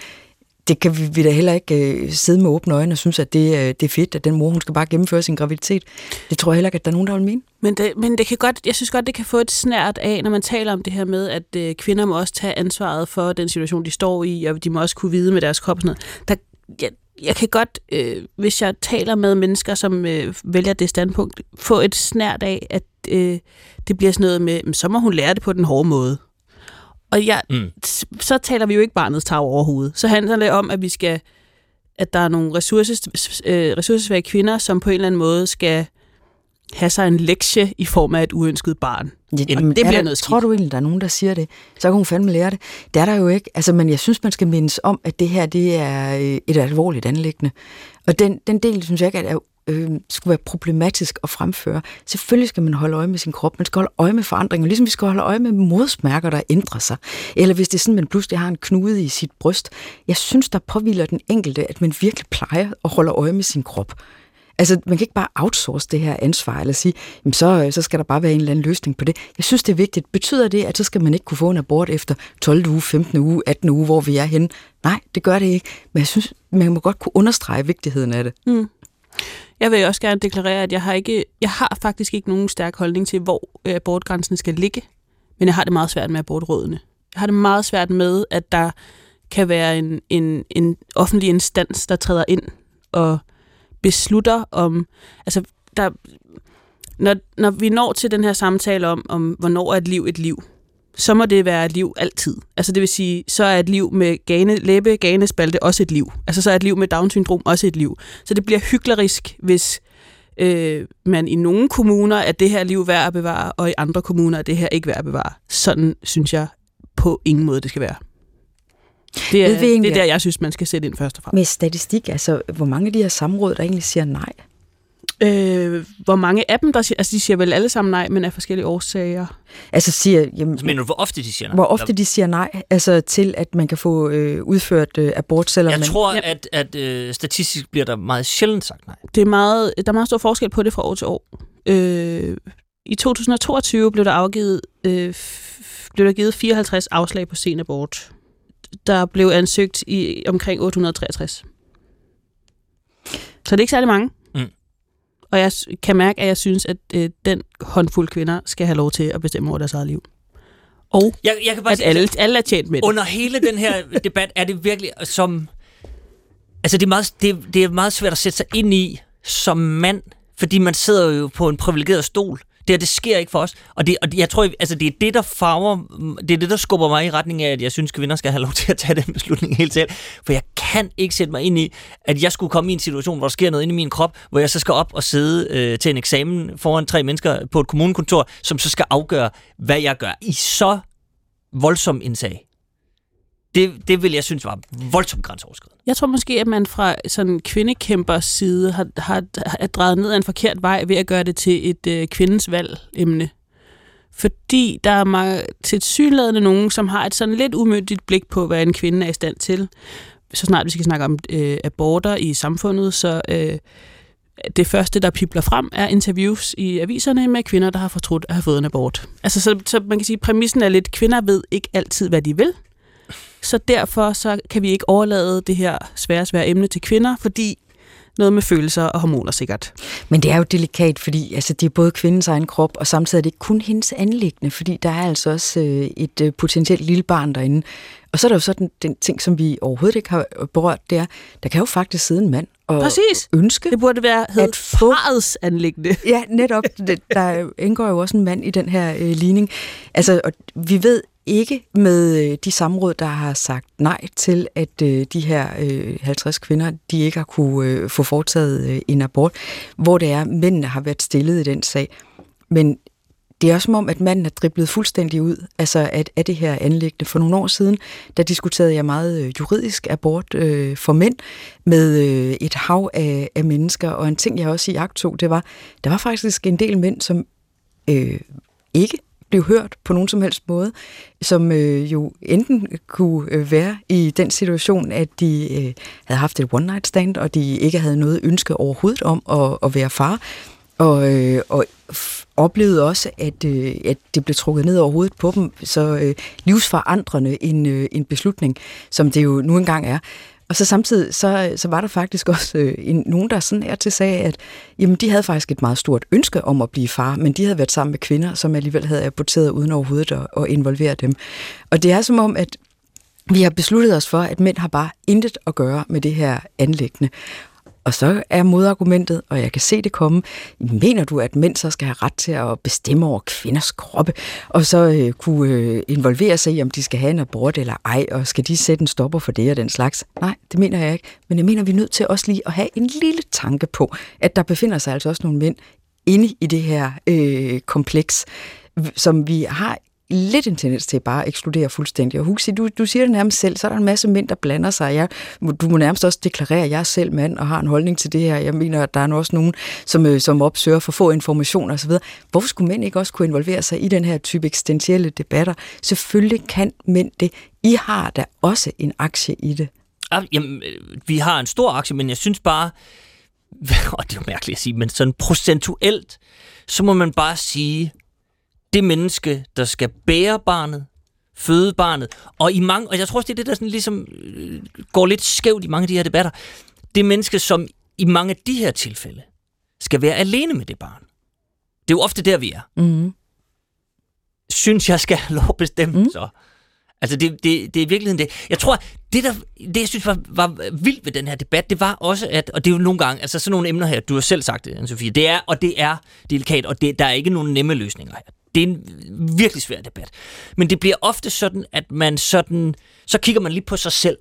det kan vi, vi da heller ikke øh, sidde med åbne øjne og synes, at det, øh, det er fedt, at den mor, hun skal bare gennemføre sin graviditet. Det tror jeg heller ikke, at der er nogen, der vil mene. Men det, men det kan godt, jeg synes godt, det kan få et snært af, når man taler om det her med, at øh, kvinder må også tage ansvaret for den situation, de står i, og de må også kunne vide med deres krop og sådan noget. Der, jeg, jeg kan godt, øh, hvis jeg taler med mennesker, som øh, vælger det standpunkt, få et snært af, at øh, det bliver sådan noget med, så må hun lære det på den hårde måde. Og jeg, mm. så taler vi jo ikke barnets tag overhovedet. Så handler det om, at vi skal, at der er nogle ressources, øh, ressourcesvage kvinder, som på en eller anden måde skal have sig en lektie i form af et uønsket barn. Ja, Jamen, det bliver der, noget skidt. Tror du egentlig, der er nogen, der siger det? Så kan hun fandme lære det. Det er der jo ikke. Altså, men jeg synes, man skal mindes om, at det her det er øh, et alvorligt anlæggende. Og den, den del, synes jeg ikke, er øh, skulle være problematisk at fremføre. Selvfølgelig skal man holde øje med sin krop, man skal holde øje med forandringer, ligesom vi skal holde øje med modsmærker, der ændrer sig. Eller hvis det er sådan, man pludselig har en knude i sit bryst. Jeg synes, der påviler den enkelte, at man virkelig plejer at holde øje med sin krop. Altså, man kan ikke bare outsource det her ansvar, eller sige, jamen så, øh, så skal der bare være en eller anden løsning på det. Jeg synes, det er vigtigt. Betyder det, at så skal man ikke kunne få en abort efter 12. uge, 15. uge, 18. uge, hvor vi er henne? Nej, det gør det ikke. Men jeg synes, man må godt kunne understrege vigtigheden af det. Mm. Jeg vil også gerne deklarere, at jeg har, ikke, jeg har faktisk ikke nogen stærk holdning til, hvor øh, abortgrænsen skal ligge. Men jeg har det meget svært med abortrådene. Jeg har det meget svært med, at der kan være en, en, en offentlig instans, der træder ind og beslutter om... Altså, der, når, når vi når til den her samtale om, om, hvornår er et liv et liv, så må det være et liv altid. Altså det vil sige, så er et liv med gane, læbe, ganespalte også et liv. Altså så er et liv med Down-syndrom også et liv. Så det bliver hyklerisk, hvis øh, man i nogle kommuner er det her liv værd at bevare, og i andre kommuner er det her ikke værd at bevare. Sådan synes jeg på ingen måde, det skal være. Det er, det er der, jeg synes, man skal sætte ind først og fremmest. Med statistik, altså hvor mange af de her samråd, der egentlig siger nej? Øh, hvor mange af dem, der siger, altså de siger vel alle sammen nej, men af forskellige årsager. Altså siger... Jamen, men hvor ofte de siger nej? Hvor ofte de siger nej, altså til at man kan få øh, udført øh, abort, selvom Jeg man... tror, at, at øh, statistisk bliver der meget sjældent sagt nej. Det er meget, der er meget stor forskel på det fra år til år. Øh, I 2022 blev der afgivet øh, blev der givet 54 afslag på sen abort. Der blev ansøgt i omkring 863. Så det er ikke særlig mange. Og jeg kan mærke, at jeg synes, at øh, den håndfuld kvinder skal have lov til at bestemme over deres eget liv. Og jeg, jeg kan bare at sige, alle, alle er tjent med det. Under hele den her debat er det virkelig som... Altså, det er, meget, det, det er meget svært at sætte sig ind i som mand, fordi man sidder jo på en privilegeret stol. Det her, det sker ikke for os. Og, det, og jeg tror, altså, det er det, der farver, det er det, der skubber mig i retning af, at jeg synes, kvinder skal have lov *laughs* til at tage den beslutning helt selv. For jeg kan ikke sætte mig ind i, at jeg skulle komme i en situation, hvor der sker noget inde i min krop, hvor jeg så skal op og sidde øh, til en eksamen foran tre mennesker på et kommunekontor, som så skal afgøre, hvad jeg gør i så voldsom en sag. Det, det vil jeg synes var voldsomt grænseoverskridende. Jeg tror måske, at man fra sådan kvindekæmpers side har, har, har drejet ned ad en forkert vej ved at gøre det til et øh, kvindens valg-emne. Fordi der er meget, til synlædende nogen, som har et sådan lidt umyndigt blik på, hvad en kvinde er i stand til. Så snart vi skal snakke om øh, aborter i samfundet, så øh, det første, der pipler frem, er interviews i aviserne med kvinder, der har fortrudt at have fået en abort. Altså, så, så man kan sige, at præmissen er lidt, kvinder ved ikke altid, hvad de vil. Så derfor så kan vi ikke overlade det her svære, svære emne til kvinder, fordi noget med følelser og hormoner sikkert. Men det er jo delikat, fordi altså, det er både kvindens egen krop, og samtidig er det ikke kun hendes anlæggende, fordi der er altså også øh, et øh, potentielt lille barn derinde. Og så er der jo sådan den ting, som vi overhovedet ikke har berørt, det er, der kan jo faktisk sidde en mand og Præcis. ønske Det burde være at få... anlæggende. Ja, netop. *laughs* Der indgår jo også en mand i den her øh, ligning. Altså, og vi ved ikke med øh, de samråd, der har sagt nej til, at øh, de her øh, 50 kvinder, de ikke har kunne få foretaget en abort, hvor det er, mændene har været stillet i den sag. Men det er også som om, at manden er driblet fuldstændig ud altså at, af det her anlæggende. For nogle år siden, der diskuterede jeg meget juridisk abort øh, for mænd med øh, et hav af, af mennesker. Og en ting, jeg også i akt tog, det var, der var faktisk en del mænd, som øh, ikke blive hørt på nogen som helst måde, som øh, jo enten kunne øh, være i den situation, at de øh, havde haft et one-night stand, og de ikke havde noget ønske overhovedet om at, at være far, og, øh, og f- oplevede også, at, øh, at det blev trukket ned over hovedet på dem, så øh, livsforandrende en, øh, en beslutning, som det jo nu engang er. Og så samtidig, så, så var der faktisk også øh, en, nogen, der sådan er til sagde, at jamen, de havde faktisk et meget stort ønske om at blive far, men de havde været sammen med kvinder, som alligevel havde aborteret uden overhovedet at, at involvere dem. Og det er som om, at vi har besluttet os for, at mænd har bare intet at gøre med det her anlæggende. Og så er modargumentet, og jeg kan se det komme, mener du, at mænd så skal have ret til at bestemme over kvinders kroppe, og så øh, kunne øh, involvere sig i, om de skal have en abort eller ej, og skal de sætte en stopper for det og den slags? Nej, det mener jeg ikke. Men jeg mener, vi er nødt til også lige at have en lille tanke på, at der befinder sig altså også nogle mænd inde i det her øh, kompleks, som vi har lidt en tendens til bare at ekskludere fuldstændig. Og Huxi, du, du siger det nærmest selv, så er der en masse mænd, der blander sig. Jeg, du må nærmest også deklarere, at jeg er selv mand og har en holdning til det her. Jeg mener, at der er også nogen, som, øh, som opsøger for få informationer osv. Hvorfor skulle mænd ikke også kunne involvere sig i den her type eksistentielle debatter? Selvfølgelig kan mænd det. I har da også en aktie i det. Ah, jamen, øh, vi har en stor aktie, men jeg synes bare, *laughs* og det er jo mærkeligt at sige, men sådan procentuelt, så må man bare sige, det menneske, der skal bære barnet, føde barnet, og i mange, og jeg tror også, det er det, der sådan ligesom øh, går lidt skævt i mange af de her debatter, det menneske, som i mange af de her tilfælde skal være alene med det barn. Det er jo ofte der, vi er. Mm. Synes jeg skal have lov at bestemme mm. så. Altså, det, det, det er i virkeligheden det. Jeg tror, det, der, det jeg synes var, var vildt ved den her debat, det var også, at, og det er jo nogle gange, altså sådan nogle emner her, du har selv sagt det, Anne-Sophie, det er, og det er delikat, og det, der er ikke nogen nemme løsninger her. Det er en virkelig svær debat. Men det bliver ofte sådan, at man sådan, så kigger man lige på sig selv,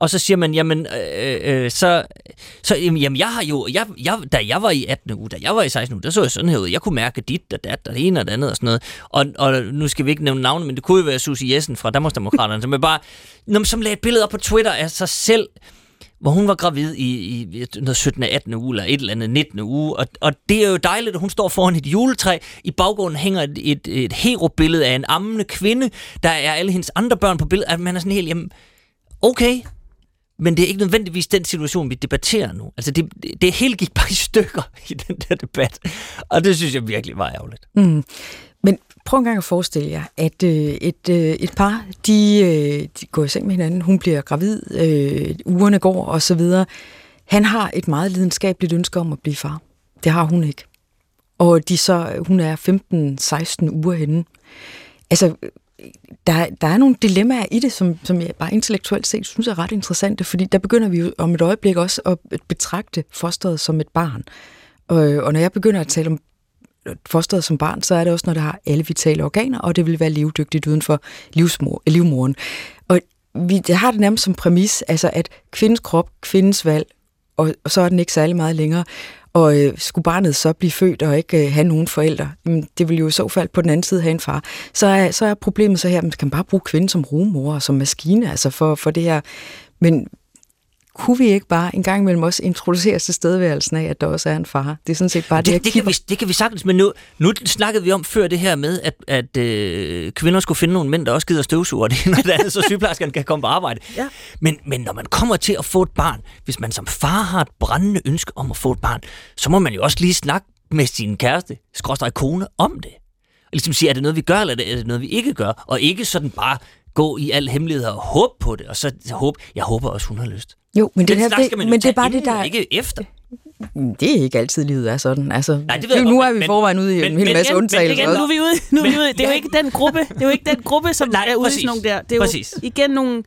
og så siger man, jamen, øh, øh, øh så, så jamen, jeg har jo, jeg, jeg, da jeg var i 18. uge, da jeg var i 16. uge, der så jeg sådan her ud. Jeg kunne mærke dit og dat og det ene og det andet og sådan noget. Og, og nu skal vi ikke nævne navne, men det kunne jo være Susie Jessen fra Danmarksdemokraterne, som, er bare, når man, som lagde et billede op på Twitter af sig selv, hvor hun var gravid i, i i 17. 18. uge, eller et eller andet 19. uge, og, og det er jo dejligt, at hun står foran et juletræ. I baggrunden hænger et, et, et hero-billede af en ammende kvinde, der er alle hendes andre børn på billedet, at man er sådan helt, jamen, okay, men det er ikke nødvendigvis den situation, vi debatterer nu. Altså, det, det, det hele gik bare i stykker i den der debat, og det synes jeg virkelig var ærgerligt. Mm. Men prøv en gang at forestille jer, at øh, et, øh, et par, de, øh, de går i seng med hinanden, hun bliver gravid, øh, ugerne går og så videre. Han har et meget lidenskabeligt ønske om at blive far. Det har hun ikke. Og de så, hun er 15-16 uger henne. Altså, der, der er nogle dilemmaer i det, som, som jeg bare intellektuelt set synes er ret interessante, fordi der begynder vi jo om et øjeblik også at betragte fosteret som et barn. Og, og når jeg begynder at tale om fosteret som barn, så er det også, når det har alle vitale organer, og det vil være levedygtigt uden for livsmor, eh, livmoren. Og vi det har det nærmest som præmis, altså at kvindens krop, kvindens valg, og, og så er den ikke særlig meget længere. Og øh, skulle barnet så blive født og ikke øh, have nogen forældre, jamen, det vil jo i så fald på den anden side have en far. Så er, så er problemet så her, at man kan bare bruge kvinden som rumor og som maskine altså for, for det her. Men kunne vi ikke bare en gang imellem også introducere tilstedeværelsen af, at der også er en far? Det er sådan set bare det, det, det, kan vi, det kan vi sagtens, men nu, nu snakkede vi om før det her med, at, at øh, kvinder skulle finde nogle mænd, der også gider støvsuge, og det og det andet, så *laughs* sygeplejerskerne kan komme på arbejde. Ja. Men, men når man kommer til at få et barn, hvis man som far har et brændende ønske om at få et barn, så må man jo også lige snakke med sin kæreste, skråstrej kone, om det. Og ligesom sige, er det noget, vi gør, eller er det noget, vi ikke gør? Og ikke sådan bare gå i al hemmelighed og håbe på det, og så håbe, jeg håber også, hun har lyst. Jo, men, det, Den her, skal man det, men det er bare det, der... Ikke efter. Det er ikke altid livet er sådan. Altså, Nej, det ved jeg nu godt, er vi i forvejen ude i men- en hel men masse igen- men undtagelser. Igen, nu er vi ude. Nu er vi ude. Det er jo ikke den gruppe, det er jo ikke den gruppe som *laughs* Nej, er ude i præcis. sådan nogle der. Det er jo Præcis. igen nogle,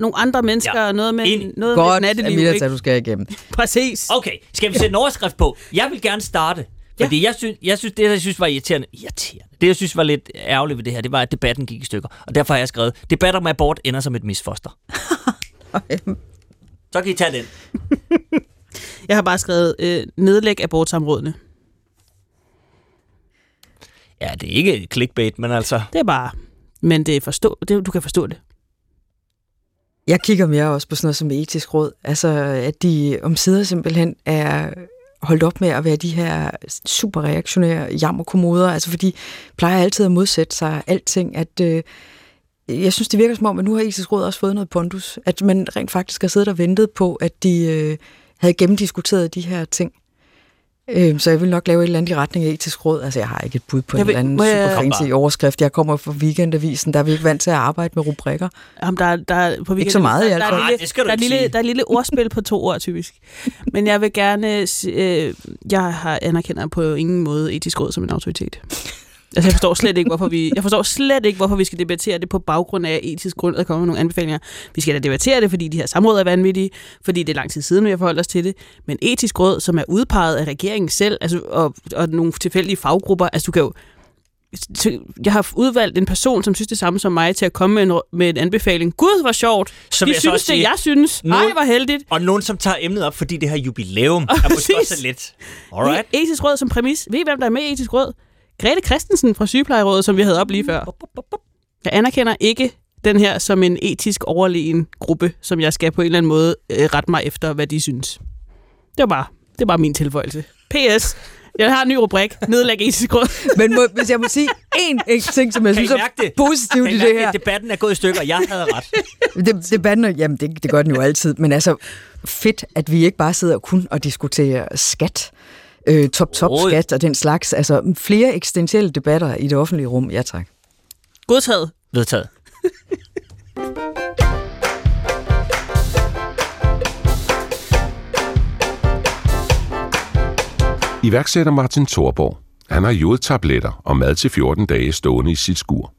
nogle andre mennesker Ja. og noget med, Enig. noget Godt, med natteliv. Amelia, ikke? du skal igennem. Præcis. Okay, skal vi sætte en overskrift på? Jeg vil gerne starte. Fordi ja. jeg, synes, jeg synes, det jeg synes var irriterende, irriterende, det jeg synes var lidt ærgerligt ved det her, det var, at debatten gik i stykker. Og derfor har jeg skrevet, debat om abort ender som et misfoster. *laughs* Så kan I tage den. *laughs* Jeg har bare skrevet, øh, nedlæg abortsamrådene. Ja, det er ikke clickbait, men altså... Det er bare, men det er forstå, det, du kan forstå det. Jeg kigger mere også på sådan noget som etisk råd. Altså, at de om sider simpelthen er holdt op med at være de her super reaktionære jammerkommoder, altså fordi plejer altid at modsætte sig alting, at øh, jeg synes, det virker som om, at nu har etisk råd også fået noget pondus, at man rent faktisk har siddet og ventet på, at de øh, havde gennemdiskuteret de her ting. Øh, så jeg vil nok lave et eller andet i retning af etisk råd. Altså, jeg har ikke et bud på Jeg en vil- eller anden jeg- super fancy overskrift. Jeg kommer fra weekendavisen, der er vi ikke vant til at arbejde med rubrikker. Jamen, der, er- der, er- på Ikke så meget i der, hvert der, fald. er lille, der, er lille, der er et lille ordspil på to ord, typisk. Men jeg vil gerne... Øh, jeg har anerkender på ingen måde etisk råd som en autoritet. Altså, jeg forstår slet ikke, hvorfor vi, jeg forstår slet ikke, hvorfor vi skal debattere det på baggrund af etisk grund og komme med nogle anbefalinger. Vi skal da debattere det, fordi de her samråd er vanvittige, fordi det er lang tid siden, vi har forholdt os til det. Men etisk råd, som er udpeget af regeringen selv, altså, og, og nogle tilfældige faggrupper, altså du kan jo jeg har udvalgt en person, som synes det samme som mig, til at komme med en, med en anbefaling. Gud, hvor sjovt! Så De jeg synes det, jeg synes. Nej, hvor heldigt. Og nogen, som tager emnet op, fordi det her jubilæum er *laughs* måske også lidt. Alright. Etisk Råd som præmis. Ved I, hvem der er med i Etisk Råd? Grete Christensen fra Sygeplejerådet, som vi havde op lige før. Jeg anerkender ikke den her som en etisk overlegen gruppe, som jeg skal på en eller anden måde øh, rette mig efter, hvad de synes. Det var bare, det var bare min tilføjelse. P.S. Jeg har en ny rubrik. Nedlæg etisk råd. *laughs* Men må, hvis jeg må sige én ting, som jeg Kan synes er det? positivt Kan I det her. Debatten er gået i stykker, jeg havde ret. *laughs* Det, debatten, er- jamen det, det gør den jo altid, men altså fedt, at vi ikke bare sidder kun og diskuterer skat, øh, top-top Overhovedet. skat og den slags. Altså flere eksistentielle debatter i det offentlige rum. Ja tak. Godtaget. Vedtaget. *laughs* Iværksætter Martin Thorborg. Han har jodtabletter og mad til 14 dage stående i sit skur.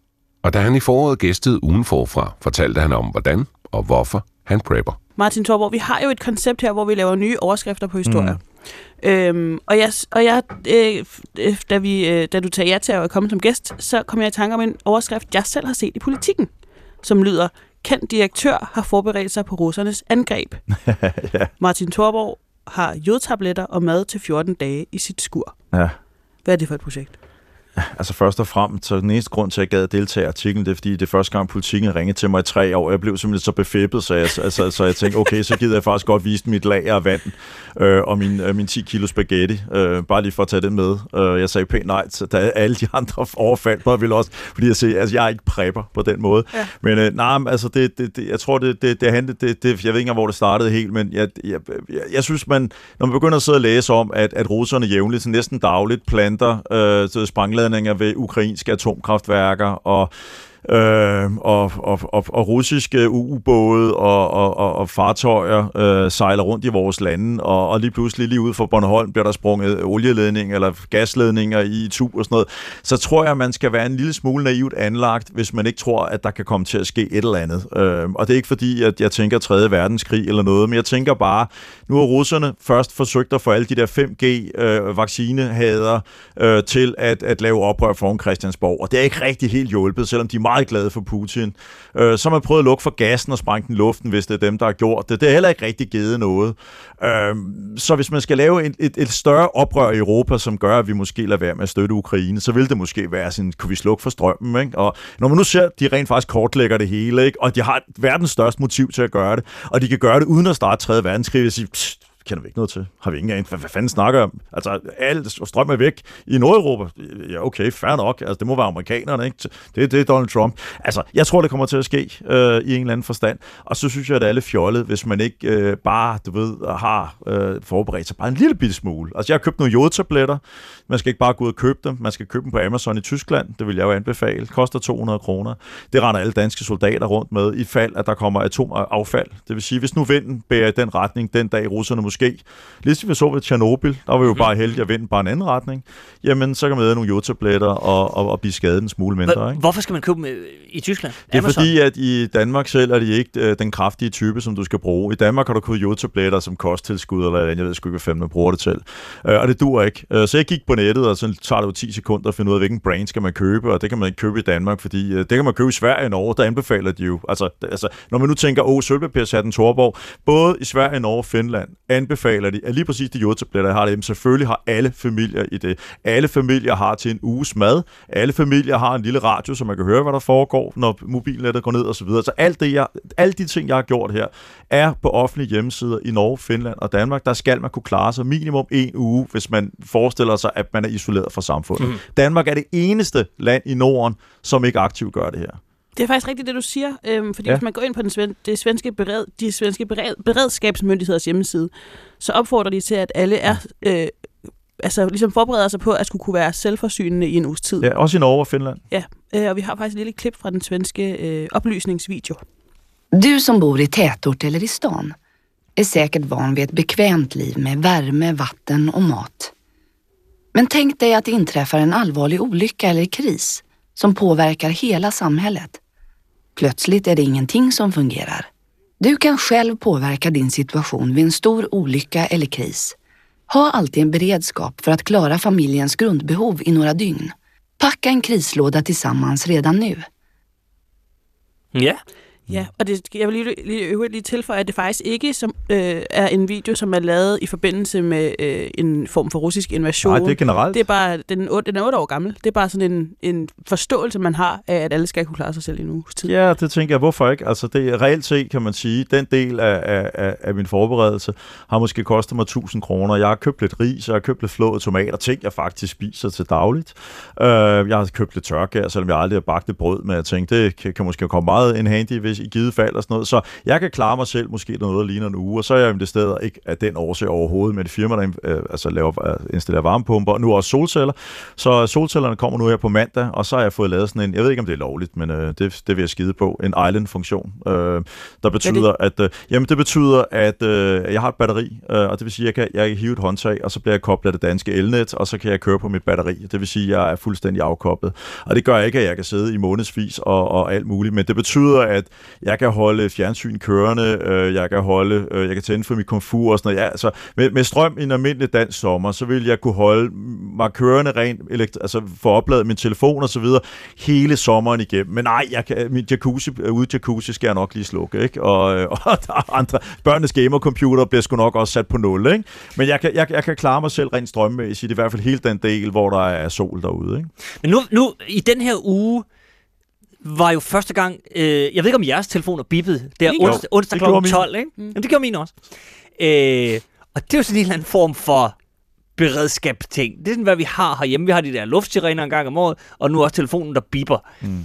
Og da han i foråret gæstede ugen forfra, fortalte han om, hvordan og hvorfor han prepper. Martin Thorborg, vi har jo et koncept her, hvor vi laver nye overskrifter på historier. Mm. Øhm, og jeg, og jeg øh, øh, da, vi, øh, da du tager ja til at komme som gæst, så kom jeg i tanke om en overskrift, jeg selv har set i politikken, som lyder, kendt direktør har forberedt sig på russernes angreb. *laughs* ja. Martin Thorborg har jodtabletter og mad til 14 dage i sit skur. ja. Hvad er det for et projekt? Altså først og fremmest, så den eneste grund til, at jeg gad at deltage i artiklen, det er, fordi det er første gang, politikken ringede til mig i tre år. Jeg blev simpelthen så befippet, så jeg, altså, så jeg tænkte, okay, så gider jeg faktisk godt vise mit lager af vand øh, og min, øh, min 10 kilo spaghetti. Øh, bare lige for at tage det med. Øh, jeg sagde pænt nej, så da alle de andre *laughs* overfaldt mig, ville også, fordi jeg siger, altså, jeg er ikke prepper på den måde. Ja. Men øh, nej, altså, det, det, det, jeg tror, det, det, det, handlede, det, det, jeg ved ikke engang, hvor det startede helt, men jeg, jeg, jeg, jeg synes, man, når man begynder at sidde og læse om, at, at russerne jævnligt, så næsten dagligt, planter øh, så sprængladninger ved ukrainske atomkraftværker, og Øh, og, og, og, og russiske ubåde og, og, og, og fartøjer øh, sejler rundt i vores lande, og, og lige pludselig lige ude for Bornholm bliver der sprunget olieledning eller gasledninger i tu og sådan noget, så tror jeg, man skal være en lille smule naivt anlagt, hvis man ikke tror, at der kan komme til at ske et eller andet. Øh, og det er ikke fordi, at jeg tænker 3. verdenskrig eller noget, men jeg tænker bare, nu har russerne først forsøgt at få alle de der 5G-vaccinehader øh, øh, til at, at lave oprør foran Christiansborg, og det er ikke rigtig helt hjulpet, selvom de er meget glade for Putin. Øh, som har prøvet at lukke for gassen og sprænge den luften, hvis det er dem, der har gjort det. Det er heller ikke rigtig givet noget. Øh, så hvis man skal lave et, et, et større oprør i Europa, som gør, at vi måske lader være med at støtte Ukraine, så vil det måske være sådan, kunne vi slukke for strømmen, ikke? Og når man nu ser, at de rent faktisk kortlægger det hele, ikke? Og de har verdens største motiv til at gøre det, og de kan gøre det uden at starte 3. verdenskrig, og sige, kender vi ikke noget til. Har vi ikke engang, hvad, hvad fanden snakker jeg om? Altså, alt strøm er væk i Nordeuropa. Ja, okay, fair nok. Altså, det må være amerikanerne, ikke? Det, det er Donald Trump. Altså, jeg tror, det kommer til at ske øh, i en eller anden forstand. Og så synes jeg, at det er lidt fjollet, hvis man ikke øh, bare, du ved, har øh, forberedt sig bare en lille bitte smule. Altså, jeg har købt nogle jodtabletter. Man skal ikke bare gå ud og købe dem. Man skal købe dem på Amazon i Tyskland. Det vil jeg jo anbefale. Det koster 200 kroner. Det render alle danske soldater rundt med i fald, at der kommer atomaffald. Det vil sige, hvis nu vinden bærer i den retning, den dag russerne måske, ligesom vi så ved Tjernobyl, der var vi jo bare heldige at vinde bare en anden retning, jamen så kan man æde nogle jodtabletter og, og, og blive skadet en smule mindre. Ikke? Hvorfor skal man købe dem øh, i Tyskland? Det er Amazon? fordi, at i Danmark selv er de ikke øh, den kraftige type, som du skal bruge. I Danmark har du købt jodtabletter som kosttilskud, eller jeg ved sgu ikke, hvad fanden man bruger det til. Øh, og det dur ikke. Øh, så jeg gik på nettet, og så tager det jo 10 sekunder at finde ud af, hvilken brand skal man købe, og det kan man ikke købe i Danmark, fordi øh, det kan man købe i Sverige og Norge, der anbefaler de jo. Altså, altså når man nu tænker, åh, sølvpapirshatten Torborg, både i Sverige, Norge og Finland anbefaler de, at lige præcis de jordtabletter, jeg har det, selvfølgelig har alle familier i det. Alle familier har til en uges mad. Alle familier har en lille radio, så man kan høre, hvad der foregår, når mobilnettet går ned og så videre. Så alt det, jeg, alle de ting, jeg har gjort her, er på offentlige hjemmesider i Norge, Finland og Danmark. Der skal man kunne klare sig minimum en uge, hvis man forestiller sig, at man er isoleret fra samfundet. Mm. Danmark er det eneste land i Norden, som ikke aktivt gør det her. Det er faktisk rigtigt, det du siger. Øhm, fordi Ja. hvis man går ind på den sven, det svenske bered, de svenske bered, beredskabsmyndigheders hjemmeside, så opfordrer de til, at alle er, øh, altså ligesom forbereder sig på at skulle kunne være selvforsynende i en uges tid. Ja, også i Norge og Finland. Ja, øh, og vi har faktisk et lille klip fra den svenske øh, oplysningsvideo. Du som bor i tätort eller i stan är säkert van vid ett bekvämt liv med värme, vatten och mat. Men tänk dig att det inträffar en allvarlig olycka eller kris som påverkar hela samhället. Plötsligt är det ingenting som fungerar. Du kan själv påverka din situation vid en stor olycka eller kris. Ha alltid en beredskap för att klara familjens grundbehov i några dygn. Packa en krislåda tillsammans redan nu. Ja. Ja, og det, jeg vil lige, lige, øvrigt lige tilføje, at det faktisk ikke som, øh, er en video, som er lavet i forbindelse med øh, en form for russisk invasion. Nej, det er generelt. Det er bare, den, er den er 8 år gammel. Det er bare sådan en, en forståelse, man har af, at alle skal kunne klare sig selv i en uges tid. Ja, det tænker jeg, hvorfor ikke? Altså, det er reelt set, kan man sige, den del af, af, af, min forberedelse har måske kostet mig 1000 kroner. Jeg har købt lidt ris, jeg har købt lidt flåede tomater, ting jeg faktisk spiser til dagligt. Uh, jeg har købt lidt tørkær, selvom jeg aldrig har bagt et brød, men jeg tænkte, det kan, kan måske komme meget en handy, hvis i givet fald og sådan noget. Så jeg kan klare mig selv måske noget, der ligner en uge, og så er jeg investeret ikke af den årsag overhovedet med et firma, der øh, altså laver, øh, installerer varmepumper, og nu også solceller. Så solcellerne kommer nu her på mandag, og så har jeg fået lavet sådan en, jeg ved ikke om det er lovligt, men øh, det, det vil jeg skide på, en island-funktion, øh, der betyder, at, øh, jamen det betyder, at øh, jeg har et batteri, øh, og det vil sige, at jeg kan, jeg kan hive et håndtag, og så bliver jeg koblet af det danske elnet, og så kan jeg køre på mit batteri. Det vil sige, at jeg er fuldstændig afkoblet. Og det gør ikke, at jeg kan sidde i månedsvis og, og alt muligt, men det betyder, at jeg kan holde fjernsyn kørende, øh, jeg kan holde, øh, jeg kan tænde for mit komfur og sådan noget. Ja, altså, med, med strøm i en almindelig dansk sommer, så vil jeg kunne holde mig kørende rent, elekt- altså få opladet min telefon og så videre hele sommeren igennem. Men nej, jeg kan, min jacuzzi, øh, ude jacuzzi skal jeg nok lige slukke, ikke? Og, øh, *laughs* og der er andre, børnenes gamercomputer bliver sgu nok også sat på nul, ikke? Men jeg kan, jeg, jeg kan klare mig selv rent strømmæssigt, i hvert fald hele den del, hvor der er sol derude, ikke? Men nu, nu, i den her uge, var jo første gang, øh, jeg ved ikke om jeres telefoner bippede, der Jo, onsdag, onsdag kl. gjorde min. 12, ikke? Mm. Jamen, det gjorde min også. Øh, og det er jo sådan en eller anden form for beredskabsting. Det er sådan, hvad vi har herhjemme. Vi har de der luftsirener en gang om året, og nu også telefonen, der bipper. Mm.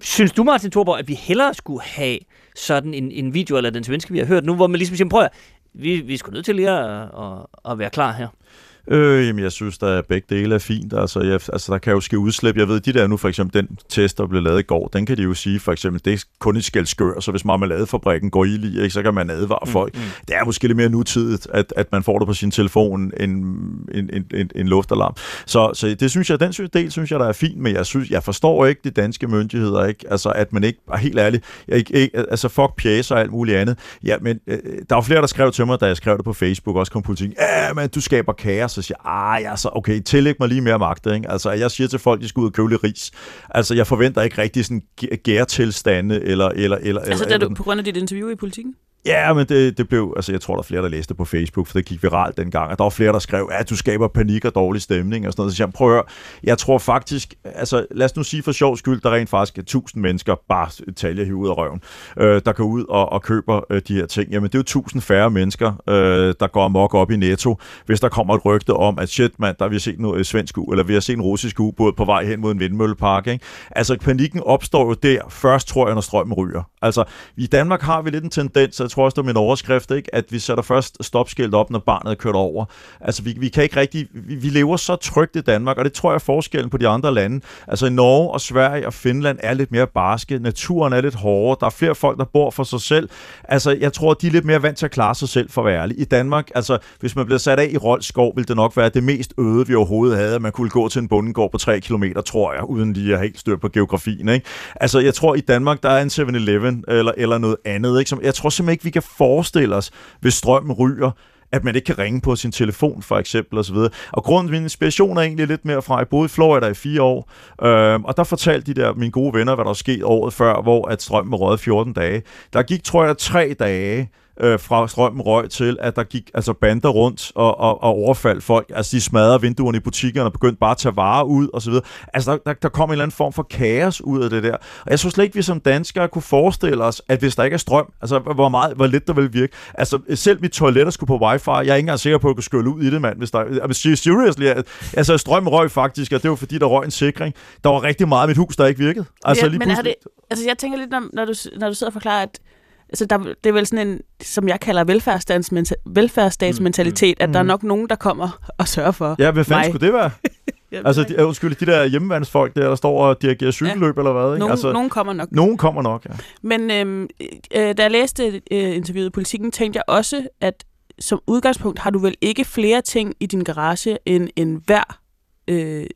Synes du, Martin Thorborg, at vi hellere skulle have sådan en, en video, eller den svenske, vi har hørt nu, hvor man ligesom siger, prøv at, vi, vi er sgu nødt til lige at, at, at være klar her. Øh, jamen, jeg synes, der begge dele er fint. Altså, jeg, altså, der kan jo ske udslip. Jeg ved, de der nu, for eksempel den test, der blev lavet i går, den kan de jo sige, for eksempel, det er kun et skældskør, så hvis marmeladefabrikken går i lige, ikke, så kan man advare Mm, folk. mm. Det er måske lidt mere nutidigt, at, at man får det på sin telefon, en, en, en, en, en luftalarm. Så, så det synes jeg, den synes, del synes jeg, der er fint, men jeg synes, jeg forstår ikke de danske myndigheder, ikke? Altså, at man ikke, er helt ærligt, ikke, ikke, altså fuck pjæser og alt muligt andet. Ja, men øh, der var flere, der skrev til mig, da jeg skrev det på Facebook, også kom politikken, ja, men du skaber kaos, så siger jeg, ah, ja, så okay, tillæg mig lige mere magt, ikke? Altså, jeg siger til folk, de skal ud og købe lidt ris. Altså, jeg forventer ikke rigtig sådan gæ- gærtilstande, eller, eller, eller, Altså, eller, da du, på grund af dit interview i politikken? Ja, men det, det blev, altså jeg tror, der er flere, der læste på Facebook, for det gik viralt dengang, og der var flere, der skrev, at du skaber panik og dårlig stemning og sådan noget. Så jeg prøver, jeg tror faktisk, altså lad os nu sige for sjov skyld, der rent faktisk er 1000 mennesker, bare talje hive ud af røven, øh, der går ud og, og køber øh, de her ting. Jamen det er jo 1000 færre mennesker, øh, der går amok op i Netto, hvis der kommer et rygte om, at shit mand, der har vi set noget øh, svensk u, eller vi har set en russisk ubåd på vej hen mod en vindmøllepark. Ikke? Altså panikken opstår jo der, først tror jeg, når strømmen ryger. Altså i Danmark har vi lidt en tendens, jeg tror også, det var min overskrift, ikke? at vi sætter først stopskilt op, når barnet er kørt over. Altså, vi, vi kan ikke rigtig... Vi, vi lever så trygt i Danmark, og det tror jeg er forskellen på de andre lande. Altså, i Norge og Sverige og Finland er lidt mere barske. Naturen er lidt hårdere. Der er flere folk, der bor for sig selv. Altså, jeg tror, de er lidt mere vant til at klare sig selv, for at være ærlig. I Danmark, altså, hvis man bliver sat af i Rolskov, ville det nok være det mest øde, vi overhovedet havde. At man kunne gå til en bundegård på 3 km, tror jeg, uden lige at have helt styr på geografien. Ikke? Altså, jeg tror, i Danmark, der er en 7-Eleven eller, eller noget andet. Ikke? Som, jeg tror simpelthen ikke, vi kan forestille os, hvis strømmen ryger, at man ikke kan ringe på sin telefon, for eksempel, og så videre. Og grunden til min inspiration er egentlig lidt mere fra, at jeg boede i Florida i fire år, øh, og der fortalte de der, mine gode venner, hvad der skete året før, hvor at strømmen røde 14 dage. Der gik, tror jeg, tre dage, øh, fra strømmen røg til, at der gik altså bander rundt og, og, og overfaldt folk. Altså, de smadrede vinduerne i butikkerne og begyndte bare at tage varer ud og så videre. Altså, der, der, der kom en eller anden form for kaos ud af det der. Og jeg synes slet ikke, vi som danskere kunne forestille os, at hvis der ikke er strøm, altså, hvor, meget, hvor lidt der vil virke. Altså, selv mit toilet skulle på wifi. Jeg er ikke engang sikker på, at jeg kunne skylle ud i det, mand. Hvis der, altså, seriously, altså, strøm røg faktisk, og det var fordi, der røg en sikring. Der var rigtig meget af mit hus, der ikke virkede. Altså, ja, lige men er pludselig- det, altså jeg tænker lidt, når, når, du, når du sidder og forklarer, at altså der, det er vel sådan en, som jeg kalder velfærdsstatsmenta- velfærdsstatsmentalitet, mm. at der er nok nogen, der kommer og sørger for Ja, hvad fanden mig. skulle det være? *laughs* Altså, de, undskyld, de der hjemmevandsfolk der, der står og dirigerer cykelløb ja. eller hvad? Ikke? Nogen, altså, nogen kommer nok. Nogen kommer nok, ja. Men øhm, øh, da jeg læste øh, interviewet i Politiken, tænkte jeg også, at som udgangspunkt har du vel ikke flere ting i din garage, end, end hver øh,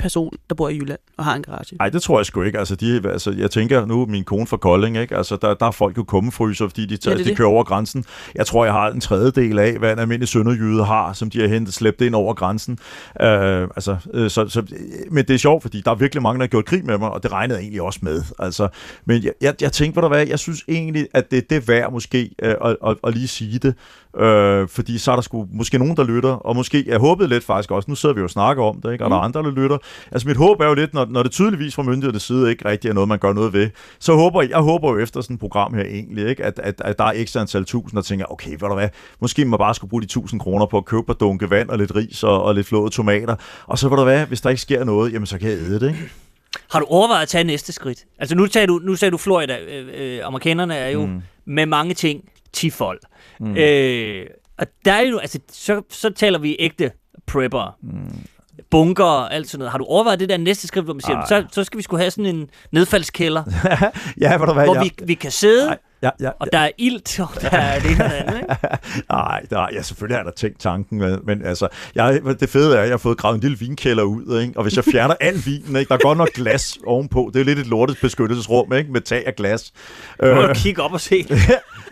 person, der bor i Jylland og har en garage. Nej, det tror jeg sgu ikke. Altså, de, altså, jeg tænker nu, min kone fra Kolding, ikke? Altså, der, der er folk jo kummefryser, fordi de, tager, Ja, det de det. kører over grænsen. Jeg tror, jeg har en tredjedel af, hvad en almindelig sønderjyde har, som de har hentet slæbt ind over grænsen. Øh, altså, øh, så, så, men det er sjovt, fordi der er virkelig mange, der har gjort krig med mig, og det regnede jeg egentlig også med. Altså, men jeg, jeg, jeg tænkte, hvad der hvad, jeg synes egentlig, at det, det er værd måske øh, at, at, at lige sige det. Øh, fordi så er der sgu måske nogen, der lytter, og måske, jeg håbede lidt faktisk også, nu sidder vi jo og snakker om det, ikke? og der er andre, der lytter. Altså mit håb er jo lidt, når, når det tydeligvis fra myndighedernes side ikke rigtig er noget, man gør noget ved, så håber jeg, jeg håber jo efter sådan et program her egentlig, ikke? At, at, at der er ekstra antal tusind, der tænker, okay, ved du hvad, måske man bare skulle bruge de 1000 kroner på at købe et par dunke vand og lidt ris og, og lidt flåede tomater, og så ved du hvad, hvis der ikke sker noget, jamen så kan jeg æde det, ikke? Har du overvejet at tage næste skridt? Altså nu sagde du, nu sagde du Florida. Øh, øh, amerikanerne er jo Mm. med mange ting tifold. Mm. Øh, og der er jo, altså, så, så taler vi ægte prepper. Mm. Bunker og alt sådan noget. Har du overvejet det der næste skridt, hvor man siger, Ej. så, så skal vi skulle have sådan en nedfaldskælder, *laughs* ja, ved du hvad, hvor jeg- vi, vi kan sidde, Nej, ja, ja, og der er ilt, og der er det ene og det andet. Ikke? *laughs* Nej, der, ja, selvfølgelig har der tænkt tanken, men, men altså, jeg, det fede er, at jeg har fået gravet en lille vinkælder ud, ikke? og hvis jeg fjerner al vinen, ikke? der er godt nok glas ovenpå, det er lidt et lortet beskyttelsesrum, ikke? med tag af glas. Nu må Øh, kigge op og se,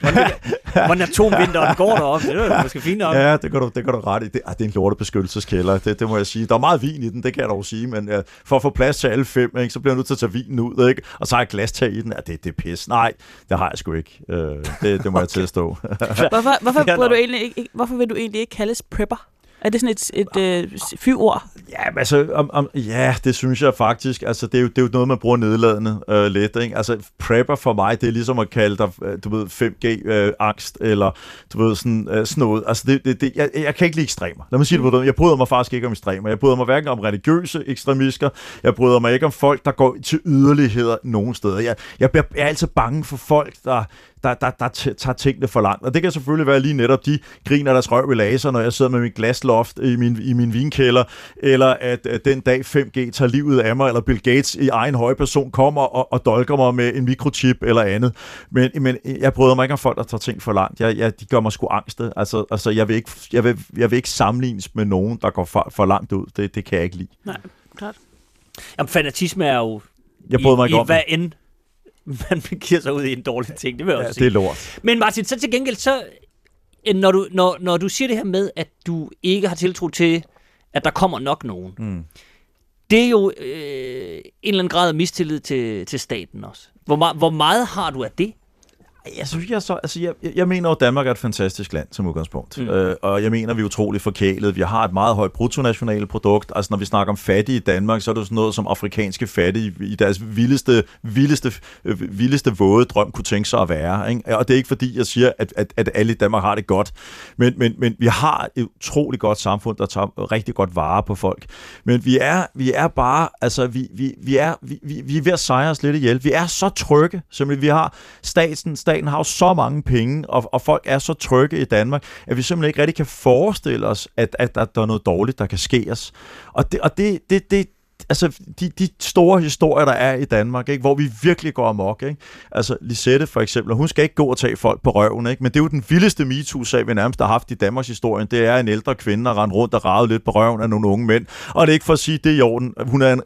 hvordan, hvordan atomvinteren går deroppe. Det er jo måske fint nok. Ja, det kan du, det kan du ret i. Det, ah, det er en lortet beskyttelseskælder, det, det må jeg sige. Der er meget vin i den, det kan jeg dog sige, men uh, for at få plads til alle fem, ikke, så bliver jeg nødt til at tage vinen ud, ikke? og så har jeg glastag i den. Ja, det, det er pis. Nej, det har jeg sgu ikke. Uh, det, det må jeg tilstå. *laughs* Hvorfor, hvorfor, du egentlig ikke, ikke- hvorfor vil du egentlig ikke kaldes prepper? Er det sådan et, et øh, fyord? Ja, men altså, om, om, ja, det synes jeg faktisk. Altså, det er jo, det er jo noget, man bruger nedladende øh, lidt. Ikke? Altså, prepper for mig, det er ligesom at kalde dig, øh, du ved, 5G-angst, øh, eller du ved, sådan, øh, sådan noget. Altså, det, det, det, jeg, jeg kan ikke lide ekstremer. Lad mig sige det på den. Jeg bryder mig faktisk ikke om ekstremer. Jeg bryder mig hverken om religiøse ekstremister. Jeg bryder mig ikke om folk, der går til yderligheder nogen steder. Jeg, jeg, jeg er altid bange for folk, der der, der, der tager tingene for langt. Og det kan selvfølgelig være lige netop, de griner deres røv i laser, når jeg sidder med min glasloft i min, i min vinkælder, eller at, at den dag 5G tager livet af mig, eller Bill Gates i egen høje person kommer og, og dolker mig med en mikrochip eller andet. Men, men jeg bryder mig ikke om folk, der tager ting for langt. Jeg, jeg, de gør mig sgu angste. Altså, altså jeg, vil ikke, jeg, vil, jeg vil ikke sammenlignes med nogen, der går for, for langt ud. Det, det kan jeg ikke lide. Nej, klart. Jamen, fanatisme er jo Jeg bryder mig i, ikke i om hvad end *laughs* man giver sig ud i en dårlig ting. Det vil jeg Ja, også det er sige. lort. Men Martin, så til gengæld, så, øh, når, du, når, når du siger det her med, at du ikke har tiltro til, at der kommer nok nogen, Mm. det er jo øh, en eller anden grad af mistillid til, til staten også. Hvor, me- hvor meget har du af det? Jeg synes, jeg, så, altså, jeg, jeg- mener at Danmark er et fantastisk land som udgangspunkt. Mm. Øh, og jeg mener, vi er utrolig forkælet. Vi har et meget højt bruttonationalprodukt. Altså, når vi snakker om fattige i Danmark, så er det sådan noget, som afrikanske fattige i deres vildeste, vildeste, øh, vildeste våde drøm kunne tænke sig at være. Ikke? Og det er ikke fordi, jeg siger, at, at, at alle i Danmark har det godt. Men, men, men vi har et utroligt godt samfund, der tager rigtig godt vare på folk. Men vi er, vi er bare, altså, vi, vi, vi, er, vi, vi, vi er ved at sejre os lidt ihjel. Vi er så trygge, simpelthen. Vi har staten, staten har jo så mange penge, og, og folk er så trygge i Danmark, at vi simpelthen ikke rigtig kan forestille os, at, at, at der er noget dårligt, der kan ske os. Og det, og det, det, det altså de, de store historier, der er i Danmark, ikke, hvor vi virkelig går amok. Ikke? Altså Lisette for eksempel, hun skal ikke gå og tage folk på røven, ikke? men det er jo den vildeste MeToo-sag, vi nærmest har haft i Danmarks historie. Det er en ældre kvinde, der render rundt og rave lidt på røven af nogle unge mænd. Og det er ikke for at sige, det er i orden. Hun er en,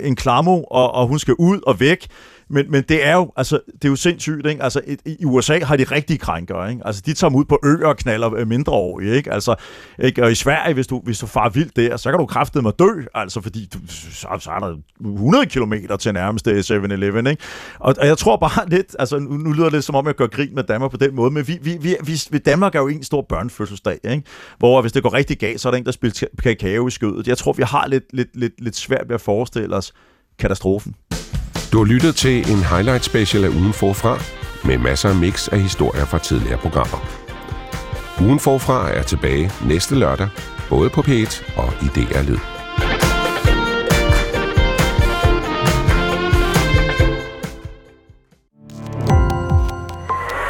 en klamo, og, og hun skal ud og væk. Men, men det er jo, altså, det er jo sindssygt, ikke? Altså, et, i USA har de rigtige krænkere, ikke? Altså, de tager dem ud på øer og knaller øh, mindreårige, ikke? Altså, ikke? Og i Sverige, hvis du, hvis du far vildt der, så kan du kraftedeme mig dø, altså, fordi du, så, så er der 100 km til nærmeste 7-Eleven, ikke? Og, og, jeg tror bare lidt, altså, nu, nu lyder det lidt som om, jeg gør grin med Danmark på den måde, men vi, vi, vi, vi, Danmark er jo en stor børnefødselsdag, ikke? Hvor hvis det går rigtig galt, så er der en, der spiller kakao i skødet. Jeg tror, vi har lidt, lidt, lidt, lidt svært ved at forestille os katastrofen. Du har lyttet til en highlight special af Ugen Forfra, med masser af mix af historier fra tidligere programmer. Ugen Forfra er tilbage næste lørdag, både på P1 og i DR Lyd.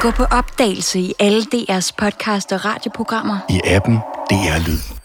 Gå på opdagelse i alle DR's podcast og radioprogrammer. I appen DR Lyd.